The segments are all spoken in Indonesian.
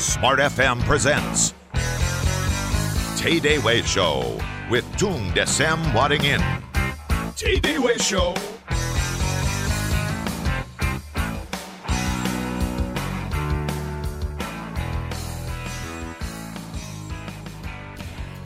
Smart FM presents Tay Day Way Show with Tung Desem Wadding In. Tay Day Way Show.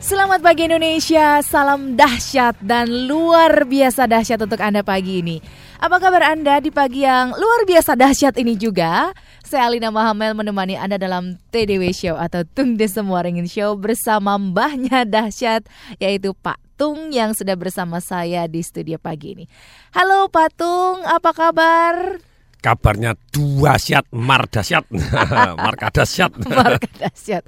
Selamat pagi Indonesia, salam dahsyat dan luar biasa dahsyat untuk Anda pagi ini. Apa kabar Anda di pagi yang luar biasa dahsyat ini juga? Saya Alina Mahamel menemani Anda dalam TDW Show atau Tung Desem Waringin Show bersama mbahnya dahsyat yaitu Pak Tung yang sudah bersama saya di studio pagi ini. Halo Pak Tung, apa kabar? Kabarnya dua syat mar dasyat marka dasyat Marka dahsyat.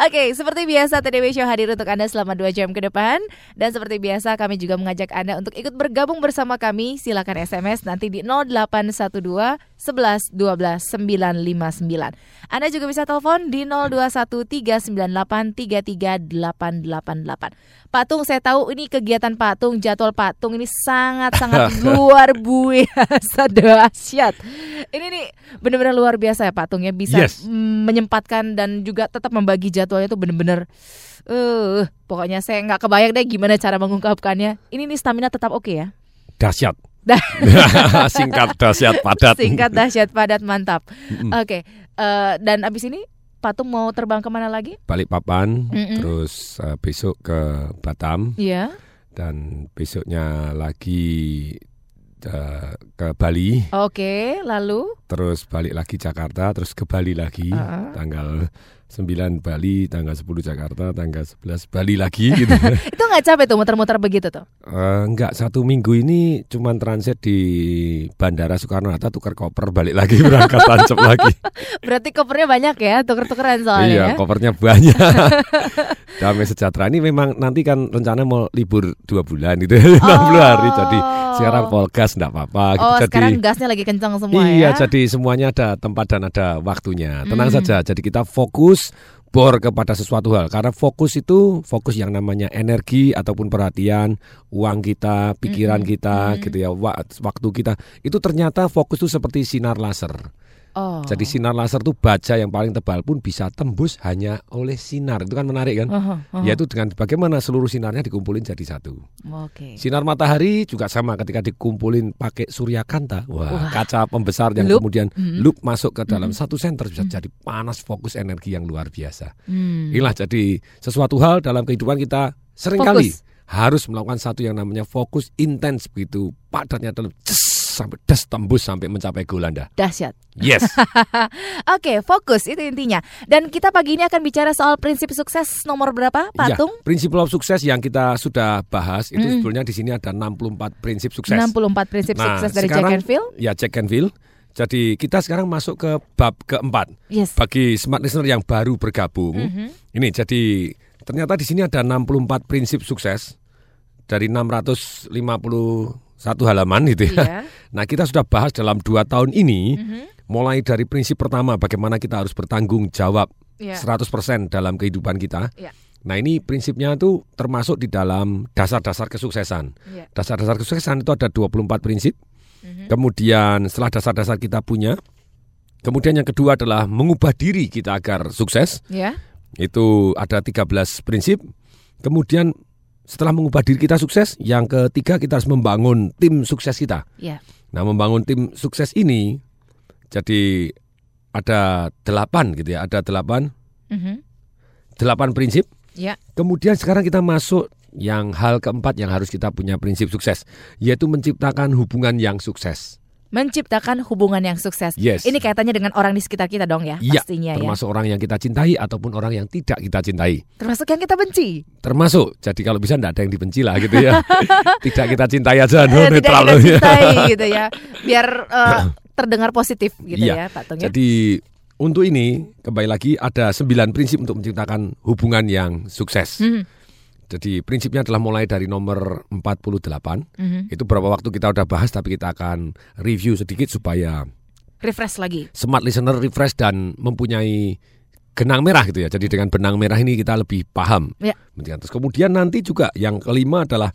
Oke, seperti biasa TDW Show hadir untuk Anda selama 2 jam ke depan dan seperti biasa kami juga mengajak Anda untuk ikut bergabung bersama kami. Silakan SMS nanti di 0812 11 12 959. Anda juga bisa telepon di 021 398 33888. Patung saya tahu ini kegiatan Patung, jadwal Patung ini sangat-sangat luar biasa dahsyat. Ini nih benar-benar luar biasa ya Patung ya bisa Yes. menyempatkan dan juga tetap membagi jadwalnya itu benar-benar eh pokoknya saya nggak kebayang deh gimana cara mengungkapkannya. Ini nih stamina tetap oke ya. dasyat Dah. singkat dasyat padat Singkat dahsyat padat mantap. Oke, eh, dan abis ini Patung mau terbang ke mana lagi? balik papan Mm-mm. terus eh, besok ke Batam Iya. dan besoknya lagi eh, ke Bali Oke, lalu terus balik lagi Jakarta terus ke Bali lagi Uh-uh. tanggal 9 Bali tanggal 10 Jakarta tanggal 11 Bali lagi gitu itu nggak capek tuh muter-muter begitu tuh? Eh, enggak satu minggu ini cuman transit di Bandara Soekarno Hatta tukar koper balik lagi berangkat tancap lagi Berarti kopernya banyak ya, tuker-tukeran soalnya iya ya. kopernya banyak damai sejahtera ini memang nanti kan rencana mau libur dua bulan gitu 60 hari jadi sekarang polgas enggak apa-apa gitu. Oh, jadi sekarang gasnya lagi kencang semua iya ya. jadi semuanya ada tempat dan ada waktunya tenang Hmm. saja jadi kita fokus bor kepada sesuatu hal karena fokus itu fokus yang namanya energi ataupun perhatian uang kita pikiran Mm-mm. kita Mm. gitu ya wa- waktu kita itu ternyata fokus itu seperti sinar laser Oh. jadi sinar laser itu baja yang paling tebal pun bisa tembus hanya oleh sinar itu kan menarik kan Oh, oh, oh. yaitu dengan bagaimana seluruh sinarnya dikumpulin jadi satu Oke. Sinar matahari juga sama ketika dikumpulin pakai surya kanta, wah, Wah. kaca pembesar yang Loop. kemudian Mhm. loop masuk ke dalam Mhm. satu senter bisa Mhm. jadi panas fokus energi yang luar biasa. Hmm. Inilah jadi sesuatu hal dalam kehidupan kita sering kali Fokus. Harus melakukan satu yang namanya fokus intens begitu padatnya dalam sampai des tembus sampai mencapai goal Anda. Dahsyat. Yes. Oke, fokus itu intinya. Dan kita pagi ini akan bicara soal prinsip sukses nomor berapa, Ya, Patung? prinsip of sukses yang kita sudah bahas itu Mm. sebenarnya di sini ada 64 prinsip sukses. 64 prinsip Nah, sukses dari sekarang- Jack and Phil. Ya and feel. Jadi kita sekarang masuk ke bab keempat. Yes. Bagi smart listener yang baru bergabung, Mhm. ini jadi ternyata di sini ada 64 prinsip sukses dari 651 halaman gitu ya. Iya. Nah kita sudah bahas dalam dua tahun ini, Mhm. mulai dari prinsip pertama bagaimana kita harus bertanggung jawab Iya. 100% dalam kehidupan kita. Iya. Nah ini prinsipnya itu termasuk di dalam dasar-dasar kesuksesan. Iya. Dasar-dasar kesuksesan itu ada 24 prinsip. Mhm. Kemudian setelah dasar-dasar kita punya, kemudian yang kedua adalah mengubah diri kita agar sukses. Ya. Itu ada 13 prinsip. Kemudian setelah mengubah diri kita sukses, yang ketiga kita harus membangun tim sukses kita. Ya. Nah, membangun tim sukses ini jadi ada delapan gitu ya, ada delapan Mhm. delapan prinsip. Ya. Kemudian sekarang kita masuk yang hal keempat yang harus kita punya prinsip sukses, yaitu menciptakan hubungan yang sukses. Menciptakan hubungan yang sukses. Yes. Ini kaitannya dengan orang di sekitar kita dong ya, Iya, pastinya ya. termasuk orang yang kita cintai ataupun orang yang tidak kita cintai. Termasuk yang kita benci. Termasuk, jadi kalau bisa tidak ada yang dibenci lah gitu ya. tidak kita cintai aja, no, tidak netral kita loh ya. cintai gitu ya. Biar eh, terdengar positif gitu Iya. ya, Pak Tung ya. Jadi untuk ini kembali lagi ada sembilan prinsip untuk menciptakan hubungan yang sukses. Mhm. Jadi prinsipnya adalah mulai dari nomor 48. Mhm. Itu berapa waktu kita udah bahas tapi kita akan review sedikit supaya Refresh lagi. smart listener refresh dan mempunyai genang merah gitu ya. Jadi dengan benang merah ini kita lebih paham. Ya. Terus kemudian nanti juga yang kelima adalah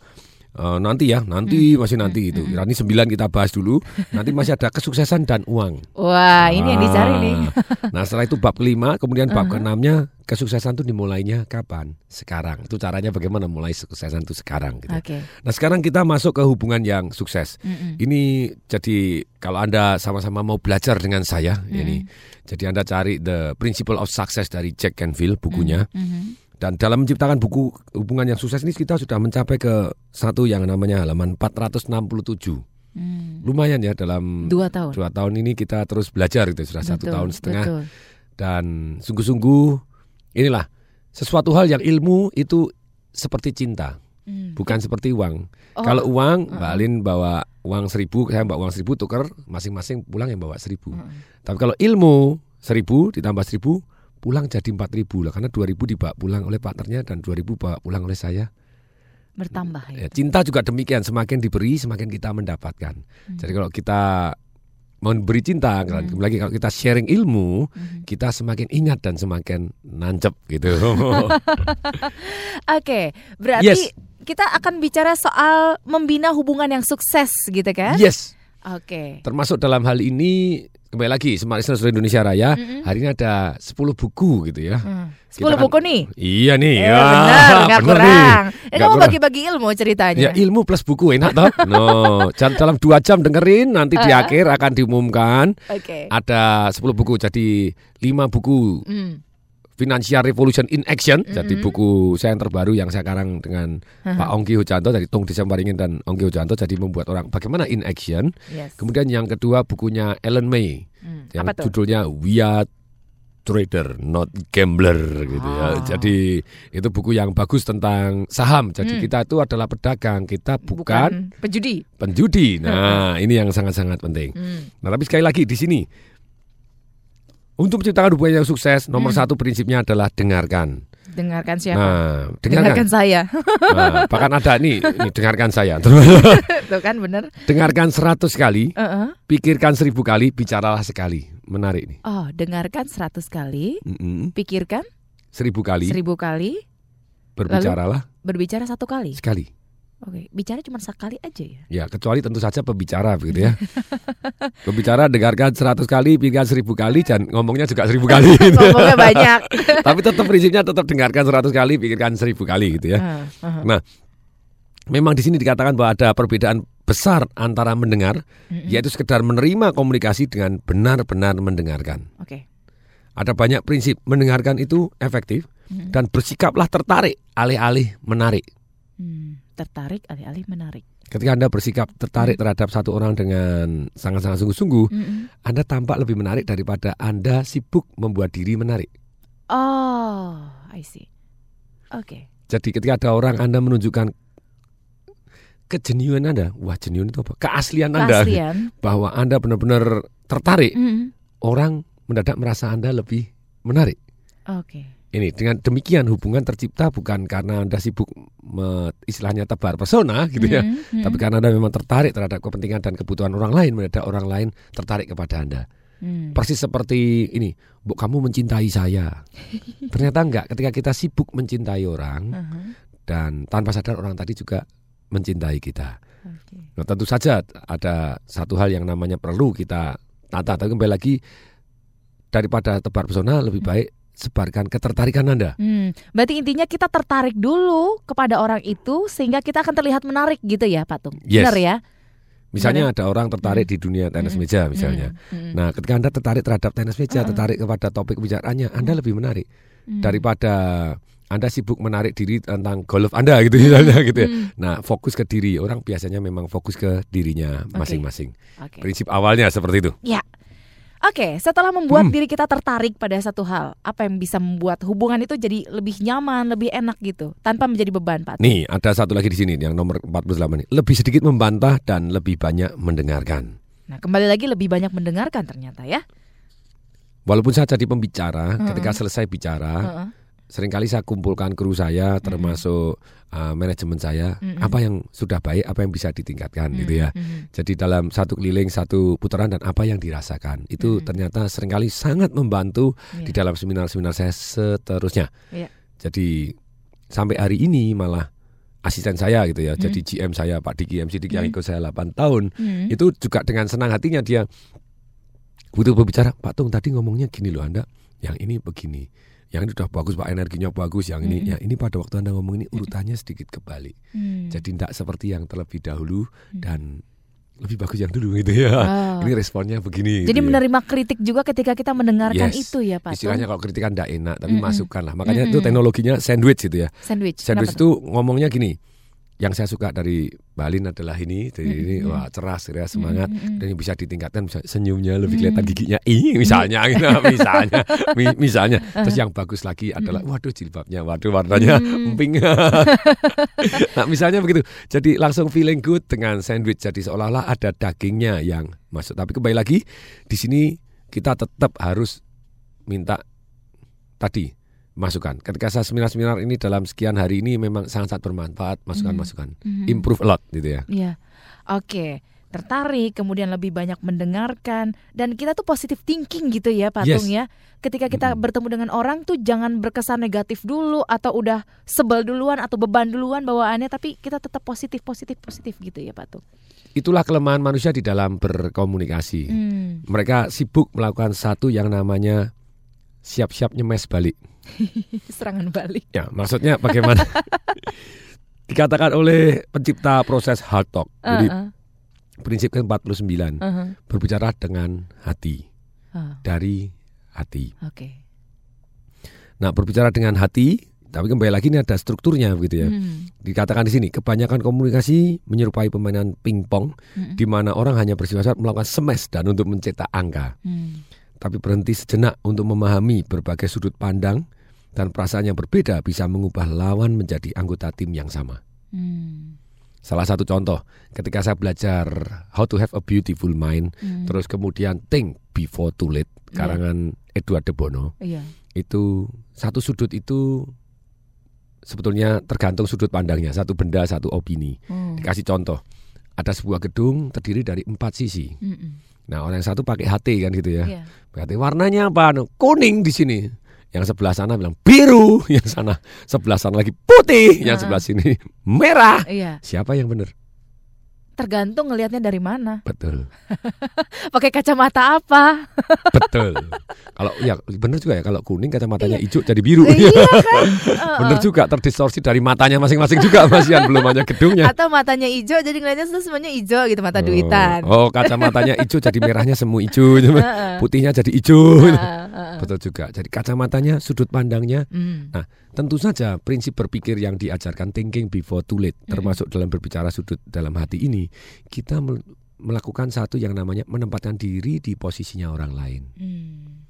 Eh, nanti ya, nanti masih nanti itu. Ini sembilan kita bahas dulu. Nanti masih ada kesuksesan dan uang. Wah, ini yang dicari nih. Nah, setelah itu bab kelima, kemudian bab keenamnya kesuksesan itu dimulainya kapan? Sekarang. Itu caranya bagaimana mulai kesuksesan itu sekarang. Gitu. Oke. Nah, sekarang kita masuk ke hubungan yang sukses. Mm-mm. Ini jadi kalau anda sama-sama mau belajar dengan saya, ini jadi anda cari the principle of success dari Jack Canfield bukunya. Mhm. Dan dalam menciptakan buku hubungan yang sukses ini kita sudah mencapai ke satu yang namanya halaman 467. Hmm. Lumayan ya dalam Dua tahun. dua tahun ini kita terus belajar gitu sudah satu Betul, tahun setengah betul. dan sungguh-sungguh inilah sesuatu hal yang ilmu itu seperti cinta Hmm. bukan seperti uang. Oh, Kalau uang Mbak Alin bawa uang seribu saya bawa uang seribu tuker masing-masing pulang yang bawa seribu. Mm. Tapi kalau ilmu seribu ditambah seribu pulang jadi empat ribu lah karena dua ribu dibawa pulang oleh partnernya dan dua ribu bawa pulang oleh saya. bertambah ya. Cinta juga demikian, semakin diberi semakin kita mendapatkan. Hmm. Jadi kalau kita memberi cinta, kembali lagi kalau kita sharing ilmu, Hmm. kita semakin ingat dan semakin nancep gitu. Oke, berarti Yes. kita akan bicara soal membina hubungan yang sukses gitu kan? yes, Oke. termasuk dalam hal ini kembali lagi Smart Listener seluruh Indonesia Raya, Mm-mm. hari ini ada 10 buku gitu ya. Kita 10 kan- buku nih. Iya nih. Eh, Wah, benar, nggak bener kurang. nih. Eh, Nggak kamu kurang. bagi-bagi ilmu ceritanya. Ya ilmu plus buku enak toh? No, jam dalam dua jam dengerin nanti di Ah. akhir akan diumumkan Oke. ada 10 buku jadi 5 buku Hmm. Financial Revolution in Action jadi buku saya yang terbaru yang saya karang dengan Pak Ongki Hujanto dari Tung Desembaringin dan Ongki Hujanto jadi membuat orang bagaimana in action. Yes. Kemudian yang kedua bukunya Ellen May Hmm. yang judulnya We Are Trader Not Gambler gitu ya. Ah. Jadi itu buku yang bagus tentang saham. Jadi Hmm. kita itu adalah pedagang, kita bukan, penjudi. penjudi. Nah, ini yang sangat-sangat penting. Hmm. Nah, tapi sekali lagi di sini untuk menciptakan hubungan yang sukses, nomor Hmm. satu prinsipnya adalah dengarkan. Dengarkan siapa? Nah, Dengarkan dengarkan. saya. Nah, bahkan ada nih, ini dengarkan saya. Tuh kan bener. dengarkan seratus kali, Uh-uh. pikirkan seribu kali, bicaralah sekali. Menarik nih. Oh, dengarkan 100 kali, Mm-mm. pikirkan Seribu kali, seribu kali, berbicaralah berbicara satu kali. sekali. Oke, bicara cuma sekali aja ya. Ya, kecuali tentu saja pembicara begitu ya. pembicara dengarkan seratus kali, pikirkan seribu kali, dan ngomongnya juga seribu kali. Ngomongnya banyak. Tapi tetap prinsipnya tetap dengarkan seratus kali, pikirkan seribu kali gitu ya. Uh, uh. Nah, memang di sini dikatakan bahwa ada perbedaan besar antara mendengar, Mm-mm. yaitu sekedar menerima komunikasi dengan benar-benar mendengarkan. Oke. Ada banyak prinsip mendengarkan itu efektif Mm. dan bersikaplah tertarik alih-alih menarik. Hmm, tertarik alih-alih menarik. Ketika Anda bersikap tertarik terhadap satu orang dengan sangat-sangat sungguh-sungguh, Mm-mm. Anda tampak lebih menarik daripada Anda sibuk membuat diri menarik. Oh, I see. Oke. Jadi ketika ada orang Anda menunjukkan kejeniuan Anda, wah jenius itu apa? Keaslian Anda Keaslian. bahwa Anda benar-benar tertarik, Mm. orang mendadak merasa Anda lebih menarik. Oke. Ini dengan demikian hubungan tercipta bukan karena Anda sibuk me- istilahnya tebar pesona gitu ya, Mm, mm. tapi karena Anda memang tertarik terhadap kepentingan dan kebutuhan orang lain, mendadak orang lain tertarik kepada Anda. Mm. Persis seperti ini, Bu kamu mencintai saya. Ternyata enggak, ketika kita sibuk mencintai orang Uh-huh. dan tanpa sadar orang tadi juga mencintai kita. Oke. Nah, tentu saja ada satu hal yang namanya perlu kita tata. Tapi kembali lagi daripada tebar pesona lebih baik sebarkan ketertarikan Anda. Hmm, berarti intinya kita tertarik dulu kepada orang itu sehingga kita akan terlihat menarik gitu ya, Pak Tung. Yes. Benar ya? Misalnya ada orang tertarik di dunia tenis Mm. meja misalnya. Hmm, hmm, Nah, ketika Anda tertarik terhadap tenis meja, tertarik kepada topik pembicaraannya, Anda lebih menarik hmm. daripada Anda sibuk menarik diri tentang golf Anda gitu misalnya gitu ya. Hmm, Nah, fokus ke diri. Orang biasanya memang fokus ke dirinya masing-masing. Oke. Prinsip awalnya seperti itu. Oke, setelah membuat Hmm. diri kita tertarik pada satu hal, apa yang bisa membuat hubungan itu jadi lebih nyaman, lebih enak gitu, tanpa menjadi beban, Pak? Nih, ada satu lagi di sini yang nomor 48 nih. Lebih sedikit membantah dan lebih banyak mendengarkan. Nah, kembali lagi lebih banyak mendengarkan ternyata ya. Walaupun saya jadi pembicara, Mm-mm. ketika selesai bicara, Heeh. Sering kali saya kumpulkan kru saya termasuk uh, manajemen saya, Mm-mm. apa yang sudah baik, apa yang bisa ditingkatkan gitu ya. Hmm, Jadi dalam satu keliling, satu putaran dan apa yang dirasakan. Itu Mm-mm. ternyata sering kali sangat membantu Iya. di dalam seminar-seminar saya seterusnya. Iya. Jadi sampai hari ini malah asisten saya gitu ya, Hmm. jadi GM saya Pak Diki MC Diki yang Hmm. ikut saya 8 tahun. Hmm. Itu juga dengan senang hatinya dia butuh berbicara, Pak Tung tadi ngomongnya gini loh Anda, yang ini begini. Yang ini udah bagus Pak energinya bagus, yang ini Mm-mm. yang ini pada waktu Anda ngomong ini urutannya sedikit kebalik. Hmm. Jadi tidak seperti yang terlebih dahulu Hmm. dan lebih bagus yang dulu gitu ya. Oh. Ini responnya begini. Jadi gitu ya. menerima kritik juga ketika kita mendengarkan Yes. itu ya Pak. Istilahnya kalau kritikan tidak enak, tapi Mm-mm. masukkan lah. Makanya itu Mm-mm. teknologinya sandwich gitu ya. sandwich. Sandwich Kenapa tuh? itu ngomongnya gini. Yang saya suka dari Balin adalah ini, dari ini Mm-mm. wah cerah, ceria, semangat, Mm-mm. dan yang bisa ditingkatkan bisa senyumnya lebih Mm. kelihatan giginya, ih misalnya, gitu, misalnya, mi- misalnya. Terus yang bagus lagi adalah, waduh jilbabnya, waduh warnanya Mm. emping. nah misalnya begitu. Jadi langsung feeling good dengan sandwich. Jadi seolah-olah ada dagingnya yang masuk. Tapi kembali lagi di sini kita tetap harus minta tadi masukan. Ketika saya seminar-seminar ini dalam sekian hari ini memang sangat-sangat bermanfaat masukan-masukan. Mhm. Improve a lot gitu ya. Iya. Oke. Tertarik, kemudian lebih banyak mendengarkan dan kita tuh positive thinking gitu ya, Pak Yes. Ya. Ketika kita Mm-mm. bertemu dengan orang tuh jangan berkesan negatif dulu atau udah sebel duluan atau beban duluan bawaannya tapi kita tetap positif positif positif gitu ya, Pak Tung. Itulah kelemahan manusia di dalam berkomunikasi. Hmm. Mereka sibuk melakukan satu yang namanya siap-siap nyemes balik. Serangan balik. Ya, maksudnya bagaimana? Dikatakan oleh pencipta proses hard talk. Jadi Uh-uh. prinsip ke-49 Uh-huh. berbicara dengan hati, Ah, dari hati. Oke. Nah, berbicara dengan hati, tapi kembali lagi ini ada strukturnya begitu ya. Hmm. Dikatakan di sini, kebanyakan komunikasi menyerupai permainan pingpong Mm-mm. di mana orang hanya bersifat melakukan smash dan untuk mencetak angka, Hmm. Tapi berhenti sejenak untuk memahami berbagai sudut pandang dan perasaan yang berbeda bisa mengubah lawan menjadi anggota tim yang sama. Hmm. Salah satu contoh, ketika saya belajar How to Have a Beautiful Mind, Hmm. terus kemudian Think Before Too Late, Iya. karangan Edward de Bono, Iya. itu satu sudut itu sebetulnya tergantung sudut pandangnya, satu benda, satu opini. Hmm. Dikasih contoh, ada sebuah gedung terdiri dari empat sisi. Mm-mm. Nah, orang yang satu pakai HT kan gitu ya. Berarti warnanya apa? No, Kuning di sini. Yang sebelah sana bilang biru, yang sana sebelah sana lagi putih, yang Ah. sebelah sini merah. Iya. Siapa yang benar? Tergantung ngelihatnya dari mana. Betul. Pakai kacamata apa? Betul. kalau ya benar juga ya kalau kuning kacamatanya hijau jadi biru. iya kan? Benar juga terdistorsi dari matanya masing-masing juga Masian belum hanya gedungnya. Atau matanya hijau jadi ngeliatnya tuh semuanya hijau gitu mata duitan. Oh, oh, kacamatanya hijau jadi merahnya semu hijau, Heeh. putihnya jadi hijau. Heeh. Betul juga. Jadi kacamatanya, sudut pandangnya, Hmm. Tentu saja prinsip berpikir yang diajarkan thinking before too late, termasuk dalam berbicara sudut dalam hati ini, kita mel- melakukan satu yang namanya menempatkan diri di posisinya orang lain. Hmm.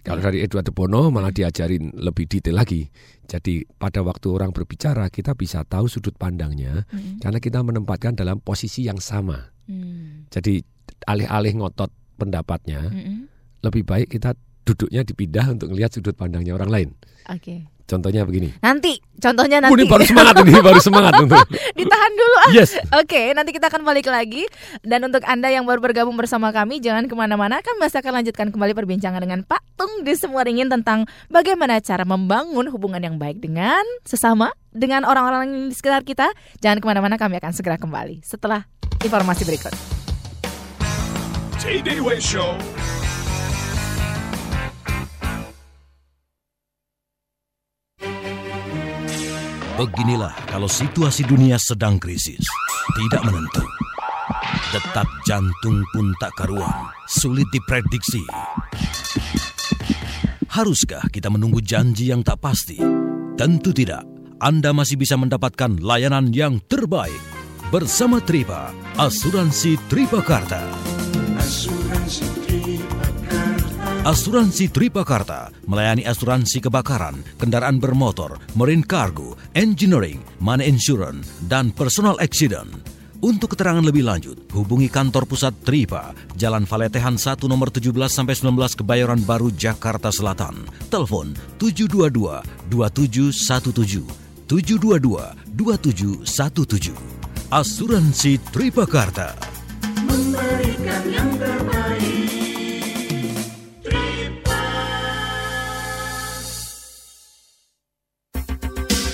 Kalau dari Edward de Bono malah diajarin lebih detail lagi. Jadi pada waktu orang berbicara kita bisa tahu sudut pandangnya Hmm. karena kita menempatkan dalam posisi yang sama. Hmm. Jadi alih-alih ngotot pendapatnya, Mm-mm. lebih baik kita duduknya dipindah untuk melihat sudut pandangnya orang lain. Oke. Contohnya begini. Nanti contohnya Oh, nanti ini baru semangat ini, baru semangat untuk. ditahan dulu ah. Yes. Oke, nanti kita akan balik lagi Dan untuk Anda yang baru bergabung bersama kami Jangan ke mana-mana, kami masih akan lanjutkan kembali perbincangan dengan Pak Tung di Semua Ringin Tentang bagaimana cara membangun hubungan yang baik dengan sesama Dengan orang-orang di sekitar kita Jangan ke mana-mana, kami akan segera kembali Setelah informasi berikut Show. Beginilah kalau situasi dunia sedang krisis, tidak menentu. Detak jantung pun tak karuan, sulit diprediksi. Haruskah kita menunggu janji yang tak pasti? Tentu tidak. Anda masih bisa mendapatkan layanan yang terbaik bersama Tripa, Asuransi Tripakarta. Asuransi Tripakarta melayani asuransi kebakaran, kendaraan bermotor, marine cargo, engineering, money insurance, dan personal accident. Untuk keterangan lebih lanjut, hubungi kantor pusat Tripa, Jalan Valetehan 1 nomor 17 sampai 19 Kebayoran Baru, Jakarta Selatan. Telepon 722 2717 722 2717. Asuransi Tripakarta. memberikan yang terbaik.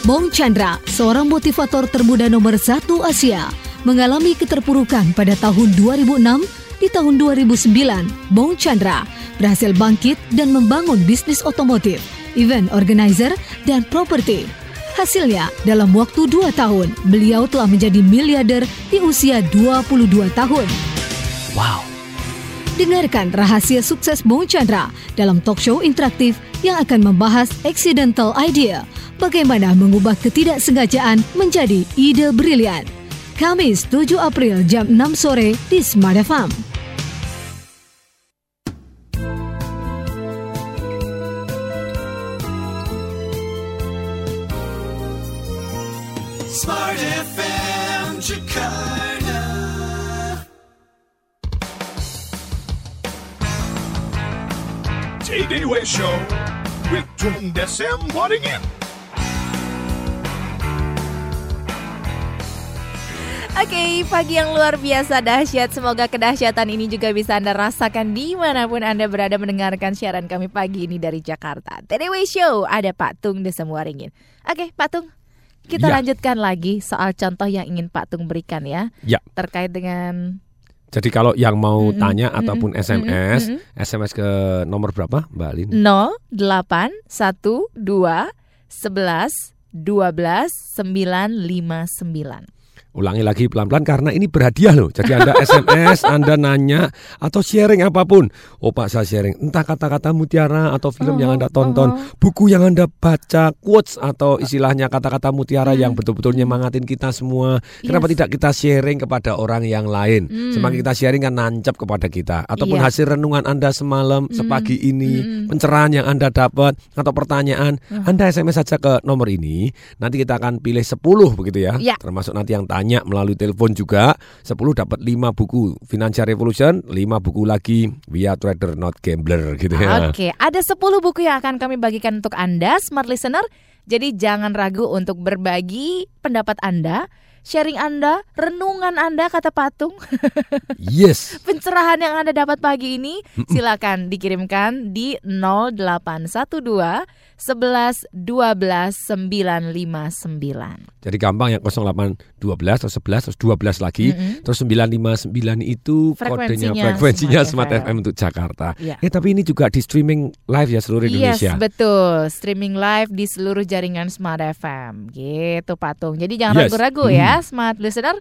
Bong Chandra, seorang motivator termuda nomor satu Asia, mengalami keterpurukan pada tahun 2006. Di tahun 2009, Bong Chandra berhasil bangkit dan membangun bisnis otomotif, event organizer, dan properti. Hasilnya, dalam waktu dua tahun, beliau telah menjadi miliarder di usia 22 tahun. Wow. Dengarkan rahasia sukses Bong Chandra dalam talk show interaktif yang akan membahas accidental idea, bagaimana mengubah ketidaksengajaan menjadi ide brilian. Kamis 7 April jam 6 sore di Smart FM. Smart FM Jakarta. J-Day Show with Tung Desem Wadding In. Oke, pagi yang luar biasa dahsyat. Semoga kedahsyatan ini juga bisa Anda rasakan di mana pun Anda berada mendengarkan siaran kami pagi ini dari Jakarta. TDW Show, ada Pak Tung Desem Waringin. Oke, Pak Tung, kita Ya. lanjutkan lagi soal contoh yang ingin Pak Tung berikan ya. Ya. Terkait dengan Jadi kalau yang mau Mm-mm, tanya mm-mm, ataupun SMS, mm-mm. SMS ke nomor berapa, Mbak Alin? 0812 11 12 959. Ulangi lagi pelan-pelan karena ini berhadiah loh. Jadi Anda SMS, Anda nanya atau sharing apa pun. Oh Pak saya sharing entah kata-kata mutiara atau film yang Anda tonton, buku yang Anda baca, quotes atau istilahnya kata-kata mutiara yang betul-betul nyemangatin kita semua. Kenapa Yes. tidak kita sharing kepada orang yang lain? Hmm. Semakin kita sharing kan nancap kepada kita. Ataupun Iya. hasil renungan Anda semalam, sepagi ini, Mm-mm. pencerahan yang Anda dapat atau pertanyaan, Uh-huh. Anda SMS saja ke nomor ini. Nanti kita akan pilih 10 begitu ya. Ya. Termasuk nanti yang tanya melalui telepon juga. 10 dapat 5 buku. Financial Revolution 5 buku lagi. Are Trader Not Gambler gitu ya. Oke, ada 10 buku yang akan kami bagikan untuk Anda, smart listener. Jadi jangan ragu untuk berbagi pendapat Anda, sharing Anda, renungan Anda kata patung, Yes pencerahan yang Anda dapat pagi ini silakan dikirimkan di 0812 11 12 959. Jadi gampang yang 08 12 atau 11 terus 12 lagi Mm-mm. Terus 959 itu kodenya Frekuensinya Smart Smart FM. FM untuk Jakarta Ya. Eh tapi ini juga di streaming live ya seluruh Indonesia Yes, betul. Streaming live di seluruh jaringan Smart FM. Gitu, Patung. Jadi jangan Yes. ragu-ragu Hmm. ya, Smart listener.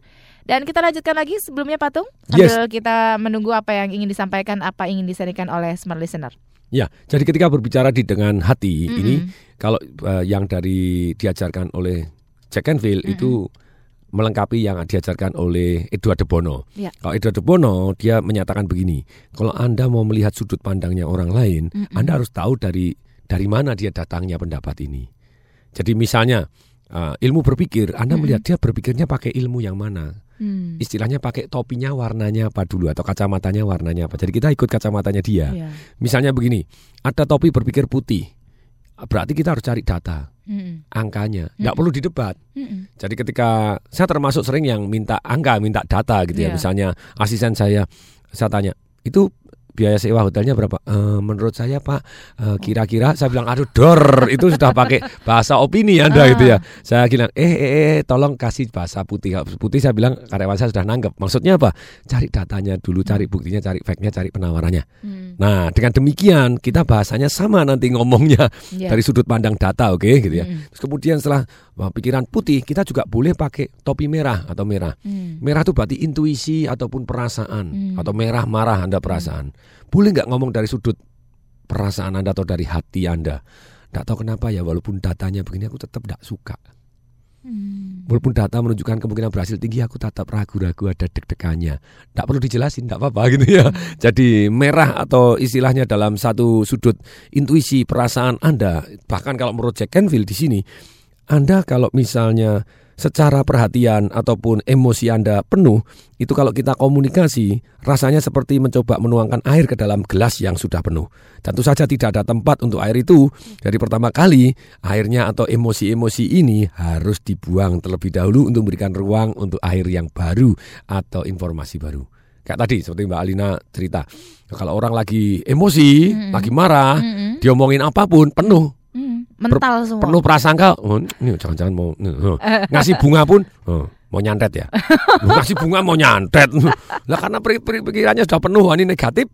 Dan kita lanjutkan lagi sebelumnya Patung. Yes. Sambil kita menunggu apa yang ingin disampaikan, apa yang ingin disampaikan oleh Smart listener. Ya, jadi ketika berbicara di dengan hati Mm-mm. ini kalau eh, yang dari diajarkan oleh Jack Canfield itu melengkapi yang diajarkan oleh Edward de Bono. Ya. Kalau Edward de Bono dia menyatakan begini, kalau Anda mau melihat sudut pandangnya orang lain, Mm-mm. Anda harus tahu dari dari mana dia datangnya pendapat ini. Jadi misalnya eh, ilmu berpikir, Anda Mm-mm. melihat dia berpikirnya pakai ilmu yang mana? Hmm. Istilahnya pakai topinya warnanya apa dulu atau kacamatanya warnanya apa. Jadi kita ikut kacamatanya dia. Iya. Misalnya begini, ada topi berpikir putih. Berarti kita harus cari data, Mm-mm. angkanya. Tidak Mm-mm. perlu didebat. Mm-mm. Jadi ketika saya termasuk sering yang minta angka, minta data gitu ya. Iya. Misalnya asisten saya, saya tanya, itu biaya sewa hotelnya berapa? "Eh, menurut saya Pak, eh, kira-kira saya bilang aduh dor itu sudah pakai bahasa opini Ah. Anda gitu ya. Saya bilang eh, eh, eh tolong kasih bahasa putih. Putih saya bilang karyawan saya sudah nanggap. Maksudnya apa? Cari datanya dulu, cari buktinya, cari fact-nya, cari penawarannya. Hmm. Nah, dengan demikian kita bahasanya sama nanti ngomongnya Iya. dari sudut pandang data, oke gitu ya. Mm-mm. Terus kemudian setelah pikiran putih, kita juga boleh pakai topi merah atau merah. Hmm. Merah itu berarti intuisi ataupun perasaan Hmm. atau merah marah Anda perasaan. Boleh nggak ngomong dari sudut perasaan Anda atau dari hati Anda? Nggak tahu kenapa ya walaupun datanya begini aku tetap nggak suka. Hmm. Walaupun data menunjukkan kemungkinan berhasil tinggi, aku tetap ragu-ragu ada deg-degannya. Tidak perlu dijelasin, tidak apa-apa gitu ya. Jadi merah atau istilahnya dalam satu sudut intuisi perasaan Anda, bahkan kalau menurut Jack Canfield di sini, Anda kalau misalnya secara perhatian ataupun emosi Anda penuh, itu kalau kita komunikasi rasanya seperti mencoba menuangkan air ke dalam gelas yang sudah penuh. Tentu saja tidak ada tempat untuk air itu. Jadi pertama kali airnya atau emosi-emosi ini harus dibuang terlebih dahulu untuk memberikan ruang untuk air yang baru atau informasi baru. Kayak tadi seperti Mbak Alina cerita, kalau orang lagi emosi, Mm-mm. lagi marah, Mm-mm. diomongin apa pun penuh. Mm. Mental semua. penuh prasangka oh, ini jangan-jangan mau oh. ngasih bunga pun oh, mau nyantet ya ngasih bunga mau nyantet lah karena pikirannya sudah penuh ini negatif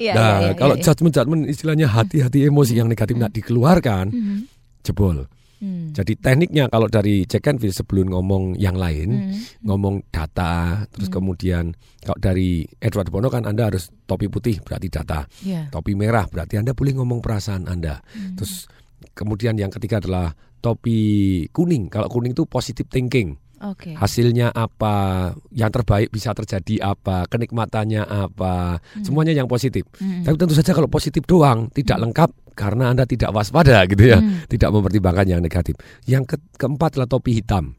Iya, nah iya, iya, kalau iya. judgement judgement istilahnya hati-hati emosi yang negatif nggak dikeluarkan Mhm. jebol Hmm. jadi tekniknya kalau dari Jack Canfield sebelum ngomong yang lain Hmm. ngomong data terus kemudian kalau dari Edward Bono kan Anda harus topi putih berarti data Iya. topi merah berarti Anda boleh ngomong perasaan Anda. Hmm. Terus kemudian yang ketiga adalah topi kuning. Kalau kuning itu positive thinking. Oke. Hasilnya apa, yang terbaik bisa terjadi apa, kenikmatannya apa, semuanya yang positif. Hmm. Tapi tentu saja kalau positif doang tidak lengkap karena Anda tidak waspada gitu ya, Hmm. tidak mempertimbangkan yang negatif. Yang ke- keempat adalah topi hitam.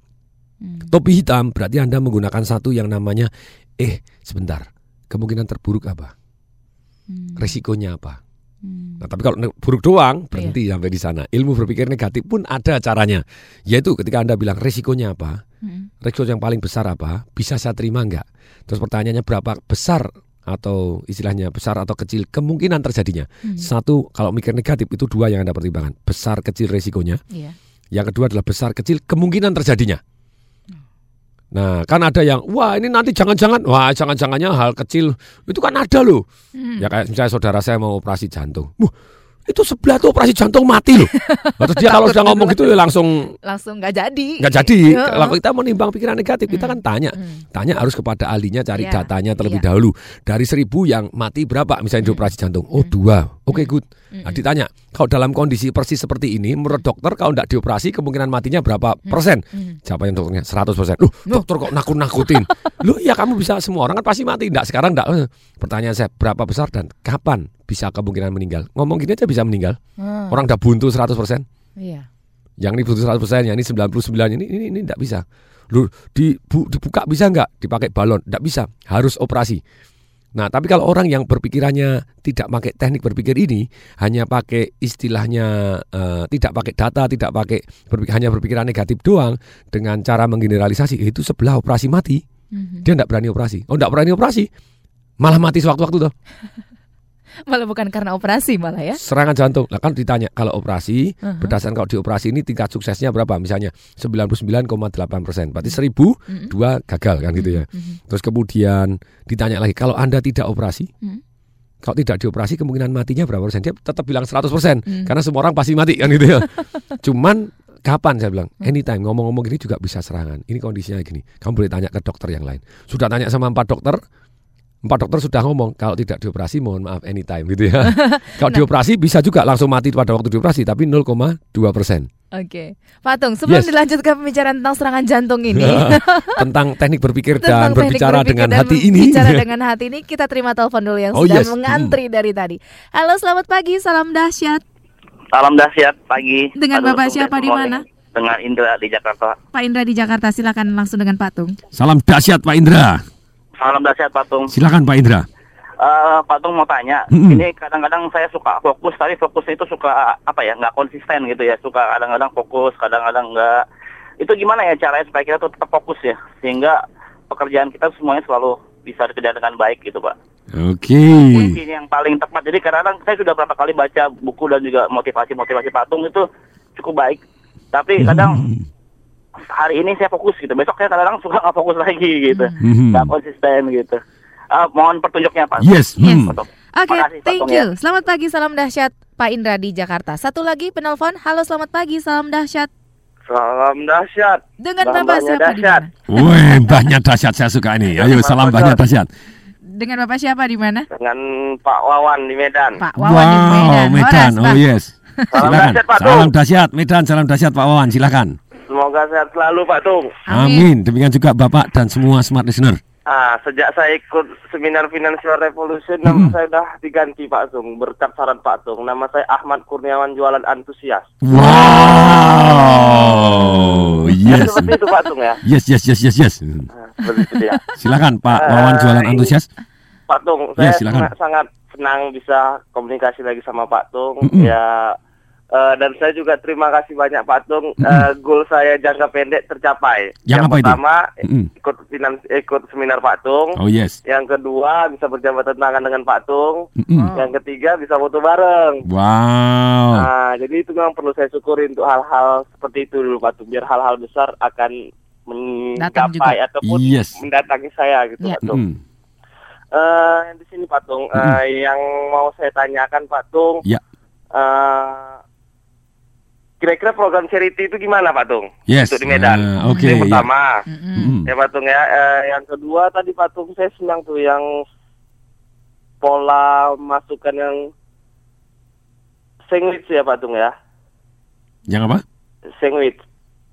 Hmm. Topi hitam berarti Anda menggunakan satu yang namanya eh sebentar, kemungkinan terburuk apa? Hmm. Resikonya apa? Hmm. Nah, tapi kalau buruk doang berhenti sampai di sana. Ilmu berpikir negatif pun ada caranya. Yaitu ketika Anda bilang resikonya apa, Hmm. resiko yang paling besar apa, bisa saya terima enggak? Terus pertanyaannya berapa besar atau istilahnya besar atau kecil kemungkinan terjadinya. Hmm. Satu, kalau mikir negatif itu dua yang Anda pertimbangkan. Besar kecil resikonya. Iya. Yang kedua adalah besar kecil kemungkinan terjadinya. Nah, kan ada yang wah ini nanti jangan-jangan wah jangan-jangannya hal kecil itu kan ada loh. Hmm. Ya kayak misalnya saudara saya mau operasi jantung. Wah, itu sebelah tuh operasi jantung mati loh. Terus dia kalau sudah ngomong gitu ya langsung Langsung nggak jadi. nggak jadi. Kalau kita menimbang pikiran negatif, kita kan tanya. Hmm. Tanya harus kepada ahlinya cari Iya, datanya terlebih iya. dahulu. Dari seribu yang mati berapa misalnya di operasi jantung? Oh dua. Oke good. Nah, ditanya, kalau dalam kondisi persis seperti ini, menurut dokter kalau tidak dioperasi kemungkinan matinya berapa persen? Hmm. Jawabannya dokternya 100 persen. Loh, dokter kok nakut-nakutin? Loh, ya kamu bisa semua orang kan pasti mati. Enggak, sekarang enggak. Eh, Pertanyaan saya, berapa besar dan kapan bisa kemungkinan meninggal? Ngomong gini aja bisa meninggal. Hmm. Orang udah buntu 100 persen. Iya. Yang ini buntu 100 persen, yang ini 99, ini ini ini enggak bisa. Loh, di, bu- dibuka bisa enggak? Dipakai balon? Enggak bisa. Harus operasi. Nah, tapi kalau orang yang berpikirannya tidak pakai teknik berpikir ini, hanya pakai istilahnya eh, tidak pakai data, tidak pakai berpikir, hanya berpikiran negatif doang dengan cara menggeneralisasi, itu sebelah operasi mati. Mhm. Dia tidak berani operasi. Oh, tidak berani operasi. Malah mati sewaktu-waktu tuh. Malah bukan karena operasi malah ya. Serangan jantung. Lah kan ditanya kalau operasi, Uh-huh. berdasarkan kalau di operasi ini tingkat suksesnya berapa? Misalnya 99,8 persen. Berarti 1000 Mhm. dua gagal kan gitu ya. Mhm. Terus kemudian ditanya lagi kalau Anda tidak operasi, Mhm. kalau tidak dioperasi kemungkinan matinya berapa persen? Dia tetap bilang 100 persen Mhm. karena semua orang pasti mati kan gitu ya. Cuman kapan saya bilang anytime ngomong-ngomong gini juga bisa serangan. Ini kondisinya gini. Kamu boleh tanya ke dokter yang lain. Sudah tanya sama empat dokter, empat dokter sudah ngomong kalau tidak dioperasi mohon maaf anytime gitu ya. kalau dioperasi bisa juga langsung mati pada waktu dioperasi tapi 0,2 persen. Oke, Pak Tung, sebelum Yes. dilanjutkan pembicaraan tentang serangan jantung ini, Tentang teknik berpikir tentang dan teknik berbicara berpikir dengan dan hati ini. Bicara dengan hati ini, kita terima telepon dulu yang Oh, sudah yes. mengantri dari tadi. Halo, selamat pagi, salam dahsyat. Salam dahsyat pagi. Dengan Aduh, Bapak siapa di mana? Dengan Indra di Jakarta. Pak Indra di Jakarta, silakan langsung dengan Pak Tung. Salam dahsyat Pak Indra. Salam dahsyat Patung. Silakan Pak Indra. Eh Patung mau tanya, Mm-mm. ini kadang-kadang saya suka fokus, tapi fokus itu suka apa ya, nggak konsisten gitu ya. Suka kadang-kadang fokus, kadang-kadang nggak. Itu gimana ya caranya supaya kita tuh tetap fokus ya, sehingga pekerjaan kita semuanya selalu bisa dikerjakan dengan baik gitu Pak. Oke. Kunci yang paling tepat. Jadi kadang-kadang saya sudah berapa kali baca buku dan juga motivasi-motivasi Patung itu cukup baik. Tapi kadang hari ini saya fokus gitu, besok saya kadang-kadang suka nggak fokus lagi gitu, Mhm. nggak konsisten gitu. Ah, mohon petunjuknya Pak. Yes. Yes. hmm. Oke, Pak thank you. ya. Selamat pagi, salam dahsyat Pak Indra di Jakarta. Satu lagi penelpon. Halo, selamat pagi, salam dahsyat. Salam dahsyat. Dengan Bang Bapak siapa di dahsyat. mana? Wih, banyak dahsyat saya suka ini. Ayo, salam banyak dahsyat. Dengan Bapak siapa di mana? Dengan Pak Wawan di Medan. Pak Wawan di Medan. Medan. Horas, Oh Pak. yes. Salam Silakan. dahsyat, Pak Salam dahsyat Medan, salam dahsyat Pak Wawan, silakan. Semoga sehat selalu Pak Tung. Amin. Amin. Demikian juga Bapak dan semua smart listener. Ah, sejak saya ikut seminar Financial Revolution, nama saya sudah diganti Pak Tung. Berkat saran Pak Tung. Nama saya Ahmad Kurniawan Jualan Antusias. Wow. Yes. Seperti itu Pak Tung ya. Yes, yes, yes, yes, yes. Ah, Seperti itu ya. Silakan Pak Eh, Wawan jualan antusias. Pak Tung, Ya, saya silakan. sangat, sangat senang bisa komunikasi lagi sama Pak Tung. Mm-mm. Ya, Eh, dan saya juga terima kasih banyak Pak Tung. Eh, goal saya jangka pendek tercapai. Yang apa itu? pertama Mm-mm. ikut finans, ikut seminar Pak Tung. Oh yes. Yang kedua bisa berjabat tangan dengan Pak Tung. Mm-mm. Yang ketiga bisa foto bareng. Wow. Nah, jadi itu memang perlu saya syukuri untuk hal-hal seperti itu dulu Pak Tung. Biar hal-hal besar akan mencapai ataupun Yes. mendatangi saya gitu Ya. Pak Tung. Mm. Eh, di sini Pak Tung, eh, yang mau saya tanyakan Pak Tung, Ya. eh, kira-kira program charity itu gimana Pak Tung? Yes. Untuk di Medan. Ah, oke, Itu yang ya. pertama. Mm-mm. Mm. Ya Pak Tung ya. Eh, yang kedua tadi Pak Tung saya senang tuh yang pola masukan yang sandwich ya Pak Tung ya. Yang apa? Sandwich.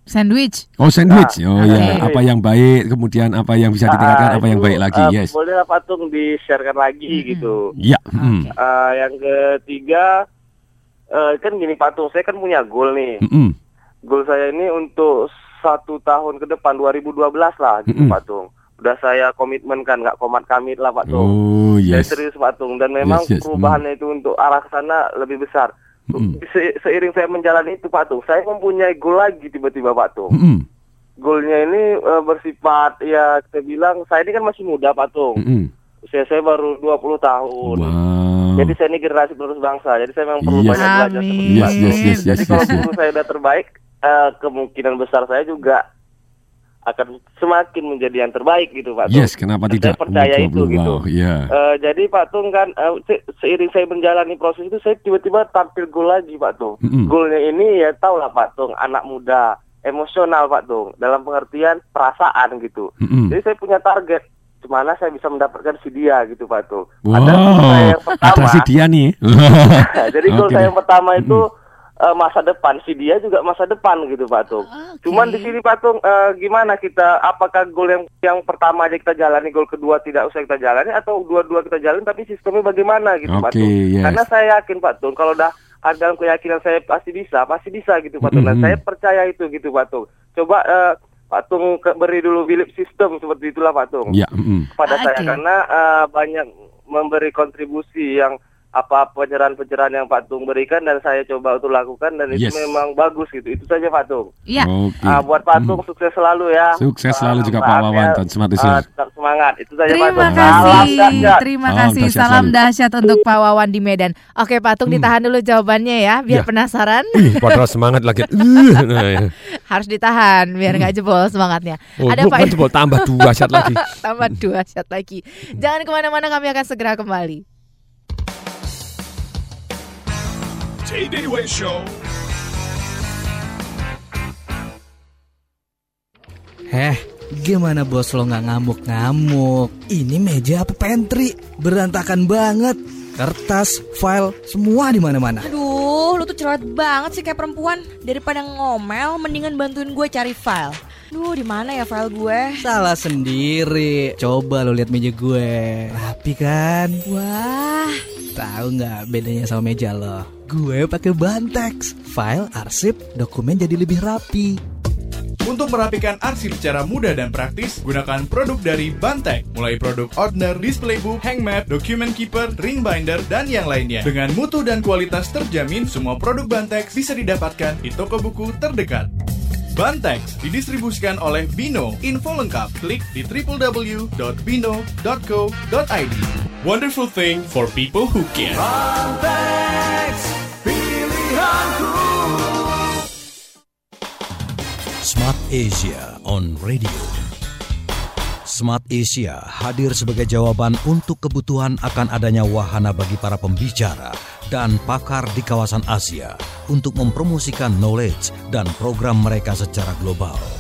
Sandwich. Oh sandwich. Nah, oh ya. Apa yang baik, kemudian apa yang bisa ditingkatkan, Ah, apa yang itu, baik lagi. eh, yes. Boleh lah Pak Tung di-sharekan lagi gitu. Ya. mm. Eh, yang ketiga eh, kan gini Pak Tung, saya kan punya goal nih. Mm-mm. Goal saya ini untuk satu tahun ke depan 2012 lah gitu Mm-mm. Pak Tung. Udah saya komitmen kan, nggak komat kamit lah Pak Tung. Oh Saya yes. serius Pak Tung dan memang Yes, yes. perubahannya itu untuk arah ke sana lebih besar. Mm-mm. Se- seiring saya menjalani itu Pak Tung, saya mempunyai goal lagi tiba-tiba Pak Tung. Mm-mm. Goalnya ini eh, bersifat ya kita bilang saya ini kan masih muda Pak Tung. Mm-mm. Usia saya baru 20 tahun. Wow. Jadi saya ini generasi penerus bangsa. Jadi saya memang perlu Yes. banyak belajar Yes, Pak yes, yes, yes, Jadi yes, kalau yes. guru saya udah terbaik, eh, kemungkinan besar saya juga akan semakin menjadi yang terbaik gitu Pak Tung. Yes, kenapa Dan tidak? Saya percaya Oh, itu wow, gitu. ya. Eh, jadi Pak Tung kan se- seiring saya menjalani proses itu saya tiba-tiba tampil gol lagi Pak Tung. Mm-mm. Golnya ini ya tau lah Pak Tung, anak muda, emosional Pak Tung, dalam pengertian perasaan gitu. Mm-mm. Jadi saya punya target gimana saya bisa mendapatkan si dia gitu Pak Tung. Wow, Ada saya yang ada pertama. si dia nih. jadi goal Oke saya yang pertama itu eh, masa depan, si dia juga masa depan gitu Pak Tung. Cuman di sini Pak Tung eh, gimana kita apakah gol yang yang pertama aja kita jalani, gol kedua tidak usah kita jalani atau dua-dua kita jalani tapi sistemnya bagaimana gitu Pak Oke, Tung. yes. Karena saya yakin Pak Tung kalau udah ada dalam keyakinan saya pasti bisa, pasti bisa gitu Pak Tung. Dan Mm-mm. saya percaya itu gitu Pak Tung. Coba eh, Pak Tung ke- beri dulu Philip sistem seperti itulah Pak Tung Ya. mm-mm. pada Oke. saya karena eh, banyak memberi kontribusi yang apa pencerahan-pencerahan yang Pak Tung berikan dan saya coba untuk lakukan dan itu Yes. memang bagus gitu. Itu saja Pak Tung. Ya. Oke. Ah, buat Pak Tung sukses selalu ya. Sukses selalu juga Pak Wawan ah, Usia. tetap semangat. Itu saja Pak Terima Tung. kasih, Salam dahsyat. terima Salam kasih. dahsyat Salam selalu. dahsyat untuk Pak Wawan di Medan. Oke Pak Tung, Hmm. ditahan dulu jawabannya ya, biar Ya. penasaran. Wih, padahal semangat lagi. Uh, nah, ya. Harus ditahan, biar nggak jebol semangatnya. Oh, Ada Pak jebol tambah dua shot lagi. tambah dua shot lagi. Jangan ke mana-mana, kami akan segera kembali. TDW Show. Heh, gimana bos lo nggak ngamuk-ngamuk? Ini meja apa pantry? Berantakan banget. Kertas, file, semua di mana-mana. Aduh, lu tuh cerewet banget sih kayak perempuan. Daripada ngomel, mendingan bantuin gue cari file. Duh, di mana ya file gue? Salah sendiri. Coba lo lihat meja gue. Rapi kan? Wah, Tahu nggak bedanya sama meja lo? Gue pakai Bantex. File, arsip, dokumen jadi lebih rapi. Untuk merapikan arsip secara mudah dan praktis, gunakan produk dari Bantek. Mulai produk Ordner, Display Book, Hangmap, Document Keeper, Ring Binder, dan yang lainnya. Dengan mutu dan kualitas terjamin, semua produk Bantex bisa didapatkan di toko buku terdekat. Bantex didistribusikan oleh Bino. Info lengkap klik di www.bino.co.id. Wonderful thing for people who care. Smart Asia on Radio. Smart Asia hadir sebagai jawaban untuk kebutuhan akan adanya wahana bagi para pembicara dan pakar di kawasan Asia untuk mempromosikan knowledge dan program mereka secara global.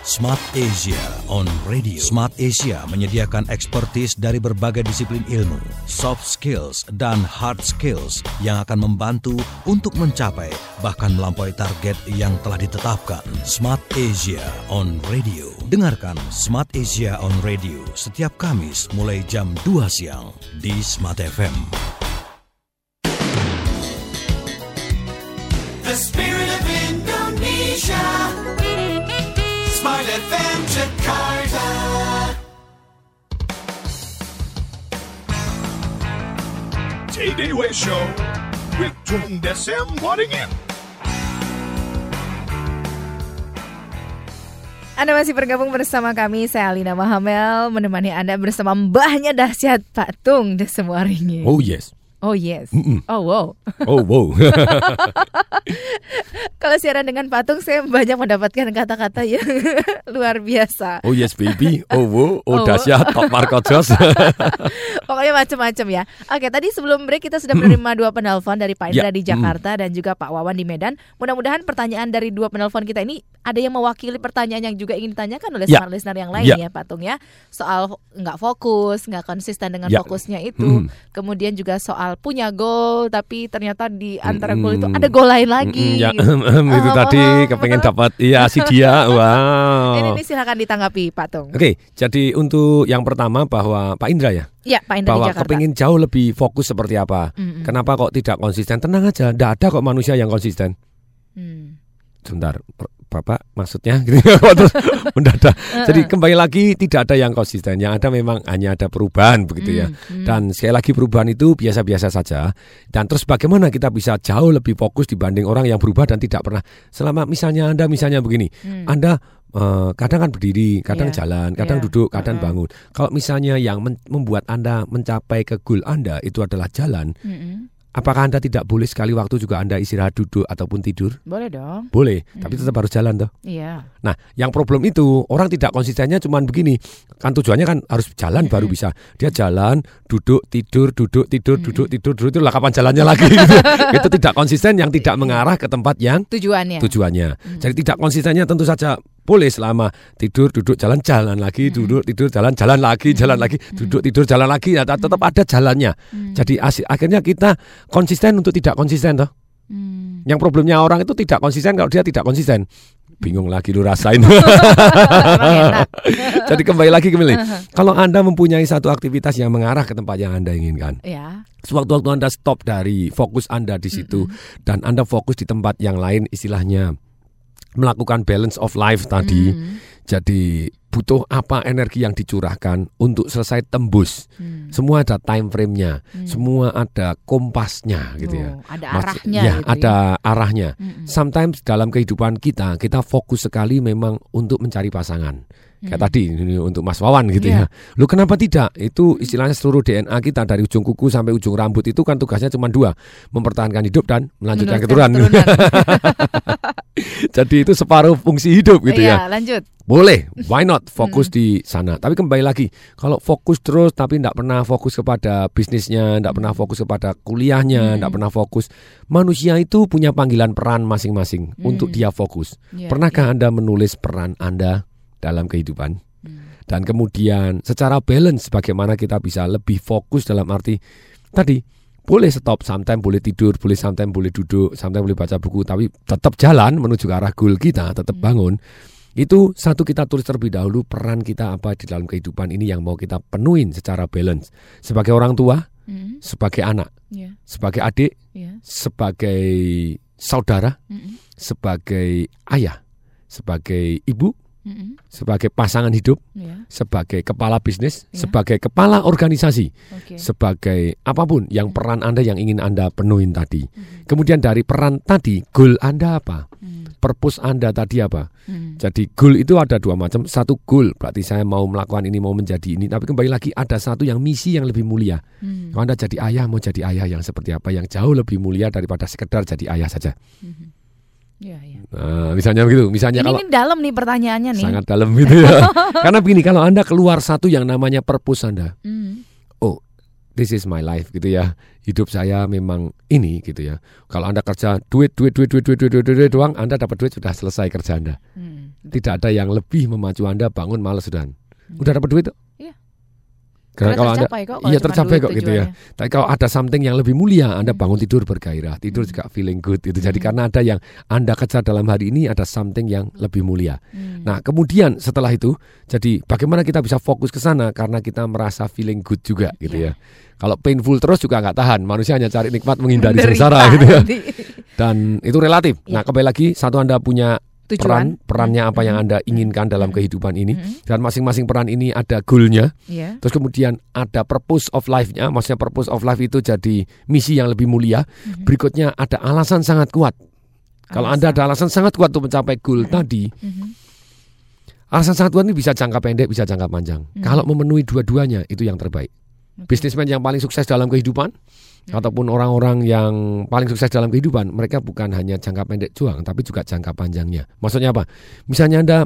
Smart Asia on Radio. Smart Asia menyediakan ekspertis dari berbagai disiplin ilmu, soft skills, dan hard skills yang akan membantu untuk mencapai bahkan melampaui target yang telah ditetapkan. Smart Asia on Radio. Dengarkan Smart Asia on Radio setiap Kamis mulai jam 2 siang di Smart FM. TDW Show with Tung Desem Wadding In. Anda masih bergabung bersama kami, saya Alina Mahamel menemani Anda bersama mbahnya dahsyat Pak Tung Desem Waringin. Oh yes. Oh yes. Mm-mm. Oh wow. Oh wow. Kalau siaran dengan patung saya banyak mendapatkan kata-kata yang luar biasa. oh yes baby. Oh wow. Oh, Oh. dahsyat. Top Jos. Pokoknya macam-macam ya. Oke, tadi sebelum break kita sudah menerima dua penelpon dari Pak Indra Ya, di Jakarta dan juga Pak Wawan di Medan. Mudah-mudahan pertanyaan dari dua penelpon kita ini ada yang mewakili pertanyaan yang juga ingin ditanyakan oleh Ya. smart listener yang lain Ya. ya, Patung ya. Soal nggak fokus, nggak konsisten dengan Ya. fokusnya itu. Mm. Kemudian juga soal punya goal tapi ternyata di antara goal itu ada goal lain lagi. Ya, gitu. itu Oh, tadi oh, oh. kepengen dapat iya si dia. Wow. Ini, ini silakan ditanggapi Patung. Oke, jadi untuk yang pertama bahwa Pak Indra ya, Ya, Pak Indra di bahwa Jakarta. kepingin jauh lebih fokus seperti apa. Mm-mm. Kenapa kok tidak konsisten? Tenang aja, tidak ada kok manusia yang konsisten. Hmm. Sebentar, Bapak maksudnya gitu terus mendadak. Jadi kembali lagi tidak ada yang konsisten. Yang ada memang hanya ada perubahan begitu ya. Hmm, hmm. Dan sekali lagi perubahan itu biasa-biasa saja. Dan terus bagaimana kita bisa jauh lebih fokus dibanding orang yang berubah dan tidak pernah selama misalnya Anda misalnya begini. Hmm. Anda eh, kadang kan berdiri, kadang Iya. jalan, kadang Iya. duduk, kadang Mm-mm. bangun. Kalau misalnya yang men- membuat Anda mencapai ke goal Anda itu adalah jalan, Mm-mm. Apakah Anda tidak boleh sekali waktu juga Anda istirahat duduk ataupun tidur? Boleh dong. Boleh, tapi Mm-mm. tetap harus jalan toh. Iya. Nah, yang problem itu orang tidak konsistennya cuman begini. Kan tujuannya kan harus jalan baru bisa. Dia jalan, duduk, tidur, duduk, tidur, duduk, tidur, duduk itu lah kapan jalannya lagi gitu. itu tidak konsisten yang tidak mengarah ke tempat yang Tujuannya. tujuannya. Jadi tidak konsistennya tentu saja boleh selama tidur, duduk, jalan, jalan lagi, duduk, tidur, jalan, jalan lagi, jalan lagi, duduk, tidur, jalan lagi. Ya, tetap ada jalannya. Jadi akhirnya kita konsisten untuk tidak konsisten toh. Hmm. Yang problemnya orang itu tidak konsisten kalau dia tidak konsisten. Bingung lagi lu rasain. Jadi kembali lagi kembali. Kalau Anda mempunyai satu aktivitas yang mengarah ke tempat yang Anda inginkan. Ya. Sewaktu-waktu Anda stop dari fokus Anda di situ dan Anda fokus di tempat yang lain istilahnya melakukan balance of life tadi. Hmm. Jadi butuh apa energi yang dicurahkan untuk selesai tembus. Hmm. Semua ada time frame-nya, semua ada kompasnya gitu ya. Oh, ada Mas- arahnya ya, gitu ada arahnya. Mm-mm. Sometimes dalam kehidupan kita kita fokus sekali memang untuk mencari pasangan. Kayak tadi ini untuk Mas Wawan gitu Iya. ya. Lu kenapa tidak? Itu istilahnya seluruh DNA kita dari ujung kuku sampai ujung rambut itu kan tugasnya cuma dua, mempertahankan hidup dan melanjutkan keturunan. Jadi itu separuh fungsi hidup gitu ya. Iya, lanjut. Boleh, why not fokus di sana. Tapi kembali lagi, kalau fokus terus tapi tidak pernah fokus kepada bisnisnya, tidak pernah fokus kepada kuliahnya, tidak pernah fokus. Manusia itu punya panggilan peran masing-masing untuk dia fokus. Iya, Pernahkah Anda menulis peran Anda dalam kehidupan? Dan kemudian secara balance bagaimana kita bisa lebih fokus dalam arti tadi boleh stop, sometimes boleh tidur, boleh sometimes boleh duduk, sometimes boleh baca buku, tapi tetap jalan menuju ke arah goal kita, tetap bangun. Itu satu kita tulis terlebih dahulu peran kita apa di dalam kehidupan ini yang mau kita penuhin secara balance. Sebagai orang tua, Hmm. sebagai anak, Iya. sebagai adik, Iya. sebagai saudara, Mm-mm. sebagai ayah, sebagai ibu, Sebagai pasangan hidup, Iya. sebagai kepala bisnis, Ya. sebagai kepala organisasi, Oke. sebagai apa pun yang peran Anda yang ingin Anda penuhin tadi. Mhm. Kemudian dari peran tadi, goal Anda apa? Hmm. Purpose Anda tadi apa? Hmm. Jadi goal itu ada dua macam. Satu goal berarti saya mau melakukan ini, mau menjadi ini. Tapi kembali lagi ada satu yang misi yang lebih mulia. Hmm. Kalau Anda jadi ayah, mau jadi ayah yang seperti apa? Yang jauh lebih mulia daripada sekedar jadi ayah saja. Iya, iya. Nah, misalnya begitu. Misalnya Ini, kalau ini dalam nih pertanyaannya nih. sangat dalam gitu ya. Karena begini, kalau Anda keluar satu yang namanya purpose Anda. Hmm. Oh, this is my life gitu ya. Hidup saya memang ini gitu ya. Kalau Anda kerja duit duit duit duit duit duit, duit, duit, duit doang, Anda dapat duit sudah selesai kerja Anda. Hmm. Tidak ada yang lebih memacu Anda bangun malas sudah. Udah dapat duit. Karena Karena kalau Anda kok, kalau iya tercapai kok gitu ya. Tapi kalau ada something yang lebih mulia, Anda bangun tidur bergairah, tidur juga feeling good gitu. Jadi karena ada yang Anda kejar dalam hari ini ada something yang lebih mulia. Hmm. Nah, kemudian setelah itu, jadi bagaimana kita bisa fokus ke sana karena kita merasa feeling good juga gitu ya. Kalau painful terus juga nggak tahan, manusia hanya cari nikmat menghindari sengsara gitu ya. Dan itu relatif. Nah, kembali lagi satu Anda punya peran Tujuan. perannya apa yang anda inginkan dalam kehidupan ini. Dan masing-masing peran ini ada goalnya. Iya. terus kemudian ada purpose of life-nya. Maksudnya purpose of life itu jadi misi yang lebih mulia. Berikutnya ada alasan sangat kuat. Kalau anda ada alasan sangat kuat untuk mencapai goal tadi alasan sangat kuat ini bisa jangka pendek bisa jangka panjang. Kalau memenuhi dua-duanya itu yang terbaik bisnismen yang paling sukses dalam kehidupan ataupun orang-orang yang paling sukses dalam kehidupan mereka bukan hanya jangka pendek juang tapi juga jangka panjangnya. Maksudnya apa? Misalnya anda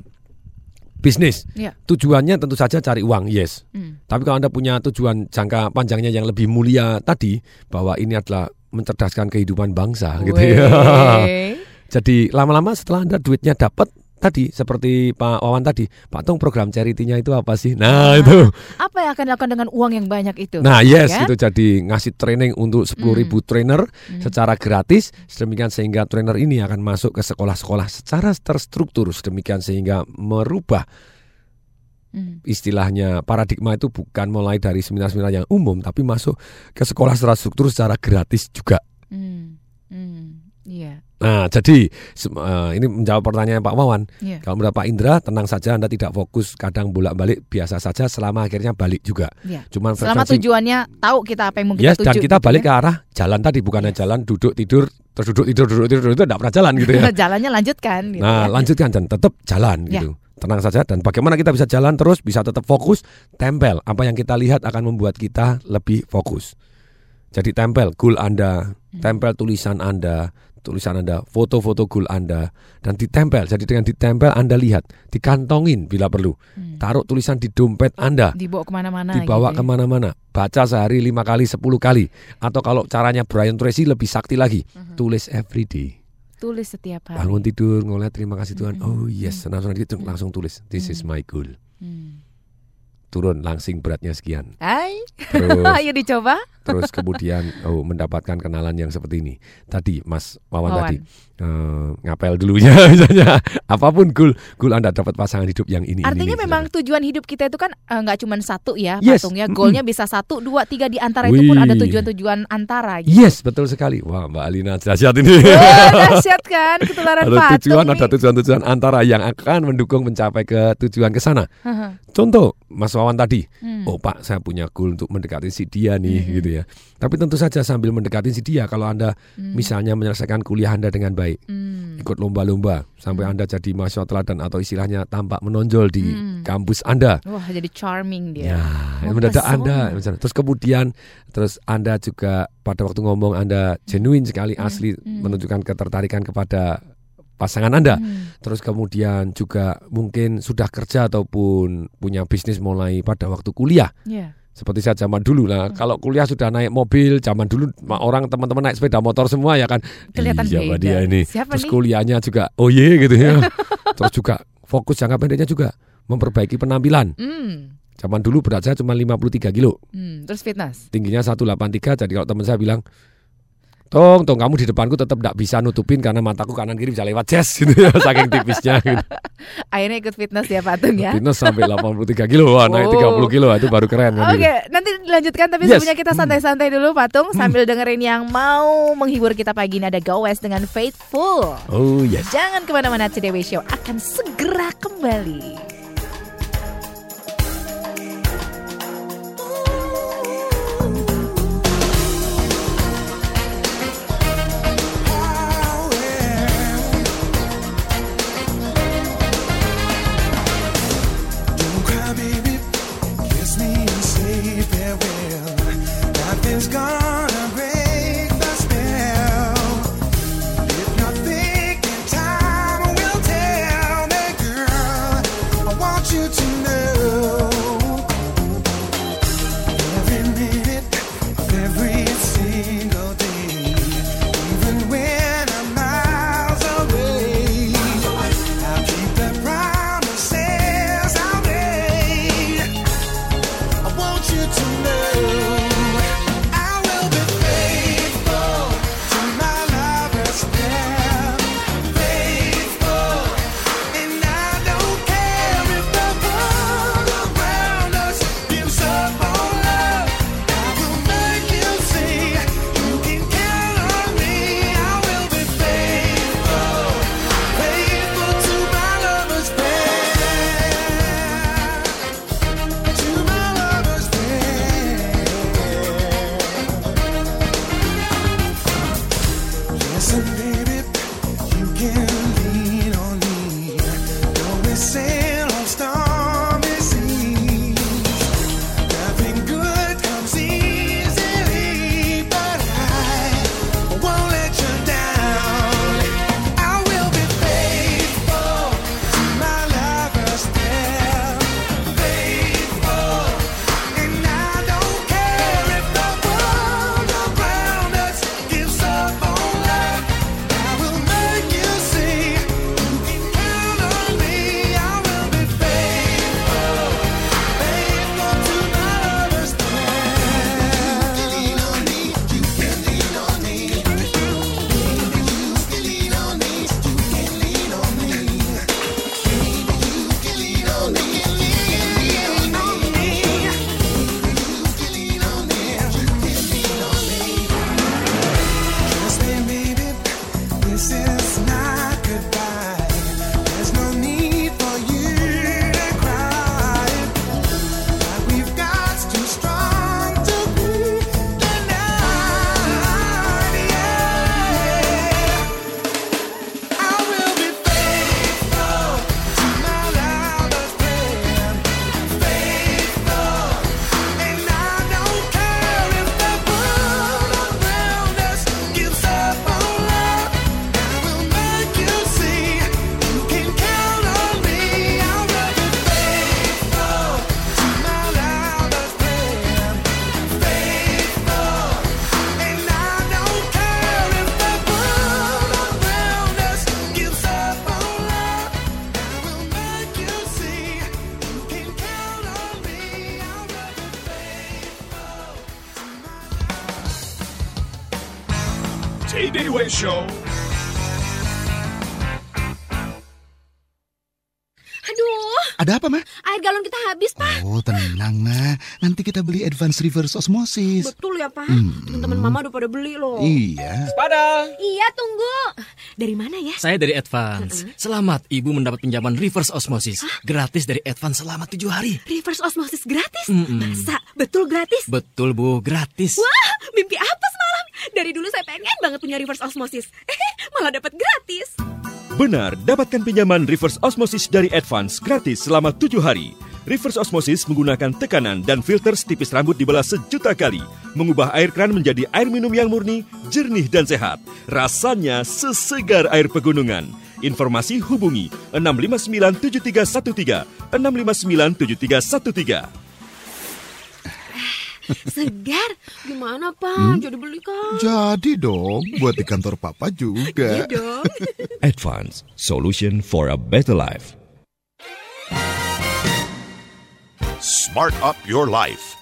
bisnis Iya. tujuannya tentu saja cari uang yes. Hmm. tapi kalau anda punya tujuan jangka panjangnya yang lebih mulia tadi bahwa ini adalah mencerdaskan kehidupan bangsa gitu ya. Jadi lama-lama setelah anda duitnya dapat tadi seperti Pak Wawan tadi Pak Tung program charity-nya itu apa sih nah itu Apa yang akan dilakukan dengan uang yang banyak itu? Nah, yes, Ya? itu jadi ngasih training untuk 10.000 ribu trainer secara gratis, sedemikian sehingga trainer ini akan masuk ke sekolah-sekolah secara terstruktur, sedemikian sehingga merubah Hmm. istilahnya paradigma itu bukan mulai dari seminar-seminar yang umum, tapi masuk ke sekolah secara struktur secara gratis juga. Hmm. Hmm. Iya. Nah, jadi eh, ini menjawab pertanyaan Pak Wawan. Iya. Kalau menurut Pak Indra, tenang saja Anda tidak fokus kadang bolak-balik biasa saja selama akhirnya balik juga. Iya. Cuman Selama frekuensi- tujuannya tahu kita apa yang kita Yes, tuju. dan kita gitu balik ya. ke arah jalan tadi bukannya jalan duduk tidur terus duduk tidur duduk tidur itu tidak pernah jalan gitu ya. Jalannya lanjutkan. Gitu nah, ya. lanjutkan dan tetap jalan Ya. gitu. Tenang saja dan bagaimana kita bisa jalan terus bisa tetap fokus, tempel. Apa yang kita lihat akan membuat kita lebih fokus. Jadi tempel goal Anda, Hmm. tempel tulisan Anda, tulisan Anda, foto-foto goal Anda dan ditempel. Jadi dengan ditempel Anda lihat, dikantongin bila perlu. Taruh tulisan di dompet Anda. Dibawa ke mana-mana. dibawa gitu ke mana-mana. Baca sehari lima kali sepuluh kali. Atau kalau caranya Brian Tracy lebih sakti lagi. Tulis everyday Tulis setiap hari. bangun tidur ngeliat terima kasih Tuhan. Oh yes. Senang senang gitu langsung tulis. This is my goal. Hmm. Turun langsing beratnya sekian Hai. terus Ayo dicoba. terus kemudian oh mendapatkan kenalan yang seperti ini tadi Mas Wawan, Wawan. tadi eh, ngapel dulunya misalnya apa pun goal goal Anda dapat pasangan hidup yang ini Artinya ini, memang tujuan hidup kita itu kan eh, nggak cuma satu ya Yes. patungnya. Goalnya bisa satu, dua, tiga di antara itu pun ada tujuan-tujuan antara. Gitu. Yes, betul sekali. Wah, Mbak Alina dahsyat ini. Dahsyat kan ketularan ada patung tujuan, nih. ada tujuan-tujuan antara yang akan mendukung mencapai ke tujuan ke sana. Haha. Contoh, Mas Wawan tadi, Hmm. oh Pak, saya punya goal untuk mendekati si dia nih, gitu ya. Tapi tentu saja sambil mendekati si dia, kalau anda misalnya menyelesaikan kuliah anda dengan baik, Hmm. ikut lomba-lomba sampai anda jadi mahasiswa teladan atau istilahnya tampak menonjol di Hmm. kampus anda. Wah jadi charming dia. Ya, Oh, mendadak. Anda misalnya. terus kemudian terus Anda juga pada waktu ngomong Anda genuine sekali asli menunjukkan ketertarikan kepada pasangan Anda. Terus kemudian juga mungkin sudah kerja ataupun punya bisnis mulai pada waktu kuliah. Iya. Seperti saya zaman dulu lah. Kalau kuliah sudah naik mobil, zaman dulu orang teman-teman naik sepeda motor semua ya kan. Kelihatan iya, beda. dia ini. Siapa Terus nih? kuliahnya juga oh ye gitu ya. Terus juga fokus jangka pendeknya juga memperbaiki penampilan. Hmm. Zaman dulu berat saya cuma 53 kilo. Hmm. Terus fitness. Tingginya 183. Jadi kalau teman saya bilang, Tong, tong kamu di depanku tetap tidak bisa nutupin karena mataku kanan kiri bisa lewat chest gitu ya, saking tipisnya. Gitu. Akhirnya ikut fitness ya patung ya. Fitness sampai 83 kilo, wah naik Oh. 30 kilo itu baru keren kan. Oke, gitu. nanti dilanjutkan tapi Yes. sebelumnya kita santai-santai dulu patung sambil dengerin yang mau menghibur kita pagi ini ada Go West dengan Faithful. Oh yes. Jangan ke mana-mana CDW Show akan segera kembali. Tay-Day Way Show. Aduh, Ada apa, Ma? air galon kita habis, Pak. Oh, tenang, Ma. Nanti kita beli advance reverse osmosis. Betul ya, Pak. Hmm. Teman-teman Mama udah pada beli loh. Iya. Pada. Iya, tunggu. Dari mana ya? Saya dari Advance. Selamat, Ibu mendapat pinjaman reverse osmosis. Gratis dari Advance selama tujuh hari. Reverse osmosis gratis? Mm-mm. Masa? Betul gratis? Betul, Bu. Gratis. Wah, mimpi apa semalam? Dari dulu saya pengen banget punya reverse osmosis. Eh, malah dapat gratis. Benar, dapatkan pinjaman reverse osmosis dari Advance gratis selama tujuh hari. Reverse osmosis menggunakan tekanan dan filter setipis rambut dibelah sejuta kali, mengubah air kran menjadi air minum yang murni, jernih dan sehat. Rasanya sesegar air pegunungan. Informasi hubungi 6597313 6597313. Segar. Gimana, Pak? Hmm? Jadi beli kan? Jadi dong, buat di kantor papa juga. Iya dong. Advance, solution for a better life. Smart Up Your Life.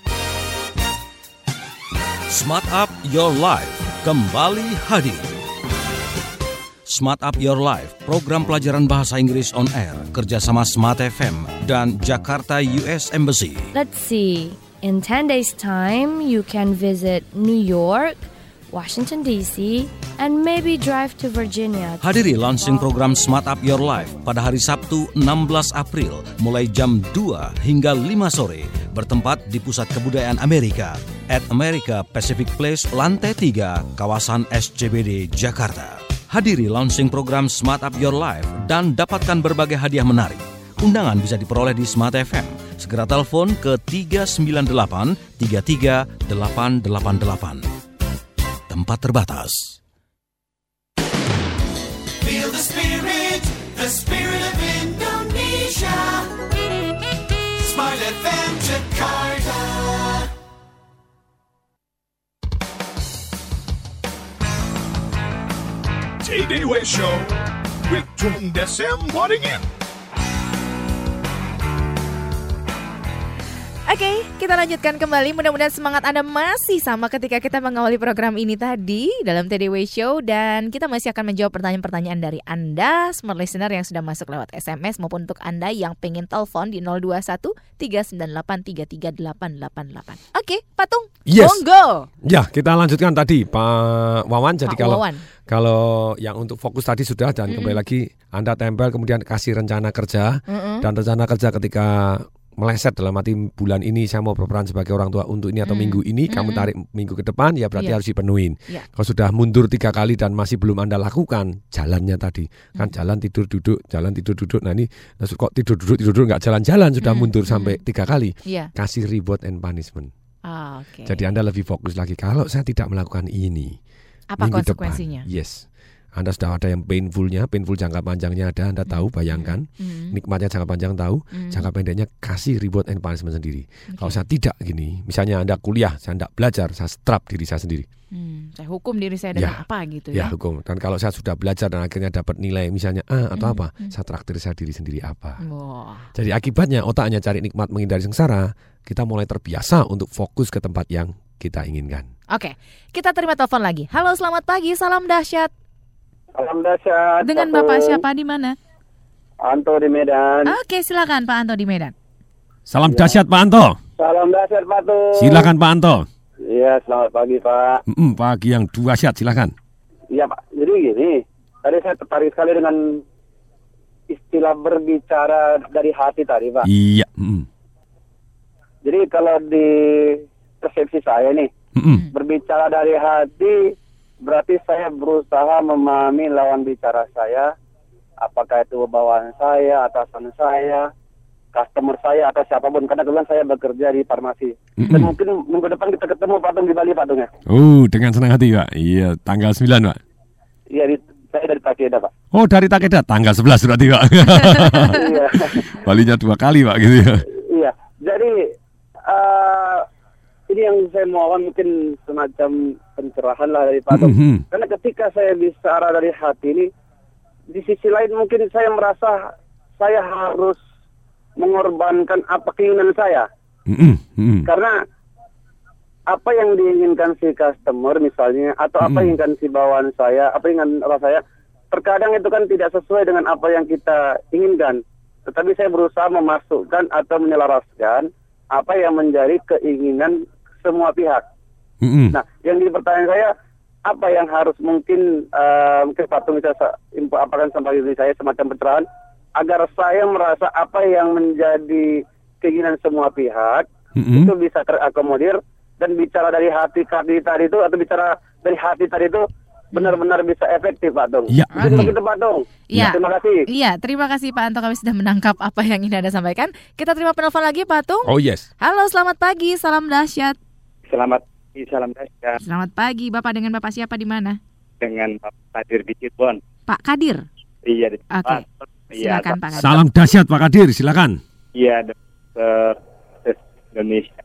Smart Up Your Life kembali hadir. Smart Up Your Life, program pelajaran bahasa Inggris on air kerjasama Smart FM dan Jakarta US Embassy. Let's see. In 10 days' time, you can visit New York, Washington, D.C., and maybe drive to Virginia. Hadiri launching program Smart Up Your Life pada hari Sabtu 16 April mulai jam 2 hingga 5 sore bertempat di Pusat Kebudayaan Amerika at America Pacific Place lantai 3 kawasan SCBD Jakarta. Hadiri launching program Smart Up Your Life dan dapatkan berbagai hadiah menarik. Undangan bisa diperoleh di Smart FM. Segera telepon ke 398 33888. Tempat terbatas. Feel the spirit, the spirit of Indonesia. Smart FM Jakarta. Way Show with Tung Desem Waddingin. Oke, kita lanjutkan kembali. Mudah-mudahan semangat Anda masih sama ketika kita mengawali program ini tadi dalam TDW Show dan kita masih akan menjawab pertanyaan-pertanyaan dari Anda, smart listener yang sudah masuk lewat SMS maupun untuk Anda yang pengen telepon di 021 398 33888. Oke, Patung. Yes. Monggo. Ya, kita lanjutkan tadi Pak Wawan. Jadi Pak kalau Wawan. kalau yang untuk fokus tadi sudah dan Mm-mm. kembali lagi Anda tempel kemudian kasih rencana kerja Mm-mm. dan rencana kerja ketika meleset dalam arti bulan ini saya mau berperan sebagai orang tua untuk ini atau Hmm. minggu ini kamu Mm-mm. tarik minggu ke depan ya berarti Iya. harus dipenuhin. Iya. Kalau sudah mundur tiga kali dan masih belum anda lakukan jalannya tadi kan Hmm. jalan tidur duduk jalan tidur duduk nah ini nah, kok tidur duduk tidur duduk nggak jalan-jalan sudah Hmm, mundur hmm. sampai tiga kali Iya. kasih reward and punishment. Ah, oke. Jadi anda lebih fokus lagi kalau saya tidak melakukan ini Apa minggu konsekuensinya? depan, yes. Anda sudah ada yang painfulnya, painful jangka panjangnya ada, Anda tahu, bayangkan. Hmm. Nikmatnya jangka panjang tahu, Hmm. jangka pendeknya kasih reward and punishment sendiri. Kalau saya tidak gini, misalnya Anda kuliah, saya tidak belajar, saya strap diri saya sendiri. Hmm, saya hukum diri saya dengan Ya. apa gitu Ya ya. hukum. Dan kalau saya sudah belajar dan akhirnya dapat nilai misalnya A atau Hmm, apa, hmm. saya traktir saya diri sendiri apa. Wah. Jadi akibatnya otaknya cari nikmat menghindari sengsara, kita mulai terbiasa untuk fokus ke tempat yang kita inginkan. Oke, kita terima telepon lagi. Halo, selamat pagi. Salam dahsyat. Salam dahsyat. Dengan Pak Bapak siapa di mana? Anto di Medan. Oke, silakan Pak Anto di Medan. Salam dahsyat Pak Anto. Salam dahsyat Pak Tung. Silakan Pak Anto. Iya, selamat pagi Pak. Mm, pagi yang dahsyat silakan. Iya Pak. Jadi gini, tadi saya tertarik sekali dengan istilah berbicara dari hati tadi Pak. Iya. mm, Jadi kalau di persepsi saya nih, mm, berbicara dari hati berarti saya berusaha memahami lawan bicara saya, apakah itu bawahan saya, atasan saya, customer saya atau siapa pun. Karena kebetulan saya bekerja di farmasi. Dan mungkin minggu depan kita ketemu Pak Tung di Bali Pak Tung ya. Oh, dengan senang hati Pak. Iya, tanggal 9 Pak. Iya, di, saya dari Takeda Pak. Oh, dari Takeda tanggal 11 berarti Pak. iya. Balinya dua kali Pak gitu ya. Iya, jadi eh ini yang saya mohon mungkin semacam pencerahan lah dari Pak Tung. Mhm. Karena ketika saya bicara dari hati ini, di sisi lain mungkin saya merasa saya harus mengorbankan apa keinginan saya. Mm, mm. Karena apa yang diinginkan si customer misalnya, atau apa yang inginkan si bawaan saya, apa yang inginkan apa saya, terkadang itu kan tidak sesuai dengan apa yang kita inginkan. Tetapi saya berusaha memasukkan atau menyelaraskan apa yang menjadi keinginan semua pihak. Mm, Nah, yang jadi pertanyaan saya, apa yang harus mungkin eh, mungkin patung bisa sa- info apakan sampai diri saya semacam pencerahan agar saya merasa apa yang menjadi keinginan semua pihak Mm-mm. itu bisa terakomodir dan bicara dari hati tadi tadi itu atau bicara dari hati tadi itu benar-benar bisa efektif Pak Tung. Iya, betul. begitu Pak Tung. Iya. Terima kasih. Iya, terima kasih Pak Anto kami sudah menangkap apa yang ingin Anda sampaikan. Kita terima penelpon lagi Pak Tung. Oh yes. Halo, selamat pagi. Salam dahsyat. Selamat pagi, salam dahsyat Selamat pagi, Bapak dengan Bapak siapa di mana? dengan Pak Kadir di Cirebon. Pak Kadir. Iya, di Oke. Iya, Silakan Pak Kadir. Salam dahsyat Pak Kadir, silakan. Iya, dokter Indonesia.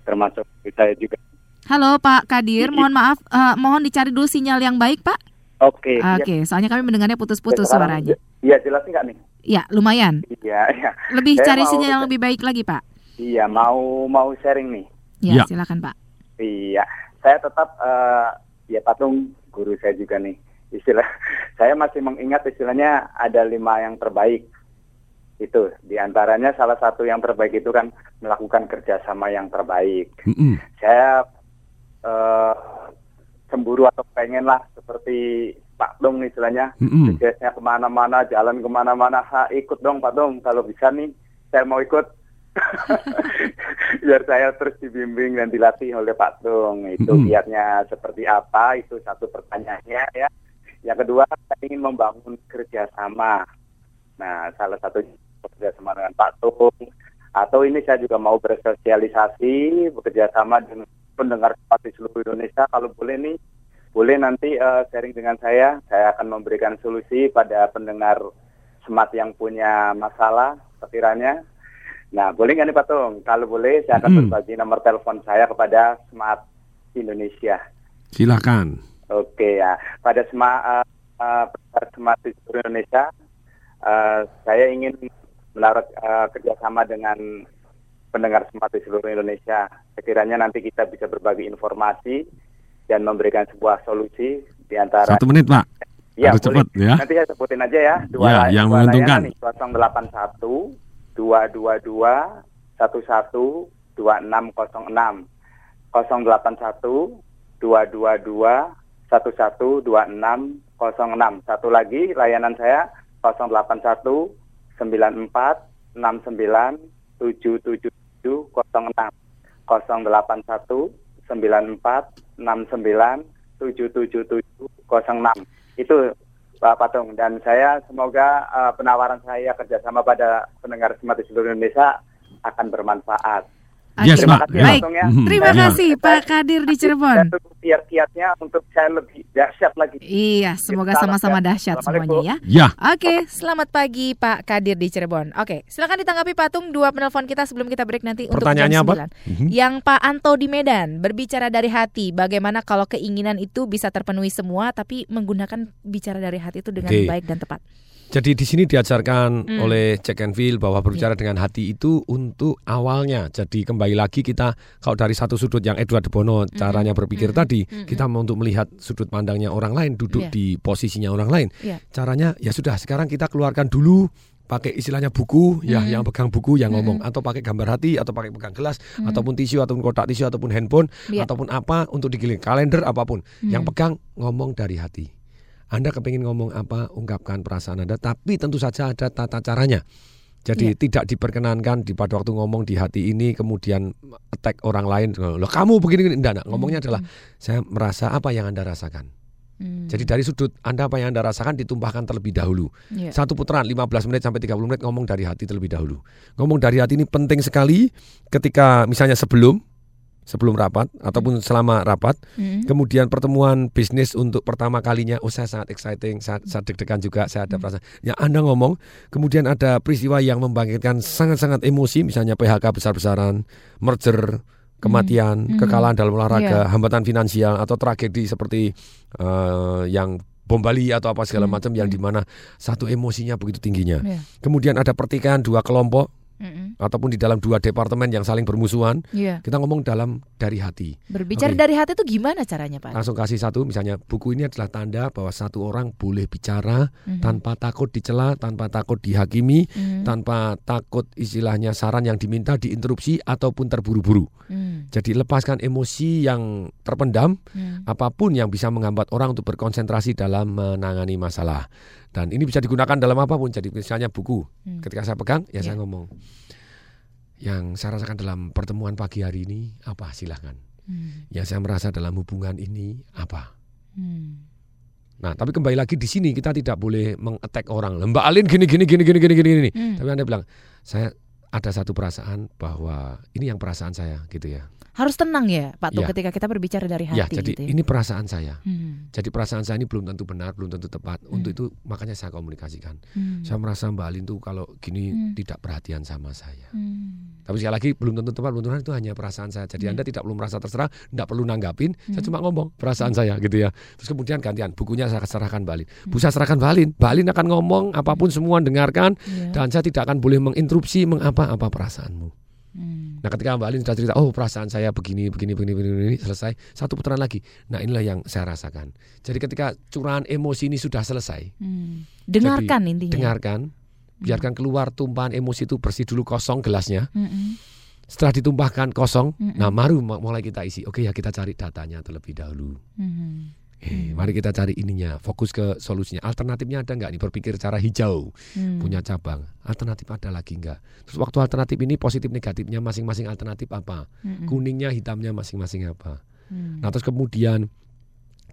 Termasuk saya juga. Halo Pak Kadir, mohon maaf, eh, mohon dicari dulu sinyal yang baik Pak. Oke. Oke, soalnya kami mendengarnya putus-putus Ya, suaranya. Iya, jelas nggak nih? Ya, lumayan. Iya, iya. Lebih Saya cari mau- sinyal yang lebih baik lagi Pak. Iya, mau mau sharing nih. Ya, Ya. silakan Pak. Iya, saya tetap eh, ya patung guru saya juga nih. Istilah saya masih mengingat istilahnya ada lima yang terbaik. Itu di antaranya salah satu yang terbaik itu kan melakukan kerjasama yang terbaik. Mm-mm. Saya eh, cemburu atau pengen lah seperti Pak Dong istilahnya Mm-mm. suksesnya ke mana-mana, jalan ke mana-mana, ha, ikut dong Pak Dong kalau bisa nih, saya mau ikut. Biar saya terus dibimbing dan dilatih oleh Pak Dong. Itu Mm-mm. biarnya seperti apa, itu satu pertanyaannya ya. Yang kedua, saya ingin membangun kerjasama. Nah, salah satu kerjasama dengan Pak Tung. Atau ini saya juga mau bersosialisasi, bekerja sama dengan pendengar di seluruh Indonesia. Kalau boleh nih, boleh nanti eh, sharing dengan saya. Saya akan memberikan solusi pada pendengar Smart yang punya masalah sekiranya. Nah, boleh nggak nih Pak Tung? Kalau boleh, saya akan Hmm. berbagi nomor telepon saya kepada Smart Indonesia. Silakan. Oke ya, pada Smart, eh, eh, pendengar Smart di seluruh Indonesia, eh, saya ingin menaruh eh, kerjasama dengan pendengar Smart di seluruh Indonesia. Sekiranya nanti kita bisa berbagi informasi dan memberikan sebuah solusi di antara Satu menit Pak. Ya, Harus cepat ya. Nanti saya sebutin aja ya. Ya, yang dua menguntungkan. nih, 081 222 11 2606. 081 222 112606. Satu lagi layanan saya 081 94 69 777 06 081 94 69 777 06 itu Pak Patung dan saya semoga eh, penawaran saya kerjasama pada pendengar Smart di seluruh Indonesia akan bermanfaat. Yes, Terima Pak. kasih Ya. Patung ya. Mhm. Terima Ya. kasih Pak Kadir di Cirebon. Kiat-kiatnya untuk saya lebih dahsyat lagi. Iya, semoga sama-sama dahsyat semuanya ya. Ya. Oke, selamat pagi Pak Kadir di Cirebon. Oke, silakan ditanggapi Patung dua penelpon kita sebelum kita break nanti Pertanyaannya untuk apa? jam 9. Mhm. Yang Pak Anto di Medan berbicara dari hati. Bagaimana kalau keinginan itu bisa terpenuhi semua tapi menggunakan bicara dari hati itu dengan Oke. baik dan tepat. Jadi di sini diajarkan Hmm. oleh Jack and Phil bahwa berbicara dengan hati itu untuk awalnya. Jadi kembali lagi kita kalau dari satu sudut yang Edward de Bono caranya berpikir tadi, kita mau untuk melihat sudut pandangnya orang lain, duduk Iya. di posisinya orang lain. Iya. Caranya ya sudah sekarang kita keluarkan dulu pakai istilahnya buku ya Mm-mm. yang pegang buku yang ngomong Mm-mm. atau pakai gambar hati atau pakai pegang gelas Mm. ataupun tisu ataupun kotak tisu ataupun handphone Iya. ataupun apa untuk digiling kalender apa pun yang Mm. pegang ngomong dari hati anda kepingin ngomong apa, ungkapkan perasaan Anda, tapi tentu saja ada tata caranya. Jadi Iya. tidak diperkenankan di pada waktu ngomong di hati ini kemudian attack orang lain. Loh kamu begini, begini. Enggak, enggak. Ngomongnya adalah saya merasa apa yang Anda rasakan. Hmm. Jadi dari sudut Anda apa yang Anda rasakan ditumpahkan terlebih dahulu. Iya. Satu putaran 15 menit sampai 30 menit ngomong dari hati terlebih dahulu. Ngomong dari hati ini penting sekali ketika misalnya sebelum sebelum rapat ataupun selama rapat. Hmm. Kemudian pertemuan bisnis untuk pertama kalinya, oh saya sangat exciting, saya, saya deg-degan juga, saya ada perasaan. Ya Anda ngomong, kemudian ada peristiwa yang membangkitkan sangat-sangat emosi, misalnya PHK besar-besaran, merger, kematian, Hmm. kekalahan dalam olahraga, Iya. hambatan finansial atau tragedi seperti eh, yang bom Bali atau apa segala Hmm. macam yang di mana satu emosinya begitu tingginya. Iya. Kemudian ada pertikaian dua kelompok Mm-mm. ataupun di dalam dua departemen yang saling bermusuhan. Iya. Kita ngomong dalam dari hati. Berbicara Oke. dari hati itu gimana caranya Pak? Langsung kasih satu misalnya buku ini adalah tanda bahwa satu orang boleh bicara Mhm. tanpa takut dicela, tanpa takut dihakimi, Mhm. tanpa takut istilahnya saran yang diminta diinterupsi ataupun terburu-buru. Hmm. Jadi lepaskan emosi yang terpendam, Hmm. apa pun yang bisa menghambat orang untuk berkonsentrasi dalam menangani masalah. Dan ini bisa digunakan dalam apa pun. Jadi misalnya buku, Hmm. ketika saya pegang ya saya Iya. ngomong. Yang saya rasakan dalam pertemuan pagi hari ini apa silahkan. Hmm. Yang saya merasa dalam hubungan ini apa. Hmm. Nah, tapi kembali lagi di sini kita tidak boleh mengattack orang. Mbak Alin gini gini gini gini gini gini gini. Hmm. Tapi Anda bilang, saya ada satu perasaan bahwa ini yang perasaan saya gitu ya. Harus tenang ya Pak Tung Iya. ketika kita berbicara dari hati ya, jadi gitu ya. ini perasaan saya. Hmm. Jadi perasaan saya ini belum tentu benar, belum tentu tepat. Untuk itu makanya saya komunikasikan. Hmm. Saya merasa Mbak Alin tuh kalau gini Hmm. tidak perhatian sama saya. Hmm. Tapi sekali lagi belum tentu tepat, belum tentu itu hanya perasaan saya. Jadi Iya. Anda tidak perlu merasa terserah, tidak perlu nanggapin. Saya Hmm. cuma ngomong perasaan saya gitu ya. Terus kemudian gantian bukunya saya serahkan Mbak Alin. Hmm. Bu saya serahkan Mbak Alin. Mbak Alin akan ngomong apa pun semua dengarkan Iya. dan saya tidak akan boleh menginterupsi mengapa-apa perasaanmu. Hmm. Nah ketika Mbak Alin sudah cerita, oh perasaan saya begini, begini, begini, begini, begini, selesai, satu putaran lagi. Nah inilah yang saya rasakan. Jadi ketika curahan emosi ini sudah selesai, Hmm. Dengarkan jadi, intinya. Dengarkan, biarkan keluar tumpahan emosi itu bersih dulu kosong gelasnya. Mm-mm. Setelah ditumpahkan kosong, Mm-mm. nah baru mulai kita isi. Oke ya kita cari datanya terlebih dahulu. Mhm. Eh, mari kita cari ininya, fokus ke solusinya. Alternatifnya ada nggak nih? Berpikir cara hijau, Hmm. punya cabang. Alternatif ada lagi nggak? Terus waktu alternatif ini positif negatifnya masing-masing alternatif apa? Mm-mm. Kuningnya, hitamnya masing-masing apa? Hmm. Nah terus kemudian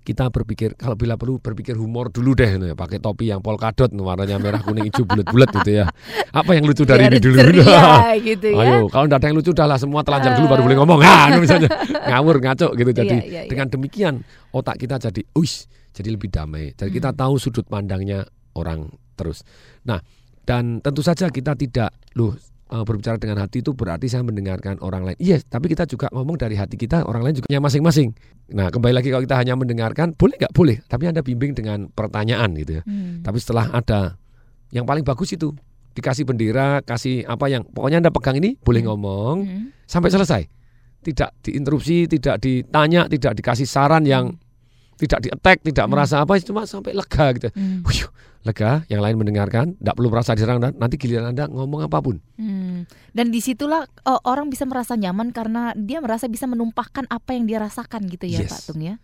kita berpikir kalau bila perlu berpikir humor dulu deh, nih, pakai topi yang polkadot, warnanya merah kuning hijau bulat-bulat gitu ya. Apa yang lucu dari Biar ini dulu? ceria gitu ya. Ayo, kalau tidak ada yang lucu, udahlah semua telanjang dulu baru boleh ngomong. Ah, misalnya ngawur ngaco gitu. Jadi Iya, iya, iya. dengan demikian otak kita jadi, uis, jadi lebih damai. Jadi kita tahu sudut pandangnya orang terus. Nah, dan tentu saja kita tidak loh eh, berbicara dengan hati itu berarti saya mendengarkan orang lain. Iya, tapi kita juga ngomong dari hati kita, orang lain juga masing-masing. Nah, kembali lagi kalau kita hanya mendengarkan, boleh nggak? Boleh. Tapi Anda bimbing dengan pertanyaan gitu ya. Hmm. Tapi setelah ada yang paling bagus itu dikasih bendera, kasih apa yang pokoknya Anda pegang ini boleh ngomong Hmm. sampai selesai. Tidak diinterupsi, tidak ditanya, tidak dikasih saran yang tidak di-attack, tidak merasa apa, cuma sampai lega gitu. Hmm. Wuyuh, lega, yang lain mendengarkan, tidak perlu merasa diserang dan nanti giliran Anda ngomong apa pun. Hmm. Dan di situlah oh, orang bisa merasa nyaman karena dia merasa bisa menumpahkan apa yang dia rasakan gitu ya Yes. Pak Tung ya.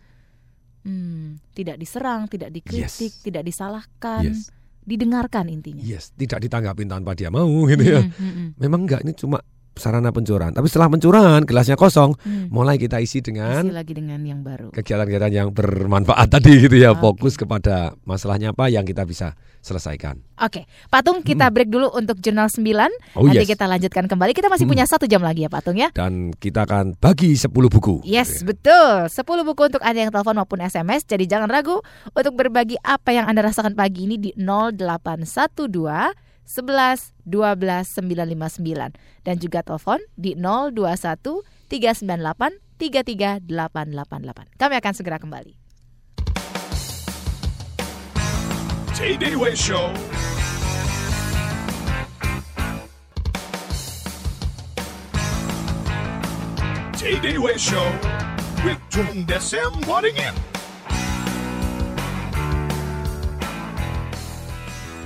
Hmm. Tidak diserang, tidak dikritik, Yes. tidak disalahkan, Yes. didengarkan intinya. Yes, tidak ditanggapin tanpa dia mau gitu ya. Mm, mm, mm. Memang enggak ini cuma sarana pencurahan. Tapi setelah pencurahan gelasnya kosong, Hmm. mulai kita isi dengan Isi lagi dengan yang baru. kegiatan-kegiatan yang bermanfaat tadi gitu ya. Fokus kepada masalahnya apa yang kita bisa selesaikan. Oke, Pak Tung kita break dulu untuk jurnal 9. Hmm. Oh, Nanti yes. kita lanjutkan kembali. Kita masih Hmm. punya satu jam lagi ya Pak Tung ya. Dan kita akan bagi 10 buku. Yes, betul. 10 buku untuk Anda yang telepon maupun SMS. Jadi jangan ragu untuk berbagi apa yang Anda rasakan pagi ini di 0812 11 12 959 dan juga telepon di 021 398 33888. Kami akan segera kembali. Show. Show with Desem Wadding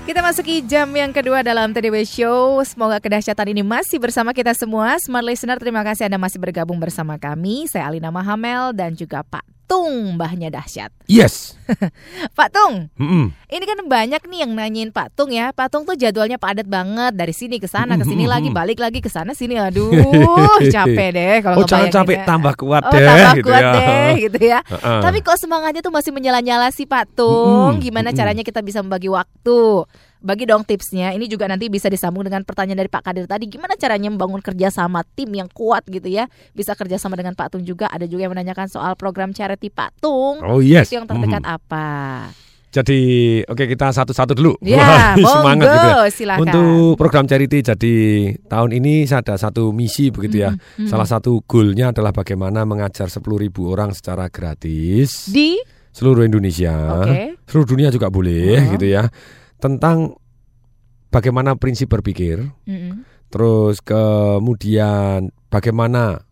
Kita masuki jam yang kedua dalam TDW Show. Semoga kedahsyatan ini masih bersama kita semua. Smart Listener, terima kasih Anda masih bergabung bersama kami. Saya Alina Mahamel dan juga Pak Tung, mbahnya dahsyat. Yes. Pak Tung, Mm-mm. ini kan banyak nih yang nanyain Pak Tung ya. Pak Tung tuh jadwalnya padat banget dari sini ke sana ke sini lagi balik lagi ke sana sini. Aduh, capek deh kalau Oh, jangan capek, ya. tambah kuat oh, deh, tambah gitu kuat ya. deh gitu ya. Heeh. Tapi kok semangatnya tuh masih menyala-nyala sih Pak Tung. Mm-mm, Gimana mm-mm. caranya kita bisa membagi waktu? Bagi dong tipsnya. Ini juga nanti bisa disambung dengan pertanyaan dari Pak Kadir tadi. Gimana caranya membangun kerja sama tim yang kuat gitu ya? Bisa kerja sama dengan Pak Tung juga. Ada juga yang menanyakan soal program charity Pak Tung. Oh, yes. Itu yang terdekat Mhm. apa? Jadi oke kita satu-satu dulu. Ya, Wah, semangat gitu ya. silakan. Untuk program charity jadi tahun ini saya ada satu misi begitu ya. Mhm, mhm. Salah satu goalnya adalah bagaimana mengajar 10.000 orang secara gratis Di seluruh Indonesia, Oke. seluruh dunia juga boleh Oh. gitu ya. Tentang bagaimana prinsip berpikir, Mm-mm. terus kemudian bagaimana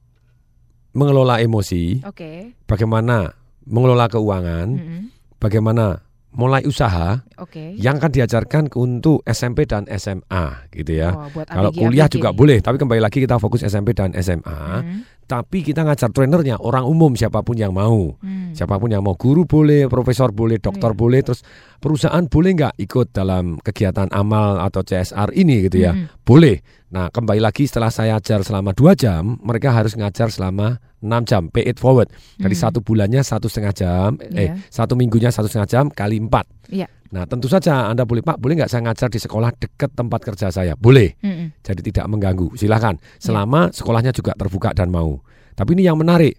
mengelola emosi, Oke. bagaimana mengelola keuangan, Mm-mm. bagaimana mulai usaha Oke. yang akan diajarkan untuk SMP dan SMA gitu ya. Oh, Kalau ABG. kuliah juga boleh, tapi kembali lagi kita fokus SMP dan SMA. Hmm. Tapi kita ngajar trainernya orang umum siapa pun yang mau. Hmm. Siapa pun yang mau guru boleh, profesor boleh, Iya. dokter boleh, terus perusahaan boleh nggak ikut dalam kegiatan amal atau CSR ini gitu ya? Hmm. Boleh. Nah kembali lagi setelah saya ajar selama dua jam, mereka harus ngajar selama 6 jam, pay it forward. Jadi Hmm. satu bulannya satu setengah jam, eh Iya. satu minggunya satu setengah jam kali empat. Iya. Nah tentu saja Anda boleh Pak, boleh nggak saya ngajar di sekolah dekat tempat kerja saya? Boleh. Mm-mm. Jadi tidak mengganggu. Silakan. Iya. Selama sekolahnya juga terbuka dan mau. Tapi ini yang menarik.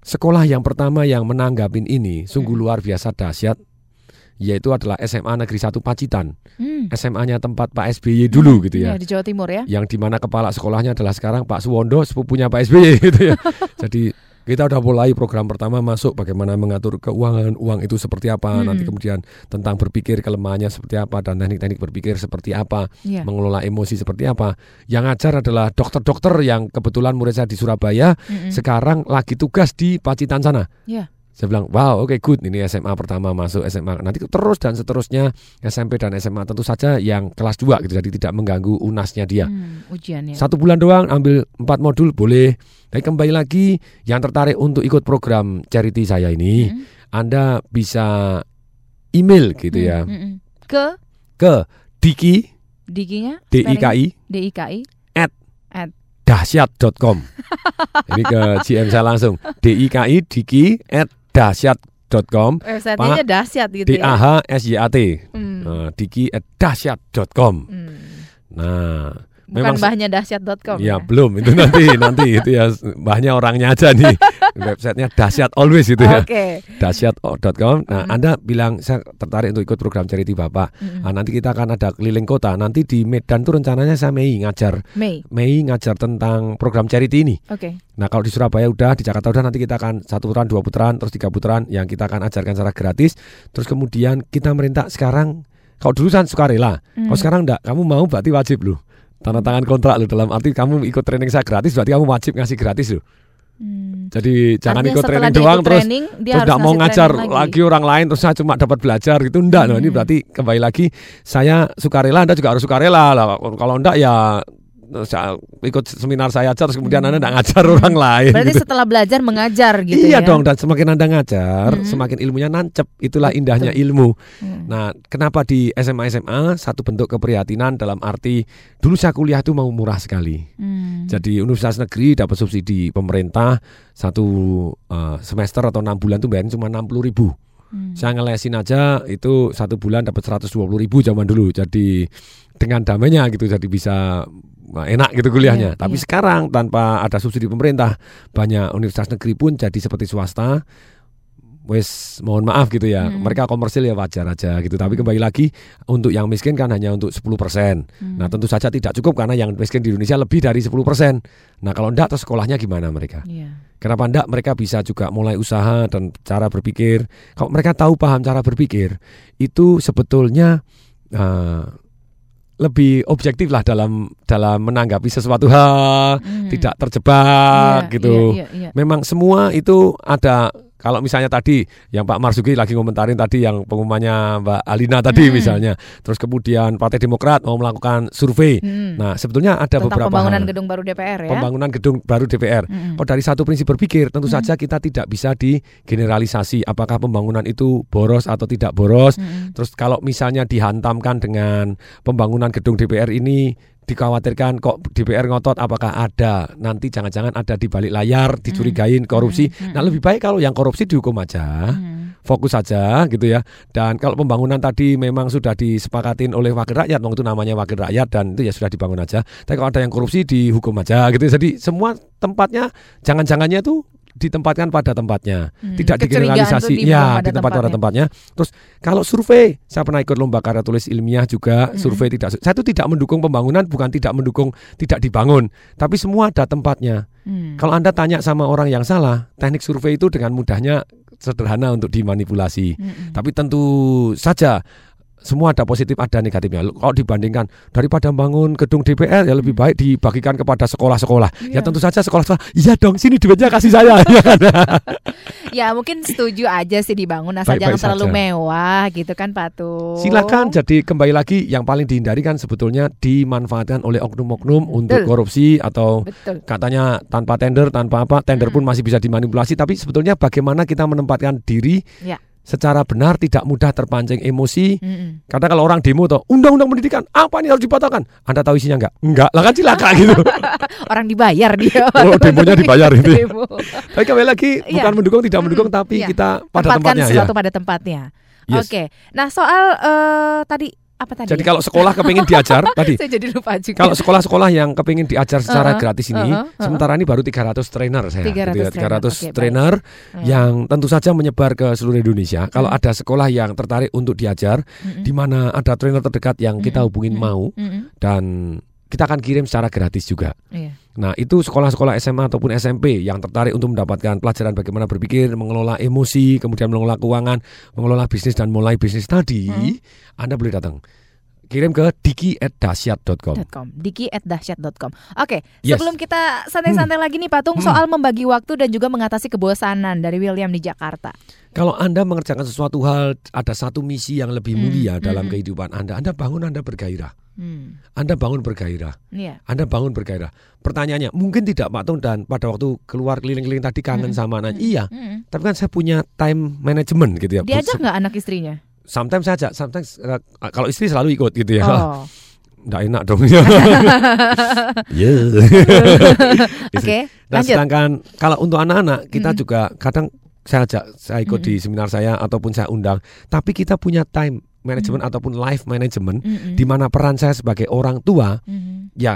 Sekolah yang pertama yang menanggapin ini sungguh luar biasa dahsyat yaitu adalah SMA Negeri 1 Pacitan. Hmm. SMA-nya tempat Pak SBY dulu gitu ya. Iya, di Jawa Timur ya. Yang di mana kepala sekolahnya adalah sekarang Pak Suwondo sepupunya Pak SBY gitu ya. Jadi kita udah mulai program pertama masuk bagaimana mengatur keuangan uang itu seperti apa Hmm. nanti kemudian tentang berpikir kelemahannya seperti apa dan teknik-teknik berpikir seperti apa Iya. mengelola emosi seperti apa yang ngajar adalah dokter-dokter yang kebetulan murid saya di Surabaya Mm-mm. sekarang lagi tugas di Pacitan sana Iya. Saya bilang, wow, oke, good. Ini SMA pertama masuk SMA. Nanti terus dan seterusnya SMP dan SMA tentu saja yang kelas 2 gitu. Jadi tidak mengganggu unasnya dia. Hmm, ujiannya. Satu bulan doang ambil empat modul boleh. Tapi kembali lagi yang tertarik untuk ikut program charity saya ini, Hmm. Anda bisa email gitu ya Mm-mm. Ke ke Diki Dikinya? D-I-K-I. D-I-K-I. at At. dahsyat.com. Ini ke GM saya langsung. D-I-K-I Diki at dahsyat.com. Websitenya dahsyat gitu D ya. A H S Y A T. Hmm. Nah, Diki at dahsyat.com. Nah, Bukan se- mbahnya dahsyat.com. Ya, belum itu nanti nanti itu ya mbahnya orangnya aja nih. Websitenya dahsyat always itu ya. Oke. Dahsyat.com. Nah, Anda bilang saya tertarik untuk ikut program charity Bapak. Mm-mm. Nah, nanti kita akan ada keliling kota. Nanti di Medan tuh rencananya saya Mei ngajar. Mei. Mei ngajar tentang program charity ini. Oke. Nah kalau di Surabaya udah, di Jakarta udah nanti kita akan satu putaran, dua putaran, terus tiga putaran yang kita akan ajarkan secara gratis. Terus kemudian kita merintah sekarang, kalau dulu kan sukarela, Hmm. kalau sekarang enggak, kamu mau berarti wajib loh. Tanda tangan kontrak loh dalam arti kamu ikut training saya gratis berarti kamu wajib ngasih gratis loh. Jadi jangan Hmm. Ikut training dia doang ikut terus training, dia terus nggak mau ngajar lagi. lagi. Hmm. orang lain terus saya cuma dapat belajar gitu enggak. Nah, ini berarti kembali lagi saya sukarela Anda juga harus sukarela lah. Kalau enggak ya saya ikut seminar saya aja terus kemudian Anda tidak ngajar orang lain. Berarti gitu. setelah belajar mengajar gitu iya ya. dong dan semakin Anda ngajar, Mhm. semakin ilmunya nancep. Itulah indahnya ilmu. Nah, kenapa di SMA SMA satu bentuk keprihatinan dalam arti dulu saya kuliah itu mau murah sekali. Hmm. Jadi universitas negeri dapat subsidi pemerintah satu eh, semester atau enam bulan tuh bayarnya cuma enam puluh ribu. Hmm. Saya ngelesin aja itu satu bulan dapat 120 ribu zaman dulu. Jadi dengan damainya gitu jadi bisa enak gitu kuliahnya. Iya, Tapi iya. sekarang tanpa ada subsidi pemerintah banyak universitas negeri pun jadi seperti swasta. Wes mohon maaf gitu ya. Hmm. Mereka komersil ya wajar aja gitu. Tapi kembali lagi untuk yang miskin kan hanya untuk 10%. Hmm. Nah, tentu saja tidak cukup karena yang miskin di Indonesia lebih dari 10%. Nah, kalau enggak terus sekolahnya gimana mereka? Iya. Kenapa enggak mereka bisa juga mulai usaha dan cara berpikir. Kalau mereka tahu paham cara berpikir, itu sebetulnya eh, lebih objektif lah dalam dalam menanggapi sesuatu hal, Mhm. tidak terjebak Iya, gitu. iya, iya, iya. Memang semua itu ada kalau misalnya tadi yang Pak Marzuki lagi ngomentarin tadi yang pengumumannya Mbak Alina tadi Hmm. misalnya, terus kemudian Partai Demokrat mau melakukan survei. Hmm. Nah, sebetulnya ada Tentang beberapa pembangunan hal. gedung baru DPR ya. Pembangunan gedung baru DPR. Mm-mm. Kalau dari satu prinsip berpikir, tentu saja kita tidak bisa digeneralisasi apakah pembangunan itu boros atau tidak boros. Mm-mm. Terus kalau misalnya dihantamkan dengan pembangunan gedung DPR ini dikhawatirkan kok DPR ngotot apakah ada nanti jangan-jangan ada di balik layar dicurigain korupsi. Nah, lebih baik kalau yang korupsi dihukum aja. Fokus saja gitu ya. Dan kalau pembangunan tadi memang sudah disepakatin oleh wakil rakyat, wong itu namanya wakil rakyat dan itu ya sudah dibangun aja. Tapi kalau ada yang korupsi dihukum aja gitu. Jadi semua tempatnya jangan-jangannya tuh ditempatkan pada tempatnya, Hmm, tidak digeneralisasi. Ya, di tempat pada tempatnya. Terus kalau survei, saya pernah ikut lomba karya tulis ilmiah juga, Mm-mm. survei tidak saya itu tidak mendukung pembangunan, bukan tidak mendukung tidak dibangun, tapi semua ada tempatnya. Hmm. Kalau Anda tanya sama orang yang salah, teknik survei itu dengan mudahnya sederhana untuk dimanipulasi. Mm-mm. Tapi tentu saja semua ada positif ada negatifnya. Kalau dibandingkan daripada bangun gedung DPR ya lebih baik dibagikan kepada sekolah-sekolah. Ya Iya. tentu saja sekolah-sekolah. Iya dong, sini duitnya kasih saya. Ya kan? Ya mungkin setuju aja sih dibangun asal Baik-baik jangan terlalu saja. mewah gitu kan Patu. Silakan. Jadi kembali lagi yang paling dihindari kan sebetulnya dimanfaatkan oleh oknum-oknum untuk korupsi atau Betul. katanya tanpa tender, tanpa apa, tender pun masih bisa dimanipulasi. Tapi sebetulnya bagaimana kita menempatkan diri Ya. Secara benar tidak mudah terpancing emosi. Mm-mm. Karena kalau orang demo tuh undang-undang pendidikan apa nih harus dibatalkan? Anda tahu isinya enggak? Enggak, lah kan cilaka gitu. Orang dibayar dia. Oh, demonya dibayar itu. ya. Demo. Tapi kembali lagi Iya. bukan mendukung tidak mendukung tapi Iya. kita pada Tempatkan tempatnya ya. sesuatu pada tempatnya. Yes. Oke. Nah, soal eh, tadi apa tadi? Jadi ya? kalau sekolah kepingin diajar tadi Saya jadi lupa juga. Kalau sekolah-sekolah yang kepingin diajar secara Uh-uh, gratis ini, uh-uh, uh-uh. sementara ini baru 300 trainer saya. 300 gitu ya, 300 trainer, baik. trainer Hmm. yang tentu saja menyebar ke seluruh Indonesia. Kalau Hmm. ada sekolah yang tertarik untuk diajar, Mm-mm. di mana ada trainer terdekat yang kita hubungin mau, Mm-mm. dan kita akan kirim secara gratis juga. Iya. Nah, itu sekolah-sekolah SMA ataupun SMP yang tertarik untuk mendapatkan pelajaran bagaimana berpikir, mengelola emosi, kemudian mengelola keuangan, mengelola bisnis dan mulai bisnis tadi, Hmm. Anda boleh datang. Kirim ke diki@dasyat.com. .com, diki@dahsyat.com. Oke, Yes. sebelum kita santai-santai lagi nih Patung Hmm. soal membagi waktu dan juga mengatasi kebosanan dari William di Jakarta. Kalau Anda mengerjakan sesuatu hal, ada satu misi yang lebih Hmm, mulia hmm, dalam hmm. kehidupan Anda. Anda bangun, Anda bergairah. Hmm. Anda bangun bergairah. Iya. Anda bangun bergairah. Pertanyaannya, mungkin tidak Pak Tung dan pada waktu keluar keliling-keliling tadi kangen Hmm, sama anak. Iya. Hmm. Tapi kan saya punya time management gitu ya. Diajak nggak anak istrinya? Sometimes saja, sometimes uh, kalau istri selalu ikut gitu ya. Oh. Nggak enak dong. Ya. Oke, Nah, lanjut. sedangkan kalau untuk anak-anak kita Mm-mm. juga kadang saya ajak saya ikut di seminar saya ataupun saya undang, tapi kita punya time management ataupun life management Mm-mm. di mana peran saya sebagai orang tua Mhm. ya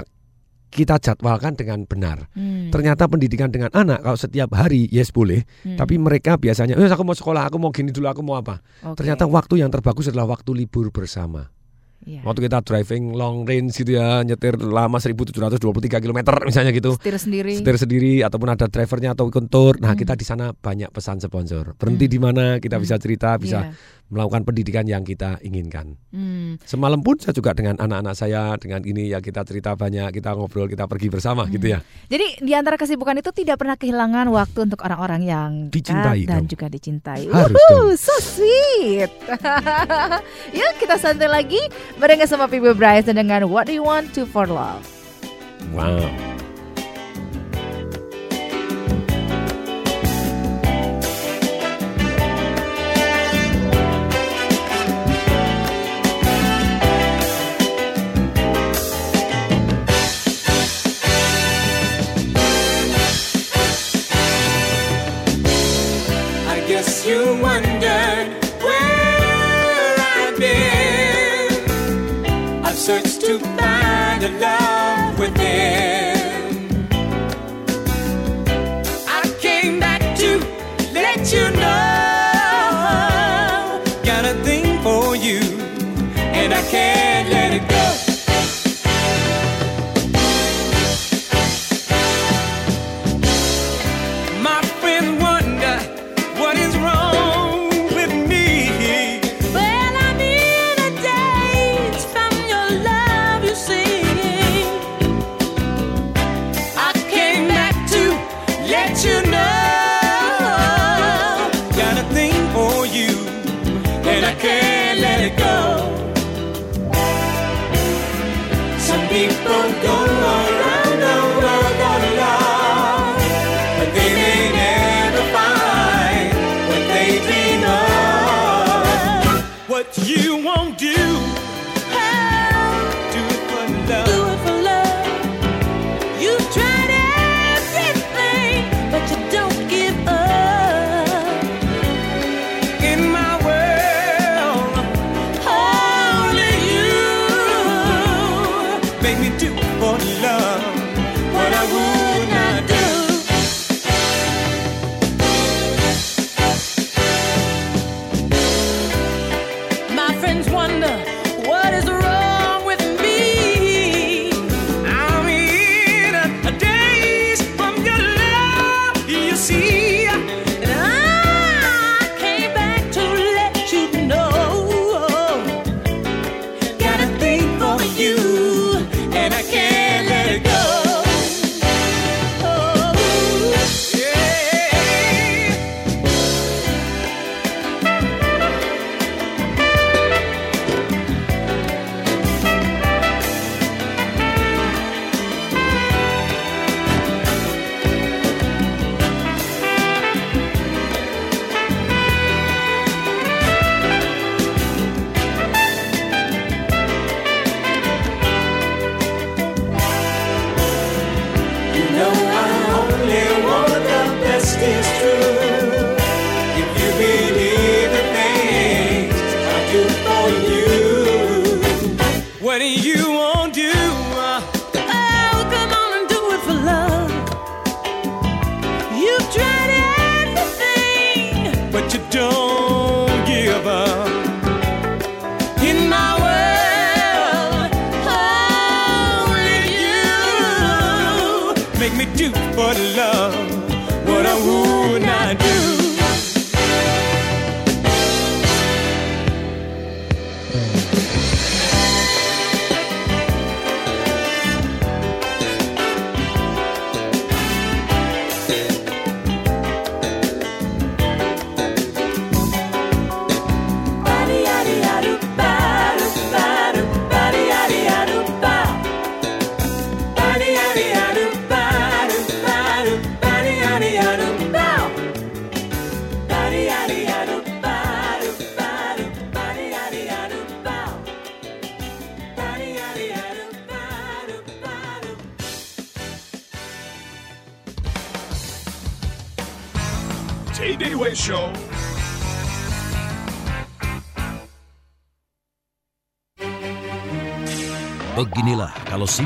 kita jadwalkan dengan benar. Hmm. Ternyata pendidikan dengan anak kalau setiap hari yes boleh, Hmm. tapi mereka biasanya, "Eh, aku mau sekolah, aku mau gini dulu, aku mau apa?" Oke. Ternyata waktu yang terbagus adalah waktu libur bersama. Iya. Waktu kita driving long range gitu ya, nyetir lama 1723 km misalnya gitu. Setir sendiri. Setir sendiri ataupun ada drivernya atau ikut tour. Nah, kita di sana banyak pesan sponsor. Berhenti di mana kita bisa cerita, bisa Iya melakukan pendidikan yang kita inginkan. Hmm. Semalam pun saya juga dengan anak-anak saya dengan ini ya kita cerita banyak, kita ngobrol, kita pergi bersama hmm. gitu ya. Jadi di antara kesibukan itu tidak pernah kehilangan waktu untuk orang-orang yang dicintai dan dong. juga dicintai. Harus Wuhu, dong. so sweet. Yuk kita santai lagi bareng sama Pibu Bryce dengan What Do You Want to For Love. Wow.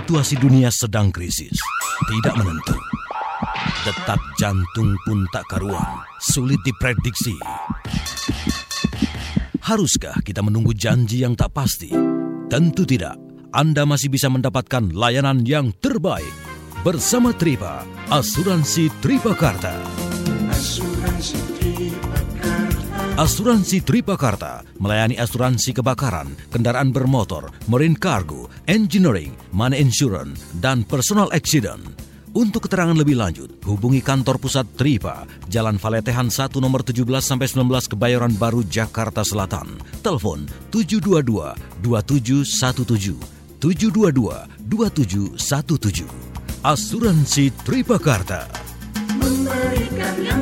Situasi dunia sedang krisis, tidak menentu. Detak jantung pun tak karuan, sulit diprediksi. Haruskah kita menunggu janji yang tak pasti? Tentu tidak. Anda masih bisa mendapatkan layanan yang terbaik bersama Tripa, asuransi Tripakarta. Asuransi Tripakarta. Asuransi Tripakarta melayani asuransi kebakaran, kendaraan bermotor, marine cargo, engineering, money insurance, dan personal accident. Untuk keterangan lebih lanjut, hubungi kantor pusat Tripa, Jalan Valetehan 1 nomor 17 sampai 19 Kebayoran Baru, Jakarta Selatan. Telepon 722-2717, 722-2717. Asuransi Tripakarta. Memberikan yang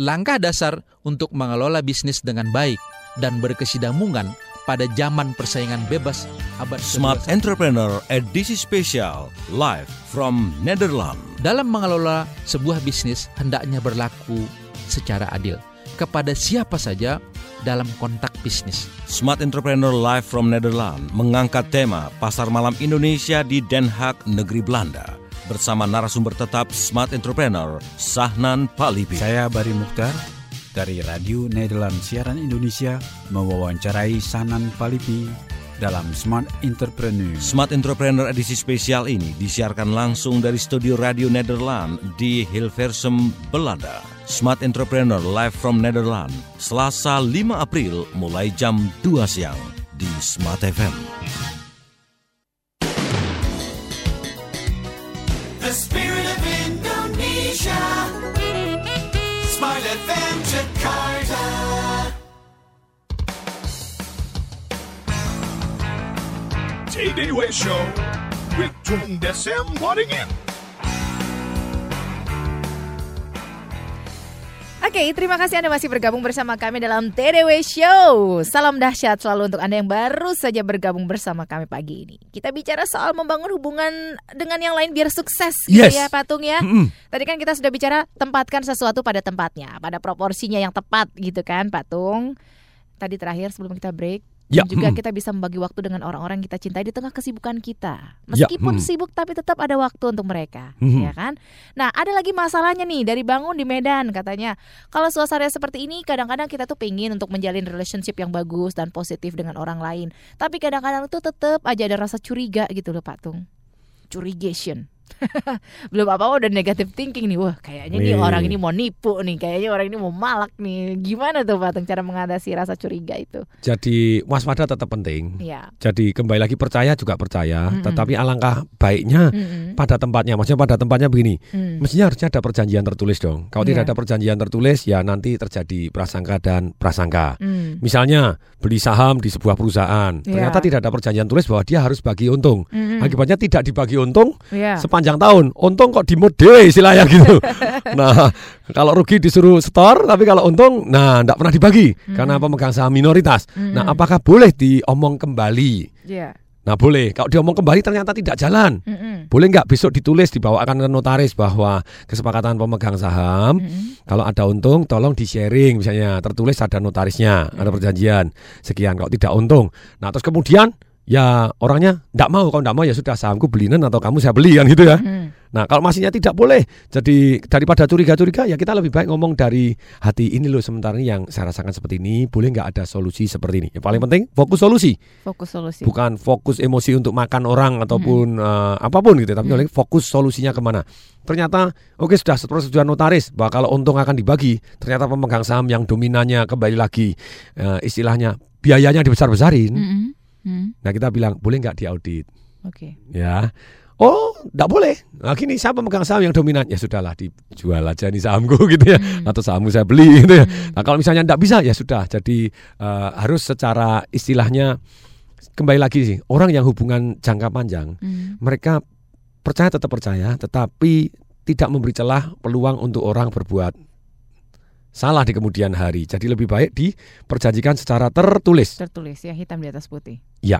Langkah dasar untuk mengelola bisnis dengan baik dan berkesinambungan pada zaman persaingan bebas abad Smart ke-21. Entrepreneur edisi spesial live from Netherlands. Dalam mengelola sebuah bisnis hendaknya berlaku secara adil kepada siapa saja dalam kontak bisnis. Smart Entrepreneur Live from Netherlands mengangkat tema Pasar Malam Indonesia di Den Haag, negeri Belanda. Bersama narasumber tetap Smart Entrepreneur, Sahnan Palipi. Saya Bari Mukhtar dari Radio Nederland Siaran Indonesia mewawancarai Sanan Palipi dalam Smart Entrepreneur. Smart Entrepreneur edisi spesial ini disiarkan langsung dari studio Radio Nederland di Hilversum, Belanda. Smart Entrepreneur live from Nederland, Selasa 5 April mulai jam 2 siang di Smart FM. Show with Tung Desem Waddingin. Oke, terima kasih Anda masih bergabung bersama kami dalam TDW Show. Salam dahsyat selalu untuk Anda yang baru saja bergabung bersama kami pagi ini. Kita bicara soal membangun hubungan dengan yang lain biar sukses gitu Yes. ya Patung ya. Mm-mm. Tadi kan kita sudah bicara tempatkan sesuatu pada tempatnya, pada proporsinya yang tepat gitu kan Patung. Tadi terakhir sebelum kita break Ya, dan juga mm. kita bisa membagi waktu dengan orang-orang yang kita cintai di tengah kesibukan kita. Ya, Meskipun mm. sibuk tapi tetap ada waktu untuk mereka, Mhm. ya kan? Nah, ada lagi masalahnya nih dari bangun di Medan katanya. Kalau suasana seperti ini kadang-kadang kita tuh pengen untuk menjalin relationship yang bagus dan positif dengan orang lain. Tapi kadang-kadang tuh tetap aja ada rasa curiga gitu loh Pak Tung. Curigation. Belum apa-apa udah negative thinking nih. Wah, kayaknya nih Wih. orang ini mau nipu nih, kayaknya orang ini mau malak nih. Gimana tuh Pak cara mengatasi rasa curiga itu? Jadi waspada tetap penting. Iya. Jadi kembali lagi percaya juga percaya, Mm-mm. tetapi alangkah baiknya Mm-mm. pada tempatnya. Maksudnya pada tempatnya begini. Mm. Mestinya harusnya ada perjanjian tertulis dong. Kalau tidak Iya. ada perjanjian tertulis, ya nanti terjadi prasangka dan prasangka. Mm. Misalnya beli saham di sebuah perusahaan, Iya. ternyata tidak ada perjanjian tulis bahwa dia harus bagi untung. Mm-mm. Akibatnya tidak dibagi untung Iya. sepanjang tahun. Untung kok dimut dewe istilahnya gitu. nah, kalau rugi disuruh setor, tapi kalau untung, nah tidak pernah dibagi karena pemegang saham minoritas. Nah, Mm-mm. apakah boleh diomong kembali? Iya. Nah boleh, kalau diomong kembali ternyata tidak jalan. Mm-mm. Boleh nggak besok ditulis dibawakan ke notaris bahwa kesepakatan pemegang saham kalau ada untung tolong di sharing misalnya tertulis ada notarisnya, ada perjanjian sekian kalau tidak untung. Nah terus kemudian ya orangnya nggak mau kalau nggak mau ya sudah sahamku beliin atau kamu saya beli kan gitu ya. Nah kalau masihnya tidak boleh, jadi daripada curiga-curiga ya kita lebih baik ngomong dari hati ini loh sementara ini yang saya rasakan seperti ini, boleh nggak ada solusi seperti ini? Yang paling penting fokus solusi Fokus solusi. bukan fokus emosi untuk makan orang ataupun eh, apa pun gitu tapi oleh fokus solusinya ke mana ternyata oke sudah persetujuan notaris bahwa kalau untung akan dibagi ternyata pemegang saham yang dominannya kembali lagi eh, istilahnya biayanya dibesar-besarin Mm-mm. Mm. nah kita bilang boleh nggak diaudit Oke. ya Oh, tidak boleh. Nah, gini saya pemegang saham yang dominan. Ya sudahlah, dijual aja nih sahamku gitu ya. Atau sahammu saya beli gitu ya. Nah, kalau misalnya tidak bisa ya sudah. Jadi eh, harus secara istilahnya kembali lagi sih. Orang yang hubungan jangka panjang, Mm. mereka percaya tetap percaya, tetapi tidak memberi celah peluang untuk orang berbuat salah di kemudian hari. Jadi lebih baik diperjanjikan secara tertulis. Tertulis ya hitam di atas putih. Ya.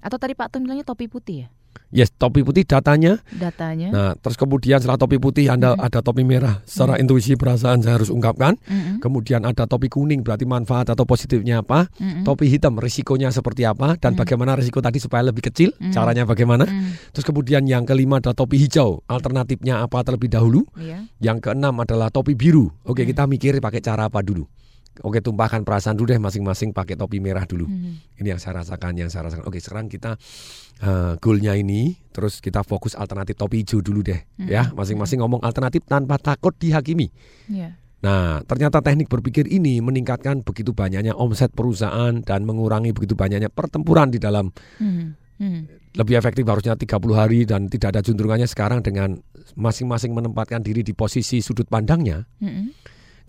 Atau tadi Pak Tung bilangnya topi putih ya? Yes, topi putih datanya Datanya. Nah, terus kemudian setelah topi putih Anda ada topi merah. Secara intuisi perasaan saya harus ungkapkan. Mm-mm. Kemudian ada topi kuning berarti manfaat atau positifnya apa? Mm-mm. Topi hitam risikonya seperti apa dan bagaimana risiko tadi supaya lebih kecil? Mm. Caranya bagaimana? Mm. Terus kemudian yang kelima ada topi hijau. Alternatifnya apa terlebih dahulu? Iya. Yang keenam adalah topi biru. Oke, kita mikir pakai cara apa dulu? Oke, tumpahkan perasaan dulu deh masing-masing pakai topi merah dulu. Mhm. Ini yang saya rasakan, yang saya rasakan. Oke, sekarang kita eh, goalnya ini, terus kita fokus alternatif topi hijau dulu deh, ya. Mhm. Masing-masing ngomong alternatif tanpa takut dihakimi. Iya. Nah, ternyata teknik berpikir ini meningkatkan begitu banyaknya omset perusahaan dan mengurangi begitu banyaknya pertempuran di dalam Mhm. Mhm. lebih efektif harusnya 30 hari dan tidak ada juntrungannya sekarang dengan masing-masing menempatkan diri di posisi sudut pandangnya. Mhm.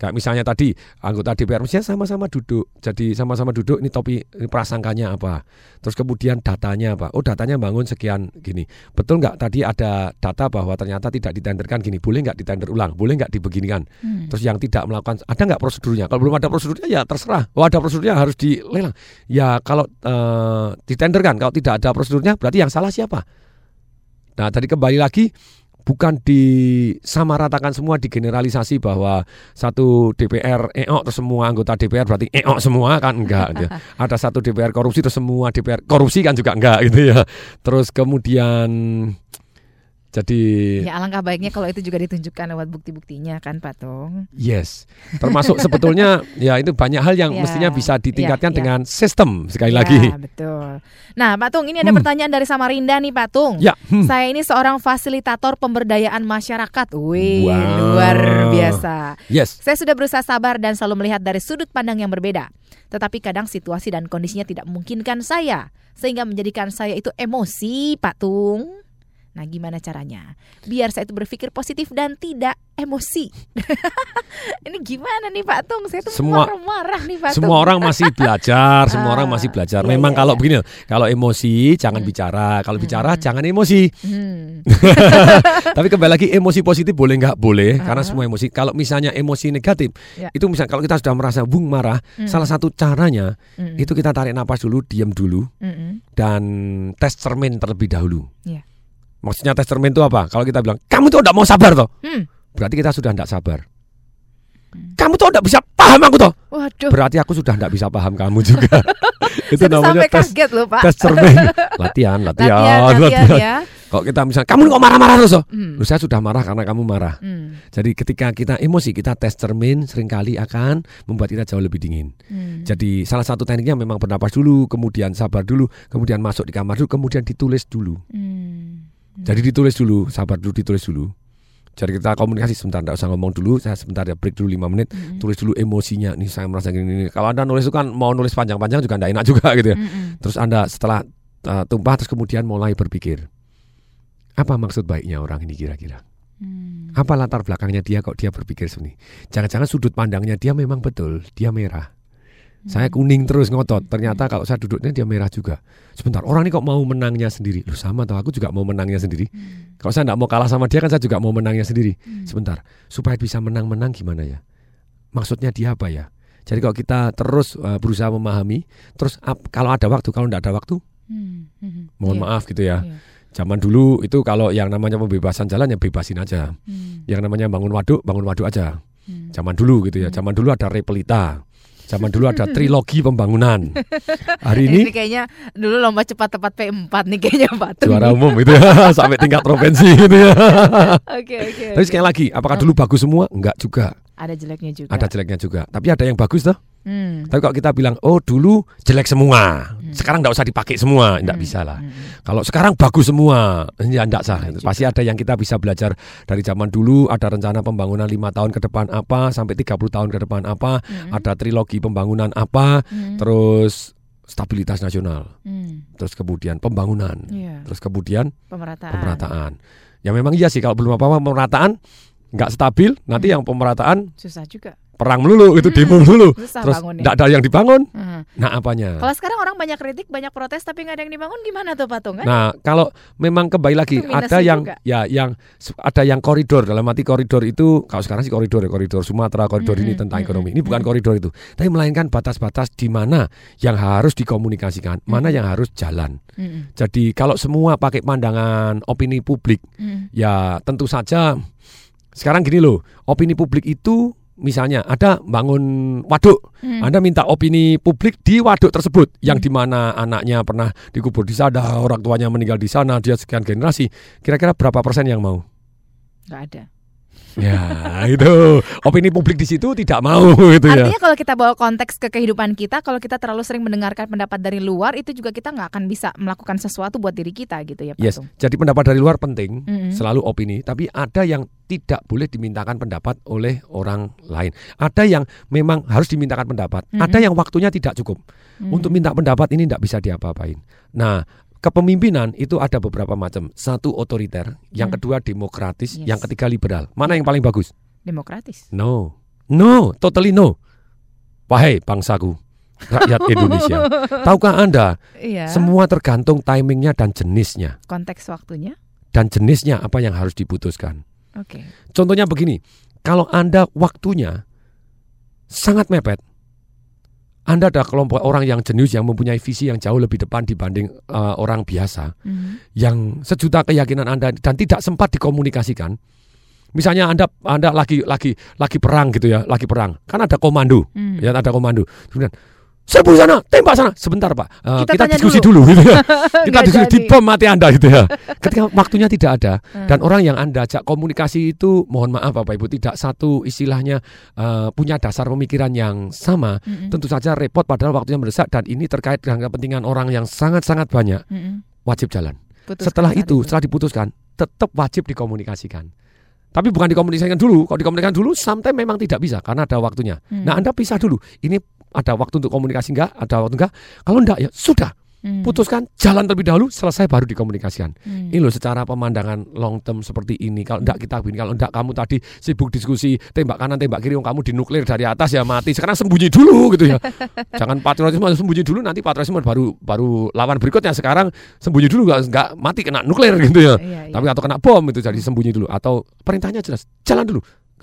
Kayak misalnya tadi anggota DPR misalnya sama-sama duduk. Jadi sama-sama duduk ini topi ini prasangkanya apa. Terus kemudian datanya apa. Oh datanya bangun sekian gini. Betul nggak tadi ada data bahwa ternyata tidak ditenderkan gini. Boleh nggak ditender ulang? Boleh nggak dibeginikan? Hmm. Terus yang tidak melakukan ada nggak prosedurnya? Kalau belum ada prosedurnya ya terserah. Oh ada prosedurnya harus dilelang. Ya kalau eh, ditenderkan. Kalau tidak ada prosedurnya berarti yang salah siapa? Nah tadi kembali lagi bukan disamaratakan semua digeneralisasi bahwa satu DPR eok terus semua anggota DPR berarti eok semua kan enggak gitu. ada satu DPR korupsi terus semua DPR korupsi kan juga enggak gitu ya terus kemudian jadi Ya alangkah baiknya kalau itu juga ditunjukkan lewat bukti-buktinya kan Patung. Yes, termasuk sebetulnya ya itu banyak hal yang Ya, mestinya bisa ditingkatkan ya, ya. dengan sistem sekali Ya, lagi. betul. Nah, Pak Tung, ini ada pertanyaan dari Samarinda nih, Pak Tung. Ya, hmm. Saya ini seorang fasilitator pemberdayaan masyarakat. Wih, Wow. luar biasa. Yes. Saya sudah berusaha sabar dan selalu melihat dari sudut pandang yang berbeda. Tetapi kadang situasi dan kondisinya tidak memungkinkan saya, sehingga menjadikan saya itu emosi, Pak Tung. Nah, gimana caranya? Biar saya itu berpikir positif dan tidak emosi. Ini gimana nih Pak Tung? Saya tuh Semua- marah-marah nih Pak Tung. Semua orang masih belajar, semua orang masih belajar. iya, Memang iya, kalau iya. begini, kalau emosi jangan bicara, kalau bicara jangan emosi. Hmm. Tapi kembali lagi emosi positif boleh nggak boleh karena semua emosi. Kalau misalnya emosi negatif, Ya. itu misalnya kalau kita sudah merasa bung marah, Hmm. salah satu caranya Hmm. itu kita tarik napas dulu, diam dulu, Mm-mm. dan tes cermin terlebih dahulu. Iya. Maksudnya tes cermin itu apa? Kalau kita bilang kamu tuh tidak mau sabar toh, Hmm. berarti kita sudah tidak sabar. Kamu tuh tidak bisa paham aku toh. Waduh. Berarti aku sudah tidak bisa paham kamu juga. itu Saya namanya tes kaget loh, Pak. tes cermin. Latihan, latihan, Latihan, latihan, ya. Kalau kita misalnya kamu kok marah-marah terus toh? Hmm. Loh, saya sudah marah karena kamu marah. Hmm. Jadi ketika kita emosi, kita tes cermin sering kali akan membuat kita jauh lebih dingin. Hmm. Jadi salah satu tekniknya memang bernapas dulu, kemudian sabar dulu, kemudian masuk di kamar dulu, kemudian ditulis dulu. Hmm. Jadi ditulis dulu, sabar dulu, ditulis dulu. Jadi kita komunikasi sebentar, tidak usah ngomong dulu, saya sebentar ya break dulu 5 menit, Hmm. tulis dulu emosinya. Nih saya merasa gini, gini. Kalau anda nulis itu kan mau nulis panjang-panjang juga tidak enak juga gitu ya. Mm-mm. Terus anda setelah uh, tumpah terus kemudian mulai berpikir, apa maksud baiknya orang ini kira-kira? Hmm. Apa latar belakangnya dia kok dia berpikir sini? Jangan-jangan sudut pandangnya dia memang betul, dia merah. Saya Hmm. kuning terus ngotot. Ternyata kalau saya duduknya dia merah juga. Sebentar, orang ini kok mau menangnya sendiri? Lu sama tau, aku juga mau menangnya sendiri. Hmm. Kalau saya tidak mau kalah sama dia kan saya juga mau menangnya sendiri. Sebentar, supaya bisa menang-menang gimana ya? Maksudnya dia apa ya? Jadi kalau kita terus uh, berusaha memahami, terus ap- kalau ada waktu, kalau tidak ada waktu, Hmm. Hmm. mohon Iya. maaf gitu ya. Iya. Zaman dulu itu kalau yang namanya pembebasan jalan ya bebasin aja. Hmm. Yang namanya bangun waduk, bangun waduk aja. Zaman dulu gitu ya. Zaman dulu ada repelita. Zaman dulu ada trilogi pembangunan. Hari ini kayaknya dulu lomba cepat tepat P4 nih kayaknya Pak juara umum itu ya sampai tingkat provinsi gitu ya. Oke, oke, Tapi sekali lagi, apakah dulu bagus semua? Enggak juga. Ada jeleknya juga. Ada jeleknya juga. Tapi ada yang bagus toh. Hmm. Tapi kalau kita bilang, oh dulu jelek semua, sekarang nggak usah dipakai semua, nggak Hmm. bisa lah. Kalau sekarang bagus semua, ya nggak sah. Pasti ada yang kita bisa belajar dari zaman dulu. Ada rencana pembangunan lima tahun ke depan apa, sampai 30 tahun ke depan apa. Ada trilogi pembangunan apa, Hmm. terus stabilitas nasional, Hmm. terus kemudian pembangunan, Iya. terus kemudian Pemerataan. pemerataan. Ya memang iya sih kalau belum apa-apa pemerataan nggak stabil, nanti yang pemerataan Susah juga. Perang melulu itu demo melulu terus nggak ada yang dibangun Hmm. nah apanya Kalau sekarang orang banyak kritik, banyak protes tapi nggak ada yang dibangun gimana tuh Patung kan? nah kalau memang kembali lagi ada yang juga. ya yang ada yang koridor dalam arti koridor itu kalau sekarang sih koridor ya koridor Sumatera koridor ini tentang ekonomi ini bukan koridor itu tapi melainkan batas-batas di mana yang harus dikomunikasikan mana yang harus jalan Mm-mm. jadi kalau semua pakai pandangan opini publik Mm. ya tentu saja sekarang gini loh opini publik itu misalnya ada bangun waduk Hmm. anda minta opini publik di waduk tersebut yang di mana anaknya pernah dikubur di sana orang tuanya meninggal di sana dia sekian generasi kira-kira berapa persen yang mau Nggak ada. ya itu opini publik di situ tidak mau itu ya Artinya kalau kita bawa konteks ke kehidupan kita, kalau kita terlalu sering mendengarkan pendapat dari luar, itu juga kita nggak akan bisa melakukan sesuatu buat diri kita gitu ya Pak Yes, Tung? jadi pendapat dari luar penting, Mm-mm. selalu opini, tapi ada yang tidak boleh dimintakan pendapat oleh orang lain. Ada yang memang harus dimintakan pendapat, Mm-mm. ada yang waktunya tidak cukup. Mm. Untuk minta pendapat ini tidak bisa diapa-apain. Nah, kepemimpinan itu ada beberapa macam. Satu otoriter, yang Mm. kedua demokratis, Yes. yang ketiga liberal. Mana yang paling bagus? Demokratis. No. No, totally no. Wahai bangsaku, rakyat Indonesia. Tahukah Anda, Iya. semua tergantung timingnya dan jenisnya. Konteks waktunya. Dan jenisnya apa yang harus diputuskan. Oke. Contohnya begini, kalau Anda waktunya sangat mepet, Anda ada kelompok orang yang jenius yang mempunyai visi yang jauh lebih depan dibanding eh, orang biasa, Mhm. yang sejuta keyakinan Anda dan tidak sempat dikomunikasikan. Misalnya Anda Anda lagi lagi lagi perang gitu ya, lagi perang. Kan ada komando, Hmm. ya ada komando. Kemudian serbu sana, tembak sana. Sebentar Pak, Eh, Kita kita, diskusi dulu. dulu, gitu ya. kita diskusi di bom mati Anda gitu ya. Ketika waktunya tidak ada Hmm. dan orang yang Anda ajak komunikasi itu mohon maaf Bapak Ibu tidak satu istilahnya eh, punya dasar pemikiran yang sama, Mm-mm. tentu saja repot padahal waktunya mendesak dan ini terkait dengan kepentingan orang yang sangat-sangat banyak. Mm-mm. Wajib jalan. Putuskan Setelah saat itu, setelah diputuskan, tetap wajib dikomunikasikan. Tapi bukan dikomunikasikan dulu. Kalau dikomunikasikan dulu, sometimes memang tidak bisa karena ada waktunya. Hmm. Nah, Anda pisah dulu. Ini ada waktu untuk komunikasi enggak? Ada waktu enggak? Kalau enggak ya sudah. Hmm. Putuskan, jalan terlebih dahulu, selesai baru dikomunikasikan. Hmm. Ini loh secara pemandangan long term seperti ini. Kalau enggak kita begini, kalau enggak kamu tadi sibuk diskusi tembak kanan, tembak kiri, kamu dinuklir dari atas ya mati. Sekarang sembunyi dulu gitu ya. Jangan patriotisme sembunyi dulu nanti patriotisme baru baru lawan berikutnya. Sekarang sembunyi dulu enggak, enggak mati kena nuklir gitu ya. Iya, iya. Tapi atau kena bom itu jadi sembunyi dulu atau perintahnya jelas, jalan dulu.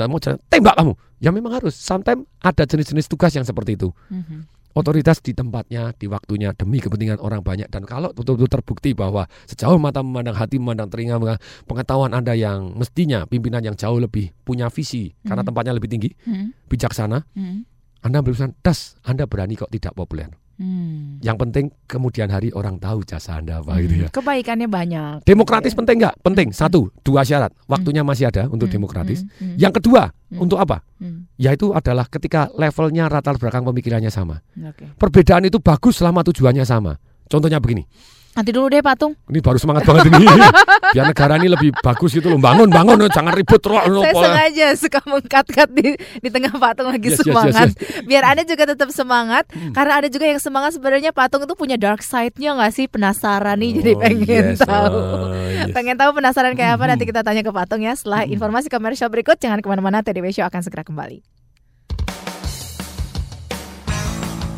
Mau jalan, tembak kamu. Ya memang harus. Sometimes ada jenis-jenis tugas yang seperti itu Mhm. otoritas di tempatnya, di waktunya demi kepentingan orang banyak dan kalau betul-betul terbukti bahwa sejauh mata memandang hati memandang telinga pengetahuan Anda yang mestinya pimpinan yang jauh lebih punya visi karena Mhm. tempatnya lebih tinggi, Mhm. bijaksana, Mhm. Anda berusaha das, Anda berani kok tidak populer. Hmm. Yang penting kemudian hari orang tahu jasa Anda apa gitu ya. Kebaikannya banyak. Demokratis penting nggak? Penting. Satu, dua syarat. Waktunya masih ada untuk demokratis. hmm, Yang kedua, Hmm. untuk apa? Hmm. Yaitu adalah ketika levelnya latar belakang pemikirannya sama. Oke. Perbedaan itu bagus selama tujuannya sama. Contohnya begini. Nanti dulu deh patung. Ini baru semangat banget ini. Biar negara ini lebih bagus gitu loh. Bangun, bangun, jangan ribut terus. Saya sengaja suka mengkat-kat di, di tengah patung lagi Yes, yes, yes, semangat. yes. Hmm. Biar Anda juga tetap semangat. Karena ada juga yang semangat sebenarnya patung itu punya dark side-nya nggak sih? Penasaran nih jadi Oh, pengen yes, tahu. oh, yes. Pengen tahu penasaran kayak apa? Hmm. Nanti kita tanya ke patung ya. Setelah informasi komersial berikut, jangan ke mana-mana. TDW Show akan segera kembali.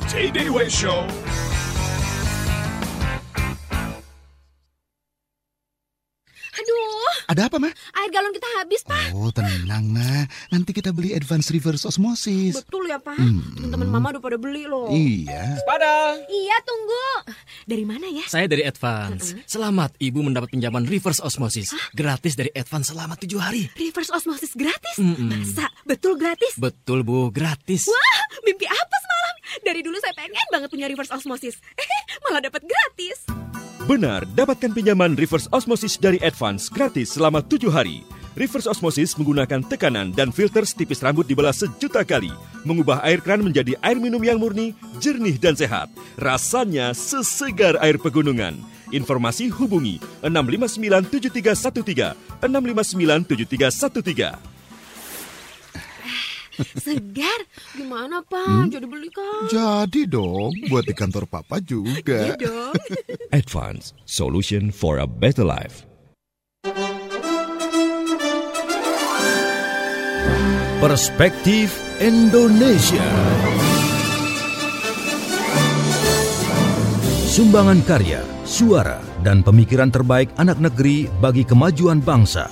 TDW Show. Aduh, Ada apa, Ma? air galon kita habis, Pak. Oh, tenang, Ma. Nanti kita beli advance reverse osmosis. Betul ya, Pak. Hmm. Teman-teman Mama udah pada beli loh. Iya. Pada. Iya, tunggu. Dari mana ya? Saya dari Advance. Selamat, Ibu mendapat pinjaman reverse osmosis. Gratis dari Advance selama tujuh hari. Reverse osmosis gratis? Mm-mm. Masa? Betul gratis? Betul, Bu. Gratis. Wah, mimpi apa semalam? Dari dulu saya pengen banget punya reverse osmosis. Eh, malah dapat gratis. Benar, dapatkan pinjaman reverse osmosis dari Advance gratis selama tujuh hari. Reverse osmosis menggunakan tekanan dan filter setipis rambut dibelah sejuta kali, mengubah air kran menjadi air minum yang murni, jernih dan sehat. Rasanya sesegar air pegunungan. Informasi hubungi 6597313 6597313. Segar? Gimana, Pak? Hmm? Jadi beli kan? Jadi dong, buat di kantor papa juga. Iya dong. Advance, solution for a better life. Perspektif Indonesia. Sumbangan karya, suara, dan pemikiran terbaik anak negeri bagi kemajuan bangsa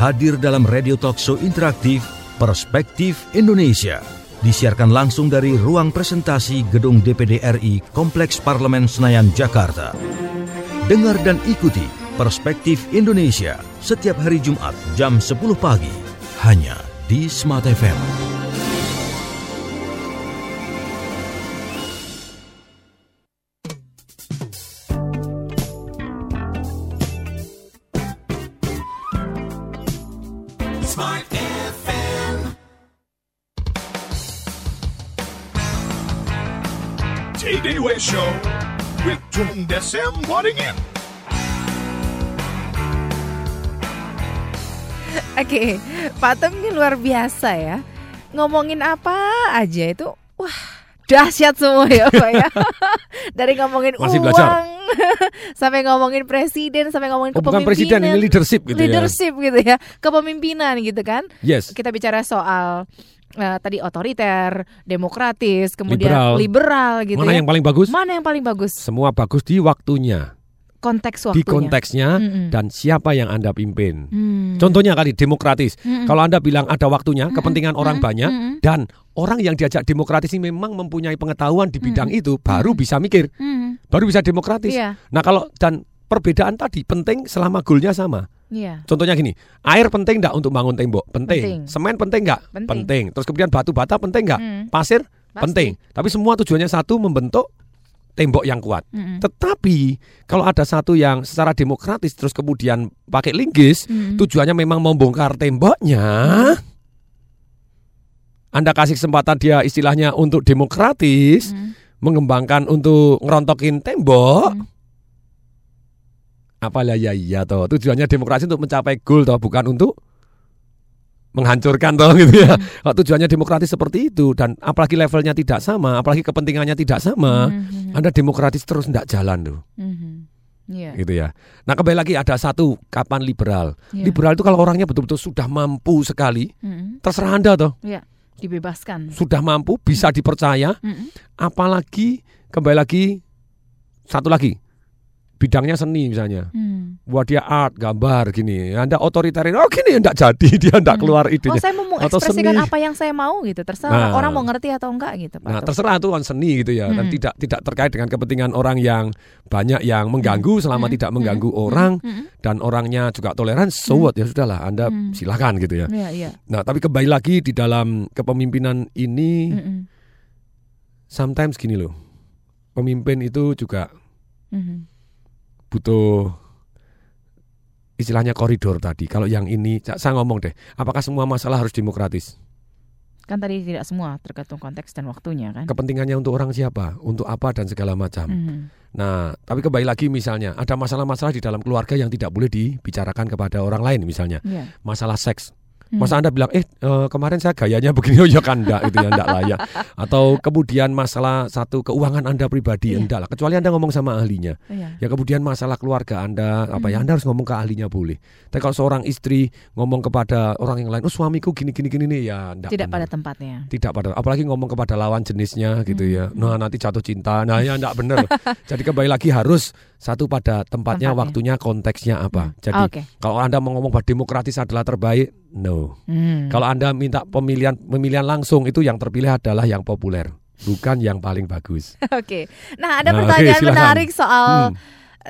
hadir dalam radio talk show interaktif Perspektif Indonesia. Disiarkan langsung dari ruang presentasi Gedung DPD RI Kompleks Parlemen Senayan, Jakarta. Dengar dan ikuti Perspektif Indonesia setiap hari Jumat jam 10 pagi hanya di Smart FM. Oke, patung ini luar biasa ya. Ngomongin apa aja itu, wah dahsyat semua ya Pak ya. Dari ngomongin Masih uang belajar. sampai ngomongin presiden, sampai ngomongin Oh, bukan presiden, kepemimpinan. ini leadership gitu ya. Leadership gitu ya, kepemimpinan gitu kan. Yes. Kita bicara soal eh, tadi otoriter, demokratis, kemudian Liberal. liberal, gitu Mana ya. yang paling bagus? Mana yang paling bagus? Semua bagus di waktunya, Konteks di waktunya. konteksnya Mm-mm. dan siapa yang Anda pimpin. Hmm. Contohnya kali demokratis. Mm-mm. Kalau Anda bilang ada waktunya, kepentingan orang banyak Mm-mm. dan orang yang diajak demokratis ini memang mempunyai pengetahuan di bidang itu, baru bisa mikir, Hmm. baru bisa demokratis. Iya. Nah, kalau dan perbedaan tadi penting selama goalnya sama. Iya. Contohnya gini, air penting nggak untuk bangun tembok? Penting. Penting. Semen penting nggak? Penting. Terus kemudian batu bata penting nggak? Hmm. Pasir Pasti. penting. Tapi semua tujuannya satu membentuk tembok yang kuat. Mm-mm. Tetapi kalau ada satu yang secara demokratis terus kemudian pakai linggis, Mm-mm. tujuannya memang membongkar temboknya. Anda kasih kesempatan dia istilahnya untuk demokratis, mengembangkan untuk ngerontokin tembok. Apalah ya iya toh. Tujuannya demokrasi untuk mencapai goal toh, bukan untuk menghancurkan toh gitu ya. Kalau tujuannya demokratis seperti itu dan apalagi levelnya tidak sama, apalagi kepentingannya tidak sama, Mhm. Anda demokratis terus tidak jalan tuh. Mhm. Iya. Gitu ya. Nah, kembali lagi ada satu kapan liberal. Iya. Liberal itu kalau orangnya betul-betul sudah mampu sekali, Mhm. terserah Anda toh. Iya, dibebaskan. Sudah mampu, bisa dipercaya, Mm-mm. apalagi kembali lagi satu lagi bidangnya seni misalnya. Hmm. Buat dia art, gambar gini. Anda otoriterin, oh gini enggak jadi, dia enggak keluar Oh, idenya. saya mau Atau mengekspresikan seni. apa yang saya mau gitu. Terserah Nah. orang mau ngerti atau enggak gitu, Pak. Nah, terserah itu kan seni gitu ya, dan Mm-mm. tidak tidak terkait dengan kepentingan orang yang banyak yang mengganggu selama Mm-mm. tidak mengganggu orang Mm-mm. dan orangnya juga toleran. So what ya sudahlah, Anda Mm. silakan gitu ya. Iya, iya. Nah, tapi kembali lagi di dalam kepemimpinan ini, Mm-mm. sometimes gini loh, pemimpin itu juga Mhm. Butuh istilahnya koridor tadi. Kalau yang ini, saya ngomong deh, apakah semua masalah harus demokratis? Kan tadi tidak semua tergantung konteks dan waktunya kan. Kepentingannya untuk orang siapa, untuk apa dan segala macam. Mhm. Nah, tapi kembali lagi misalnya ada masalah-masalah di dalam keluarga yang tidak boleh dibicarakan kepada orang lain misalnya. Iya. Masalah seks. Hmm. Masa Anda bilang, eh eh, kemarin saya gayanya begini, oh ya kan enggak, itu ya enggak layak. Atau kemudian masalah satu keuangan Anda pribadi, enggak lah. Kecuali Anda ngomong sama ahlinya. Iya. Ya kemudian masalah keluarga Anda, apa ya Hmm. Anda harus ngomong ke ahlinya boleh. Tapi kalau seorang istri ngomong kepada orang yang lain, oh suamiku gini gini gini nih, ya enggak Tidak benar. pada tempatnya. Tidak pada, apalagi ngomong kepada lawan jenisnya gitu Hmm. ya. Nah nanti jatuh cinta, nah ya enggak bener. Jadi kembali lagi harus satu pada tempatnya, Tempatnya. waktunya, konteksnya apa. Jadi Oke. kalau anda mau ngomong bahwa demokratis adalah terbaik, no. Hmm. Kalau anda minta pemilihan pemilihan langsung itu yang terpilih adalah yang populer, bukan yang paling bagus. Oke. Nah, ada Nah, pertanyaan silakan. menarik soal Hmm.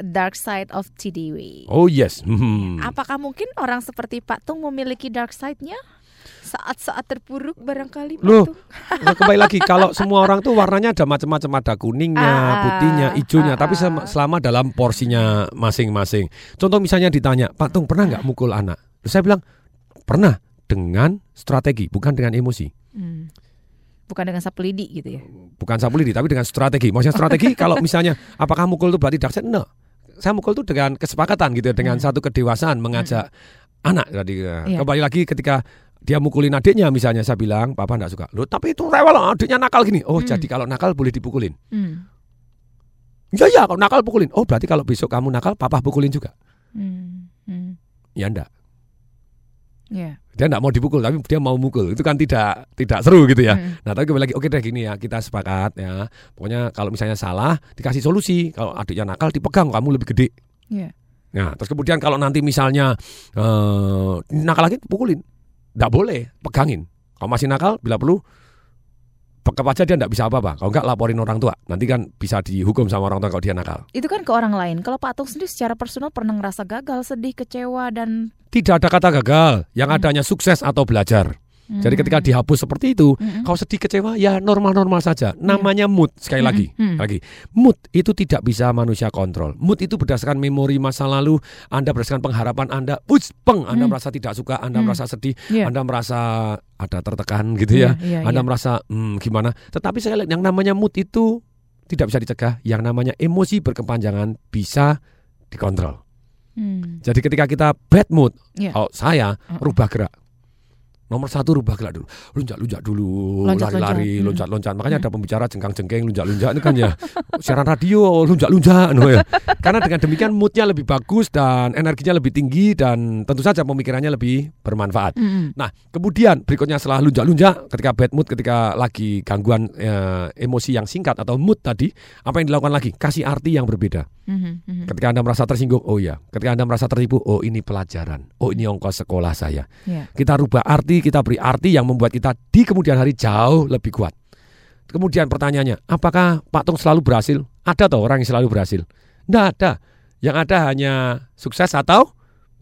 dark side of TDW. Oh yes. Hmm. Apakah mungkin orang seperti Pak Tung memiliki dark side-nya? Saat-saat terpuruk barangkali Pak Loh, Tung. Nah, kembali lagi kalau semua orang tuh warnanya ada macam-macam ada kuningnya, Ah, putihnya, hijaunya, ah, tapi sem- selama dalam porsinya masing-masing. Contoh misalnya ditanya, Pak Tung pernah nggak mukul anak? Terus saya bilang pernah dengan strategi, bukan dengan emosi. Hmm. Bukan dengan sapu lidi gitu ya. Bukan sapu lidi, tapi dengan strategi. Maksudnya strategi kalau misalnya apakah mukul itu berarti dark? No. Saya mukul itu dengan kesepakatan gitu ya, dengan satu kedewasaan mengajak anak tadi. ya. Kembali lagi ketika dia mukulin adiknya misalnya saya bilang, "Papa enggak suka." Loh, tapi itu rewel adiknya nakal gini. Oh, Hmm. jadi kalau nakal boleh dipukulin. Hmm. Ya ya, kalau nakal pukulin. Oh, berarti kalau besok kamu nakal, papa pukulin juga. Hmm. Hmm. Ya enggak. Ya. Dia enggak mau dipukul, tapi dia mau mukul. Itu kan tidak tidak seru gitu ya. Hmm. Nah, tapi kembali lagi, oke deh gini ya, kita sepakat ya. Pokoknya kalau misalnya salah, dikasih solusi. Kalau adiknya nakal, dipegang, kamu lebih gede. Ya. Nah, terus kemudian kalau nanti misalnya eh nakal lagi, pukulin. Enggak boleh, pegangin. Kalau masih nakal, bila perlu bekap aja dia enggak bisa apa-apa. Kalau enggak laporin orang tua. Nanti kan bisa dihukum sama orang tua kalau dia nakal. Itu kan ke orang lain. Kalau Pak Tung sendiri secara personal pernah ngerasa gagal, sedih, kecewa dan Tidak ada kata gagal, yang adanya sukses atau belajar. Jadi Hmm. ketika dihapus seperti itu, Hmm. kau sedih kecewa ya normal-normal saja. Namanya mood sekali Hmm. lagi, Hmm. lagi mood itu tidak bisa manusia kontrol. Mood itu berdasarkan memori masa lalu, Anda berdasarkan pengharapan Anda, Uts, peng, Anda Hmm. merasa tidak suka, Anda Hmm. merasa sedih, Iya. Anda merasa ada tertekan gitu ya, Iya, iya, Anda iya. merasa hmm, gimana. Tetapi sekali lagi, yang namanya mood itu tidak bisa dicegah, yang namanya emosi berkepanjangan bisa dikontrol. Hmm. Jadi ketika kita bad mood, Iya. kalau saya Uh-uh. rubah gerak. Nomor satu rubah gerak dulu, lunjak-lunjak dulu, lari-lari, Hmm. loncat-loncat. Makanya ada pembicara jengkang-jengkeng, lunjak-lunjak itu kan ya. Siaran radio, lunjak-lunjak. no ya. Karena dengan demikian moodnya lebih bagus dan energinya lebih tinggi dan tentu saja pemikirannya lebih bermanfaat. Mm-mm. Nah, kemudian berikutnya setelah lunjak-lunjak, ketika bad mood, ketika lagi gangguan eh, emosi yang singkat atau mood tadi, apa yang dilakukan lagi? Kasih arti yang berbeda. Mhm, mhm. Ketika Anda merasa tersinggung, oh iya. Ketika Anda merasa tertipu, oh ini pelajaran. Oh ini ongkos sekolah saya. Iya. Kita rubah arti, kita beri arti yang membuat kita di kemudian hari jauh lebih kuat. Kemudian pertanyaannya, apakah Pak Tung selalu berhasil? Ada toh orang yang selalu berhasil? Tidak ada. Yang ada hanya sukses atau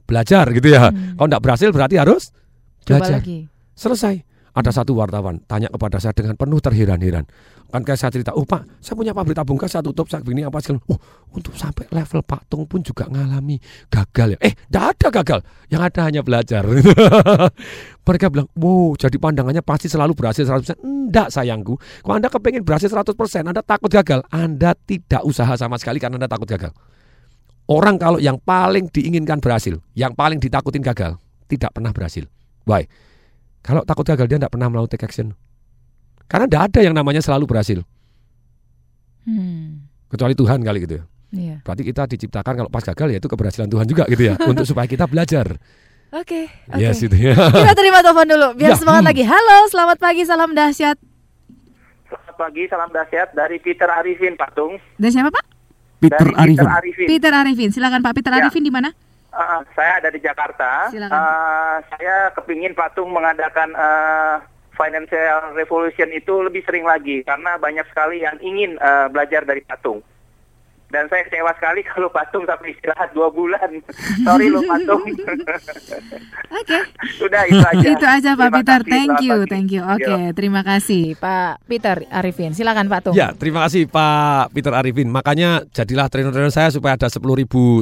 belajar gitu ya. Kalau tidak berhasil berarti harus Coba belajar. lagi. Selesai. Ada satu wartawan tanya kepada saya dengan penuh terheran-heran. Kan kayak saya cerita, oh Pak, saya punya pabrik tabung gas, saya tutup, saya begini apa segala. Oh, untuk sampai level Pak Tung pun juga ngalami gagal ya. Eh, tidak ada gagal. Yang ada hanya belajar. Mereka bilang, wow, jadi pandangannya pasti selalu berhasil 100%. Enggak sayangku. Kalau Anda kepengen berhasil 100%, Anda takut gagal. Anda tidak usaha sama sekali karena Anda takut gagal. Orang kalau yang paling diinginkan berhasil, yang paling ditakutin gagal, tidak pernah berhasil. Why? Kalau takut gagal dia tidak pernah melakukan take action. Karena tidak ada yang namanya selalu berhasil. Hmm. Kecuali Tuhan kali gitu ya. Iya. Berarti kita diciptakan kalau pas gagal ya itu keberhasilan Tuhan juga gitu ya. untuk supaya kita belajar. Oke. oke. Yes itu ya. Kita terima telepon dulu biar Ya, semangat hmm. lagi. Halo, selamat pagi, salam dahsyat. Selamat pagi, salam dahsyat dari Peter Arifin, Patung. Dari siapa Pak? Peter Dari Peter Arifin. Arifin. Peter Arifin. Silakan Pak Peter Ya. Arifin di mana? Uh, saya ada di Jakarta. Silakan. Uh, saya kepingin Patung mengadakan uh, financial revolution itu lebih sering lagi karena banyak sekali yang ingin uh, belajar dari Patung. Dan saya kecewa sekali kalau Patung sampai istirahat dua bulan. Sorry loh Patung. Oke. Sudah itu aja. Itu aja Pak Terima Peter. kasih, Thank you, pagi. thank you. Oke, Yo. terima kasih Pak Peter Arifin. Silakan Pak Tung. Ya, terima kasih Pak Peter Arifin. Makanya jadilah trainer-trainer saya supaya ada 10.000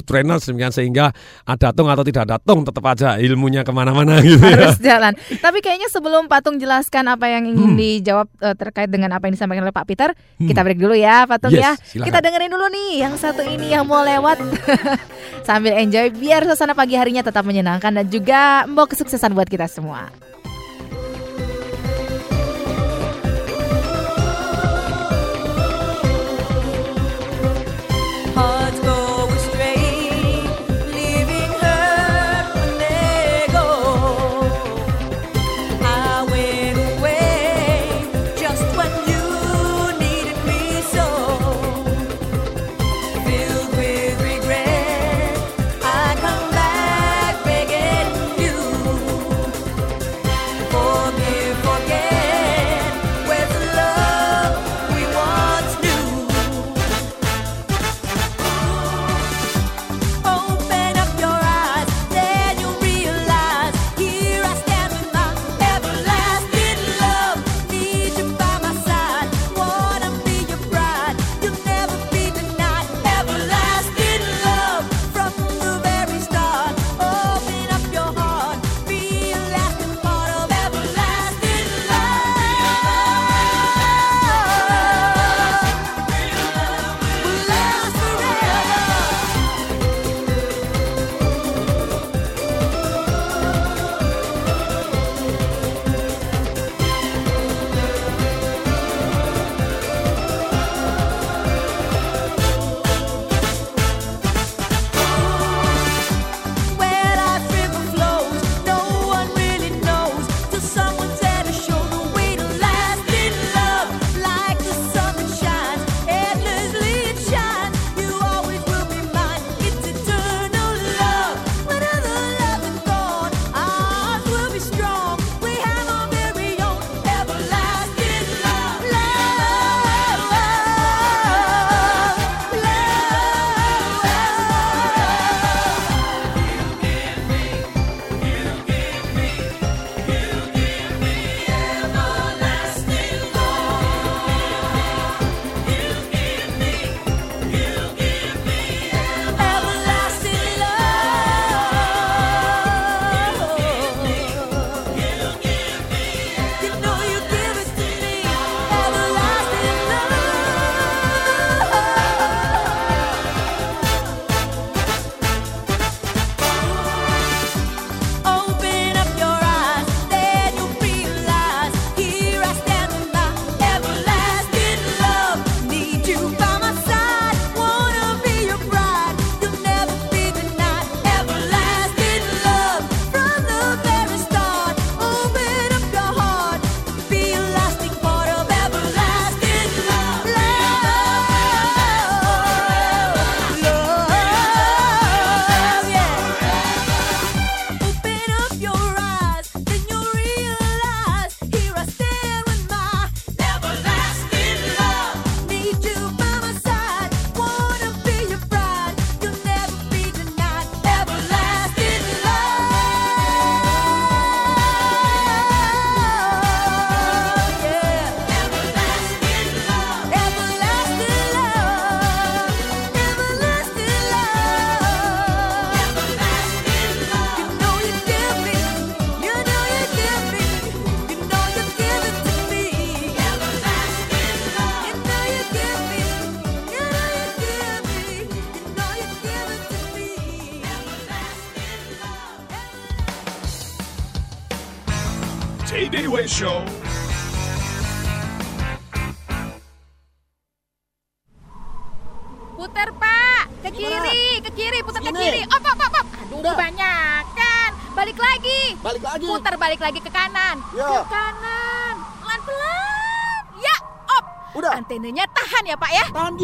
trainer demikian sehingga ada tung atau tidak ada tung tetap aja ilmunya ke mana-mana gitu ya. harus jalan. Tapi kayaknya sebelum Patung jelaskan apa yang ingin Hmm. dijawab eh, terkait dengan apa yang disampaikan oleh Pak Peter, Hmm. kita break dulu ya, Patung Yes, ya. silakan. Kita dengerin dulu nih yang satu ini yang mau lewat sambil enjoy biar suasana pagi harinya tetap menyenangkan dan juga membawa kesuksesan buat kita semua.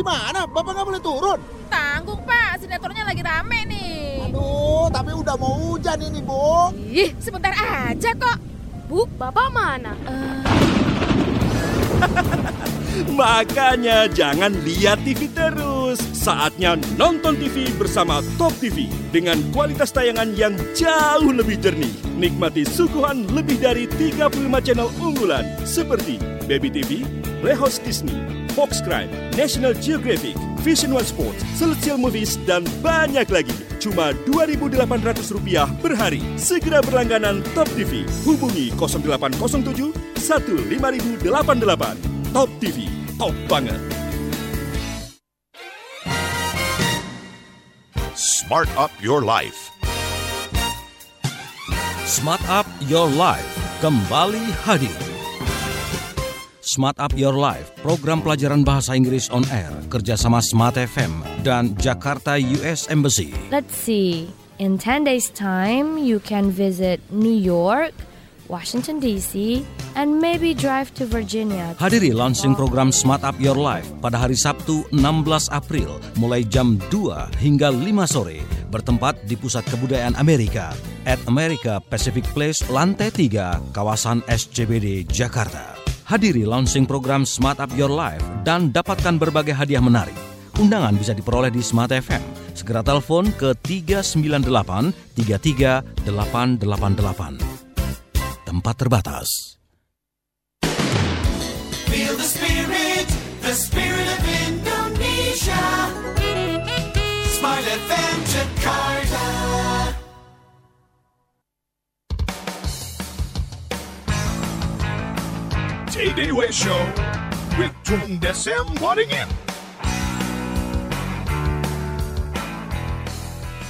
Gimana? Bapak nggak boleh turun. Tanggung pak, sinetronnya lagi rame nih. Aduh, tapi udah mau hujan ini, Bu. Ih, sebentar aja kok. Bu, bapak mana? Makanya jangan lihat TV terus. Saatnya nonton TV bersama Top TV dengan kualitas tayangan yang jauh lebih jernih. Nikmati suguhan lebih dari 35 channel unggulan seperti Baby TV, Playhouse Disney, Fox Crime, National Geographic, Vision One Sports, Celestial Movies, dan banyak lagi. Cuma Rp2.800 per hari. Segera berlangganan Top TV. Hubungi 0807 15088. Top TV, top banget. Smart up your life. Smart Up Your Life kembali hadir. Smart Up Your Life, program pelajaran bahasa Inggris on air kerjasama Smart FM dan Jakarta US Embassy. Let's see. In 10 days' time, you can visit New York, Washington, D.C., and maybe drive to Virginia. Hadiri launching program Smart Up Your Life pada hari Sabtu 16 April mulai jam 2 hingga 5 sore bertempat di Pusat Kebudayaan Amerika at America Pacific Place lantai 3 kawasan SCBD Jakarta. Hadiri launching program Smart Up Your Life dan dapatkan berbagai hadiah menarik. Undangan bisa diperoleh di Smart FM. Segera telepon ke 398 33888. Tempat terbatas. Feel the spirit, the spirit of Indonesia. Smart FM Tay Way Show with Tung Desem Wadding In.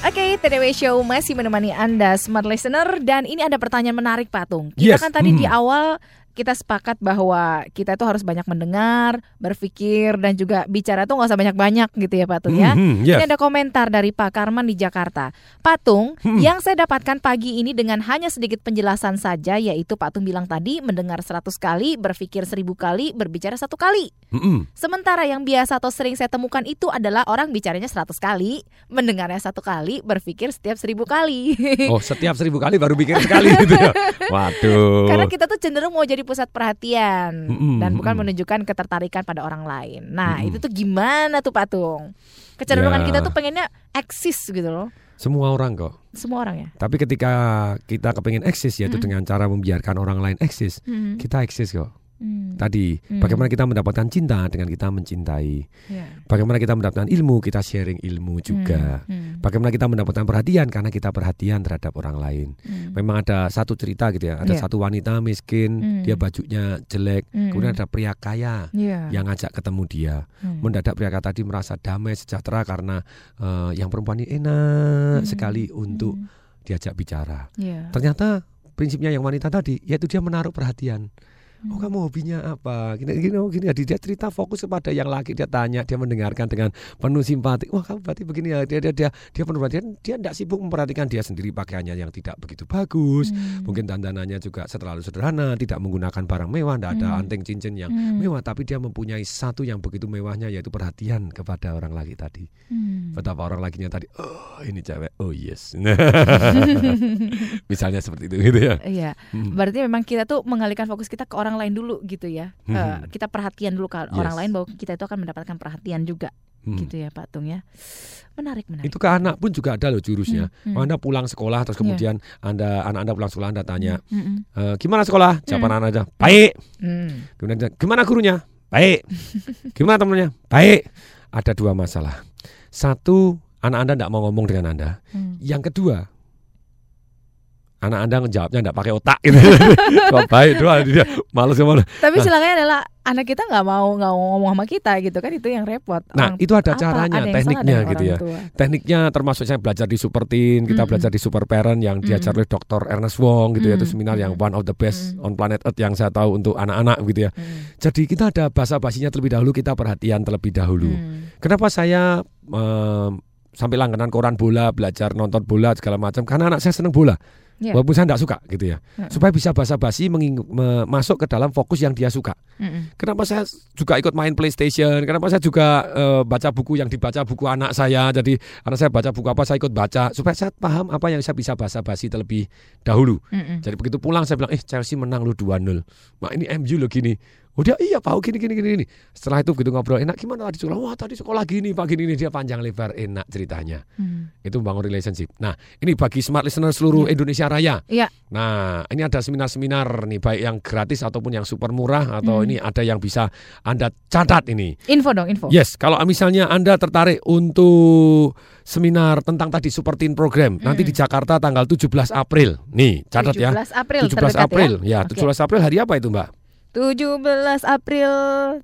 Oke, TDW Show masih menemani Anda smart listener dan ini ada pertanyaan menarik Pak Tung. Kita Yes. kan tadi di Hmm. awal kita sepakat bahwa kita itu harus banyak mendengar, berpikir dan juga bicara tuh nggak usah banyak-banyak gitu ya Pak Tung ya. Mhm, yes. Ini ada komentar dari Pak Karman di Jakarta. Pak Tung, Hmm. yang saya dapatkan pagi ini dengan hanya sedikit penjelasan saja yaitu Pak Tung bilang tadi mendengar 100 kali, berpikir 1000 kali, berbicara satu kali. Mm-mm. Sementara yang biasa atau sering saya temukan itu adalah orang bicaranya 100 kali, mendengarnya satu kali, berpikir setiap seribu kali. Oh, setiap seribu kali baru pikir sekali gitu ya. Waduh. Karena kita tuh cenderung mau jadi pusat perhatian Mm-mm, dan bukan menunjukkan ketertarikan pada orang lain. Nah, Mm-mm. itu tuh gimana tuh Patung? Kecenderungan Ya. kita tuh pengennya eksis gitu loh. Semua orang kok. Semua orang ya. Tapi ketika kita kepengen eksis yaitu Mm-mm. dengan cara membiarkan orang lain eksis, Mm-mm. kita eksis kok. Mm. Tadi, Mm. bagaimana kita mendapatkan cinta dengan kita mencintai. Ya. Bagaimana kita mendapatkan ilmu, kita sharing ilmu juga. Mm. Bagaimana kita mendapatkan perhatian karena kita perhatian terhadap orang lain. Mm. Memang ada satu cerita gitu ya, ada Iya. satu wanita miskin, Mm. dia bajunya jelek, Mm. kemudian ada pria kaya Iya. yang ngajak ketemu dia. Mm. Mendadak pria kaya tadi merasa damai sejahtera karena eh, yang perempuan ini enak Mm. sekali untuk diajak bicara. Iya. Ternyata prinsipnya yang wanita tadi yaitu dia menaruh perhatian. Oh kamu hobinya apa? Gini gini oh, gini dia, dia cerita fokus kepada yang laki dia tanya dia mendengarkan dengan penuh simpati. Wah kamu berarti begini ya dia dia dia dia penuh perhatian dia tidak sibuk memperhatikan dia sendiri pakaiannya yang tidak begitu bagus. Mungkin dandanannya juga terlalu sederhana, tidak menggunakan barang mewah, tidak ada Hmm. anting cincin yang Hmm. mewah, tapi dia mempunyai satu yang begitu mewahnya yaitu perhatian kepada orang laki tadi. Hmm. Betapa orang lakinya tadi, oh ini cewek, oh yes. Misalnya seperti itu gitu ya. Iya, Hmm. berarti memang kita tuh mengalihkan fokus kita ke orang lain dulu gitu ya. Hmm. Eh, kita perhatian dulu ke orang Yes. lain bahwa kita itu akan mendapatkan perhatian juga, Hmm. gitu ya Pak Tung ya. Menarik, menarik. Itu ke anak pun juga ada loh jurusnya. Hmm, hmm. Anda pulang sekolah terus Iya. kemudian Anda anak Anda pulang sekolah Anda tanya, Hmm, hmm. "Eh, gimana sekolah? Jawaban Hmm. anak aja, baik. Hmm. Kemudian dia, gimana gurunya? Baik. Gimana temannya? Baik. Ada dua masalah. Satu, anak Anda tidak mau ngomong dengan Anda. Hmm. Yang kedua, anak anda ngejawabnya nggak pakai otak gitu. Kok baik doang dia males ke mana. Tapi Nah, adalah anak kita nggak mau nggak mau ngomong sama kita gitu kan itu yang repot. Nah, Orang- itu ada apa, caranya, ada tekniknya gitu ya. tua. Tekniknya termasuk saya belajar di Super Teen, kita Mm-mm. belajar di Super Parent yang diajar oleh Dr. Ernest Wong gitu ya, itu seminar yang one of the best on planet Earth yang saya tahu untuk anak-anak gitu ya. Jadi kita ada bahasa basinya terlebih dahulu, kita perhatian terlebih dahulu. Hmm. Kenapa saya em, sampai langganan koran bola, belajar nonton bola segala macam karena anak saya seneng bola. Iya. Walaupun saya tidak suka gitu ya. Mm-mm. Supaya bisa basa-basi masuk ke dalam fokus yang dia suka. Mm-mm. Kenapa saya juga ikut main PlayStation? Kenapa saya juga eh, baca buku yang dibaca buku anak saya? Jadi anak saya baca buku apa saya ikut baca supaya saya paham apa yang saya bisa basa-basi terlebih dahulu. Mm-mm. Jadi begitu pulang saya bilang, "Eh, Chelsea menang lu 2-0." Mak ini MU lo gini. Oh dia iya Pak, oh, gini gini gini gini. Setelah itu begitu ngobrol, enak gimana tadi sekolah? Wah tadi sekolah gini Pak gini ini dia panjang lebar enak ceritanya. Hmm. Itu membangun relationship. Nah ini bagi smart listener seluruh Indonesia Raya. Iya. Nah, ini ada seminar-seminar nih, baik yang gratis ataupun yang super murah atau Hmm. ini ada yang bisa Anda catat ini. Info dong, info. Yes, kalau misalnya Anda tertarik untuk seminar tentang tadi Super Teen Program, nanti di Jakarta tanggal 17 April. Nih, catat ya. 17 April 17 terdekat ya? April. Ya, Oke. 17 April hari apa itu, Mbak? 17 April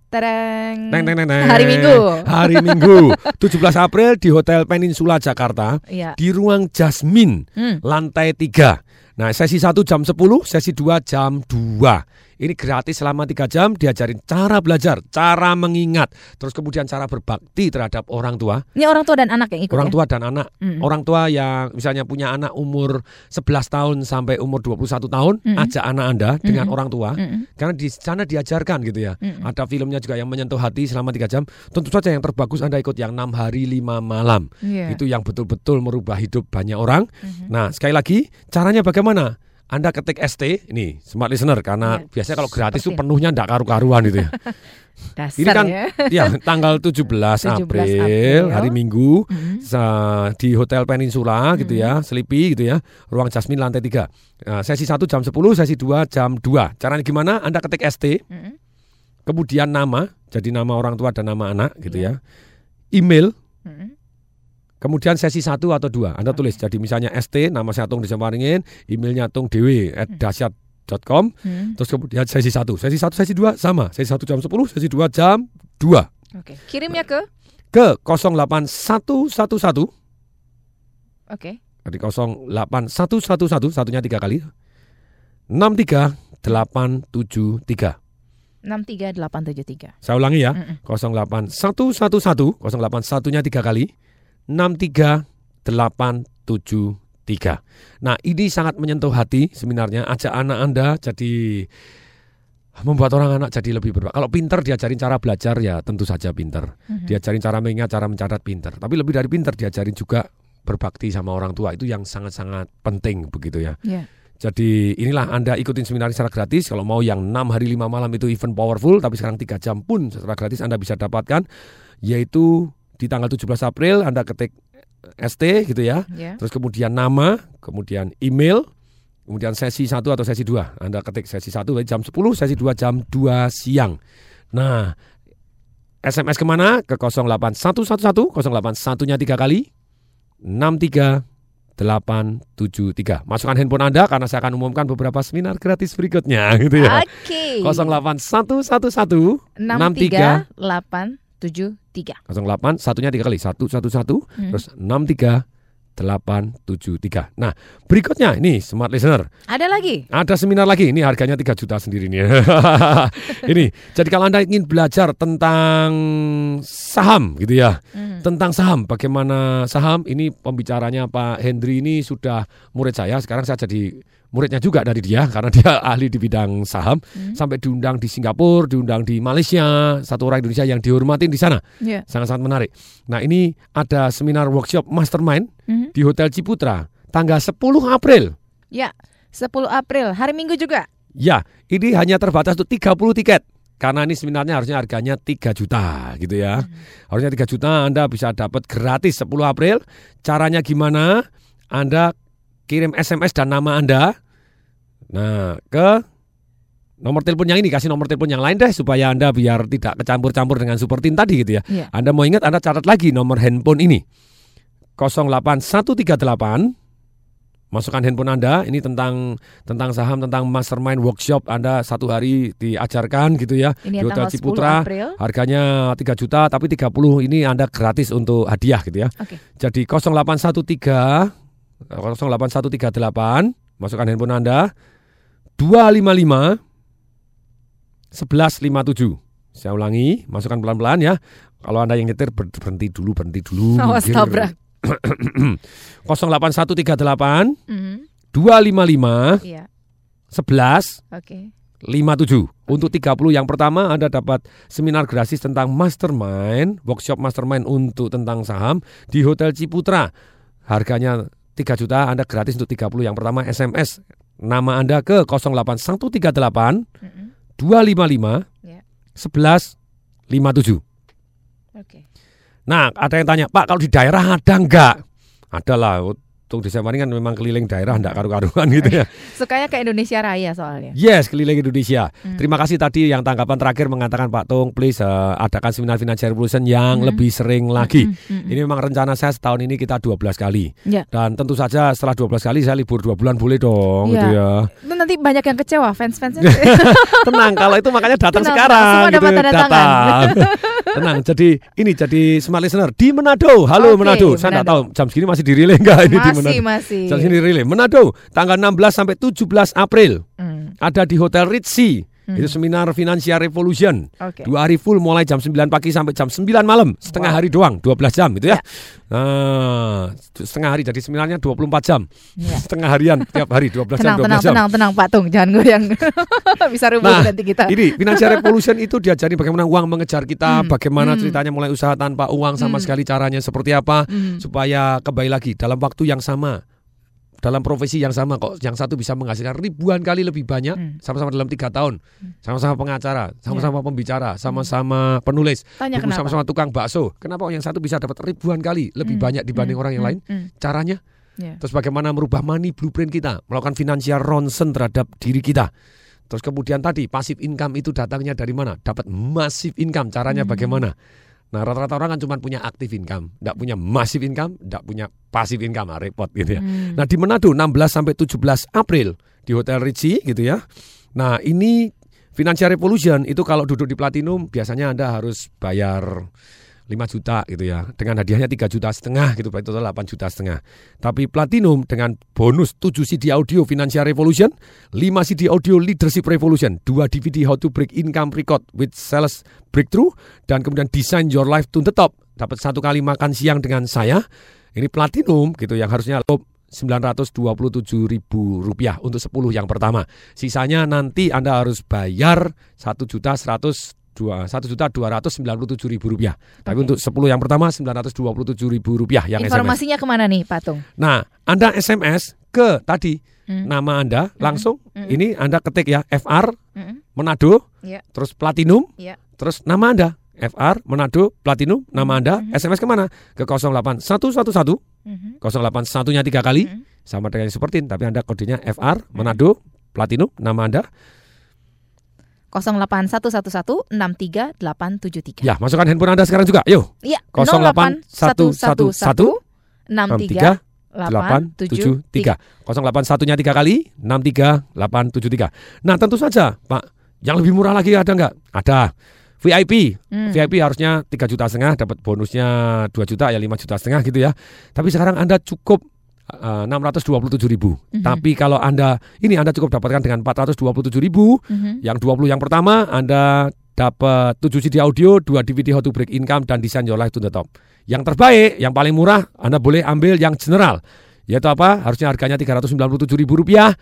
tereng Neng, neng, neng, neng. hari Minggu. Hari Minggu. 17 April di Hotel Peninsula Jakarta. Iya. Di ruang Jasmine, Hmm. lantai 3. Nah, sesi 1 jam 10, sesi 2 jam 2. Ini gratis selama 3 jam, diajarin cara belajar, cara mengingat, terus kemudian cara berbakti terhadap orang tua. Ini orang tua dan anak yang ikut Orang ya? tua dan anak. Mm. Orang tua yang misalnya punya anak umur 11 tahun sampai umur 21 tahun, Mm. ajak anak Anda dengan Mm. orang tua. Mm. Karena di sana diajarkan gitu ya. Mm. Ada filmnya juga yang menyentuh hati selama 3 jam. Tentu saja yang terbagus Anda ikut yang 6 hari 5 malam. Iya. Itu yang betul-betul merubah hidup banyak orang. Mhm. Nah, sekali lagi caranya bagaimana? Anda ketik ST, ini smart listener karena Iya. biasanya kalau gratis itu penuhnya enggak karu-karuan gitu ya. Dasar Ini kan ya. ya tanggal 17, 17 April, April. hari Minggu Mhm. sa- di Hotel Peninsula gitu ya, Sleepy gitu ya, ruang Jasmine lantai 3. Nah, sesi 1 jam 10, sesi 2 jam 2. Caranya gimana? Anda ketik ST, Mhm. kemudian nama, jadi nama orang tua dan nama anak gitu Iya. ya. Email, Mhm. Kemudian sesi 1 atau 2 Anda tulis. Jadi misalnya ST nama saya Tung Disemparingin emailnya Tung Dewi at dasyat.com Hmm. terus kemudian sesi 1 sesi 1 sesi 2 sama. Sesi 1 jam 10 sesi 2 jam 2 Oke. Kirimnya ke? Ke 08111 Oke. jadi 08111 satunya tiga kali. 63873 63873. saya ulangi ya. Mm-mm. 08111 081 nya tiga kali 63873 Nah ini sangat menyentuh hati seminarnya Ajak anak Anda jadi membuat orang anak jadi lebih berbakti. Kalau pinter diajarin cara belajar ya tentu saja pinter. Mhm. Diajarin cara mengingat, cara mencatat pinter. Tapi lebih dari pinter diajarin juga berbakti sama orang tua itu yang sangat-sangat penting begitu ya. Iya. Jadi inilah Anda ikutin seminar secara gratis. Kalau mau yang 6 hari 5 malam itu event powerful, tapi sekarang 3 jam pun secara gratis Anda bisa dapatkan. Yaitu di tanggal 17 April Anda ketik ST gitu ya. Ya. Terus kemudian nama, kemudian email, kemudian sesi 1 atau sesi 2. Anda ketik sesi 1 dari jam 10, sesi 2 jam 2 siang. Nah, SMS ke mana? Ke 08111 081-nya 3 kali 63873. Masukkan handphone Anda karena saya akan umumkan beberapa seminar gratis berikutnya gitu ya. Oke. 08111 63873. 08 satunya tiga kali 111 Hmm. terus 63873. Nah, berikutnya ini smart listener. Ada lagi? Ada seminar lagi, ini harganya 3 juta sendiri nih. ini, jadi kalau Anda ingin belajar tentang saham gitu ya. Hmm. Tentang saham, bagaimana saham ini pembicaranya Pak Hendri ini sudah murid saya, sekarang saya jadi muridnya juga dari dia karena dia ahli di bidang saham. Hmm. Sampai diundang di Singapura, diundang di Malaysia, satu orang Indonesia yang dihormatin di sana. Iya. Sangat-sangat menarik. Nah, ini ada seminar workshop mastermind Mhm. di Hotel Ciputra tanggal 10 April. Ya, 10 April, hari Minggu juga. Ya, ini hanya terbatas untuk 30 tiket. Karena ini seminarnya harusnya harganya 3 juta gitu ya. Harusnya 3 juta Anda bisa dapat gratis 10 April. Caranya gimana? Anda kirim SMS dan nama Anda. Nah, ke nomor telepon yang ini kasih nomor telepon yang lain deh supaya Anda biar tidak kecampur-campur dengan Supertin tadi gitu ya. Iya. Anda mau ingat Anda catat lagi nomor handphone ini. 08138 masukkan handphone Anda ini tentang tentang saham tentang mastermind workshop Anda satu hari diajarkan gitu ya Ini di Hotel tanggal 10 Ciputra harganya 3 juta tapi 30 ini Anda gratis untuk hadiah gitu ya. Oke. Jadi 0813 08138 masukkan handphone Anda 255 1157. Saya ulangi, masukkan pelan-pelan ya. Kalau Anda yang nyetir ber- berhenti dulu, berhenti dulu. Awas tabrak. 08138 Mhm. 255 Iya. 11 Oke. 57. Untuk 30 yang pertama Anda dapat seminar gratis tentang mastermind, workshop mastermind untuk tentang saham di Hotel Ciputra. Harganya 3 juta, Anda gratis untuk 30 yang pertama SMS nama Anda ke 08138 255 Ya. 11 57. Oke. Nah, ada yang tanya, Pak, kalau di daerah ada enggak? Ada Untuk di Samarinda kan memang keliling daerah enggak karu-karuan gitu ya. Sukanya ke Indonesia Raya soalnya. Yes, keliling Indonesia. Hmm. Terima kasih tadi yang tanggapan terakhir mengatakan Pak Tung, please eh, adakan seminar Financial Revolution yang Hmm. lebih sering lagi. Hmm, hmm, hmm. Ini memang rencana saya setahun ini kita 12 kali. Ya. Dan tentu saja setelah 12 kali saya libur 2 bulan boleh dong Iya. gitu ya. Itu nanti banyak yang kecewa fans-fansnya. Tenang, kalau itu makanya datang Tenang, sekarang semua gitu, dapat datang. Tenang, jadi ini jadi smart listener di Manado. Halo Oke, Manado. Saya nggak tahu jam segini masih di relay enggak ini di Masih, Manado. masih. Jam segini relay. Manado, tanggal 16 sampai 17 April. Hmm. Ada di Hotel Ritzy. Hmm. Itu seminar Financial Revolution. Oke. Dua hari full mulai jam 9 pagi sampai jam 9 malam. Setengah hari doang, 12 jam gitu ya. Nah, setengah hari jadi seminarnya 24 jam. Ya. Setengah harian tiap hari 12 Tenang, jam, 12 tenang, jam. tenang, tenang, Pak Tung, jangan goyang. Bisa rubuh Nah, nanti kita. ini Financial Revolution itu diajari bagaimana uang mengejar kita, Hmm. bagaimana Hmm. ceritanya mulai usaha tanpa uang sama Hmm. sekali caranya seperti apa Hmm. supaya kembali lagi dalam waktu yang sama dalam profesi yang sama kok yang satu bisa menghasilkan ribuan kali lebih banyak Hmm. sama-sama dalam tiga tahun sama-sama pengacara sama-sama pembicara sama-sama penulis sama-sama tukang bakso kenapa yang satu bisa dapat ribuan kali lebih Hmm. banyak dibanding Hmm. orang yang Hmm. lain Hmm. caranya Ya. Terus bagaimana merubah money blueprint kita, melakukan financial ronsen terhadap diri kita. Terus kemudian tadi passive income itu datangnya dari mana? Dapat massive income, caranya Hmm. bagaimana? Nah rata-rata orang kan cuma punya active income, tidak punya massive income, tidak punya passive income, ah, repot gitu ya. Hmm. Nah di Manado 16 sampai 17 April di Hotel Ritzy gitu ya. Nah ini Financial Revolution itu kalau duduk di Platinum biasanya Anda harus bayar 5 juta gitu ya. Dengan hadiahnya 3 juta setengah gitu, berarti total 8 juta setengah. Tapi Platinum dengan bonus 7 CD audio Financial Revolution, 5 CD audio Leadership Revolution, 2 DVD How to Break Income Record with Sales Breakthrough, dan kemudian Design Your Life to the Top. Dapat satu kali makan siang dengan saya. Ini Platinum gitu yang harusnya top 927 ribu rupiah untuk 10 yang pertama. Sisanya nanti Anda harus bayar 1 juta 100 dua satu juta dua ratus sembilan puluh tujuh ribu rupiah. Tapi untuk 10 yang pertama 927 ribu rupiah yang SMS. Informasinya ke mana nih, Pak Tung? Nah, Anda SMS ke tadi Hmm. nama Anda langsung Hmm. ini Anda ketik ya FR Hmm. Manado, Ya. terus Platinum, Ya. terus nama Anda FR Manado Platinum, nama Anda Hmm. SMS ke mana? Ke 08111 Mhm. 081-nya tiga kali Hmm. sama dengan yang seperti tapi Anda kodenya FR Manado Platinum, nama Anda 08111638873. Ya, masukkan handphone Anda sekarang juga. Yuk. Iya, 08111 63 873 081-nya tiga kali 63873. Nah, tentu saja, Pak. Yang lebih murah lagi ada nggak? Ada. VIP, Hmm. VIP harusnya 3 juta setengah, dapat bonusnya 2 juta ya 5 juta setengah gitu ya. Tapi sekarang Anda cukup 627 ribu. Mhm. Tapi kalau Anda ini Anda cukup dapatkan dengan 427 ribu. Mhm. Yang 20 yang pertama Anda dapat 7 CD audio, 2 DVD How to Break Income dan Design Your Life to the Top. Yang terbaik, yang paling murah Anda boleh ambil yang general. Yaitu apa? Harusnya harganya 397 ribu rupiah.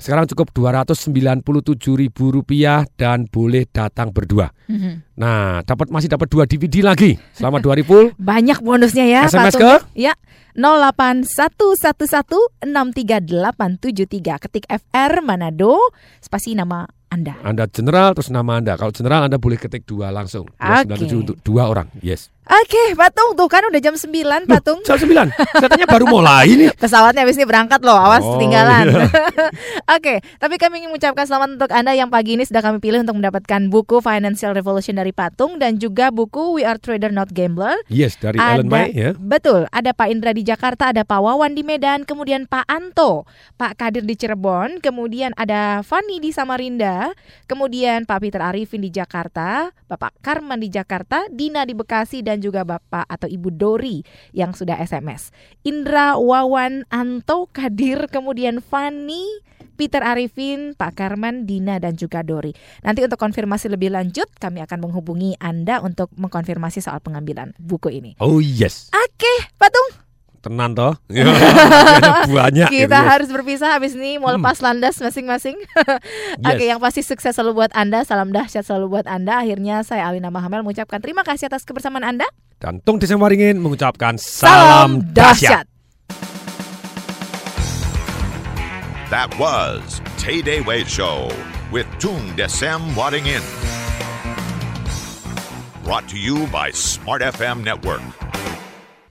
Sekarang cukup 297 ribu rupiah dan boleh datang berdua. Mhm. Nah, dapat masih dapat dua DVD lagi selama dua full. Banyak bonusnya ya, SMS Pak ke? Ya. 08111638873 ketik FR Manado spasi nama Anda. Anda general terus nama Anda. Kalau general Anda boleh ketik dua langsung. 297 Oke. untuk dua orang. Yes. Oke, Patung tuh kan udah jam 9 Patung. Jam 9. Katanya baru mulai nih. Pesawatnya habis ini berangkat loh, awas Oh, ketinggalan. iya. Oke, tapi kami ingin mengucapkan selamat untuk Anda yang pagi ini sudah kami pilih untuk mendapatkan buku Financial Revolution dari Patung dan juga buku We Are Trader Not Gambler. Yes, dari Ellen May ya. Betul, ada Pak Indra di Jakarta, ada Pak Wawan di Medan, kemudian Pak Anto, Pak Kadir di Cirebon, kemudian ada Fani di Samarinda, kemudian Pak Peter Arifin di Jakarta, Bapak Karman di Jakarta, Dina di Bekasi dan juga Bapak atau Ibu Dori yang sudah SMS. Indra, Wawan, Anto, Kadir, kemudian Fani, Peter Arifin, Pak Karman, Dina dan juga Dori. Nanti untuk konfirmasi lebih lanjut kami akan menghubungi Anda untuk mengkonfirmasi soal pengambilan buku ini. Oh yes. Oke, Patung. Tenan toh. Ya, ada banyak. Kita gitu harus berpisah habis ini mau lepas landas masing-masing. Oke, Yes. yang pasti sukses selalu buat Anda, salam dahsyat selalu buat Anda. Akhirnya saya Alina Mahamel mengucapkan terima kasih atas kebersamaan Anda. Dan Tung Desem Waringin mengucapkan Salam salam dahsyat. dahsyat. That was Tay Day Way Show with Tung Desem Wadding In. Brought to you by Smart FM Network.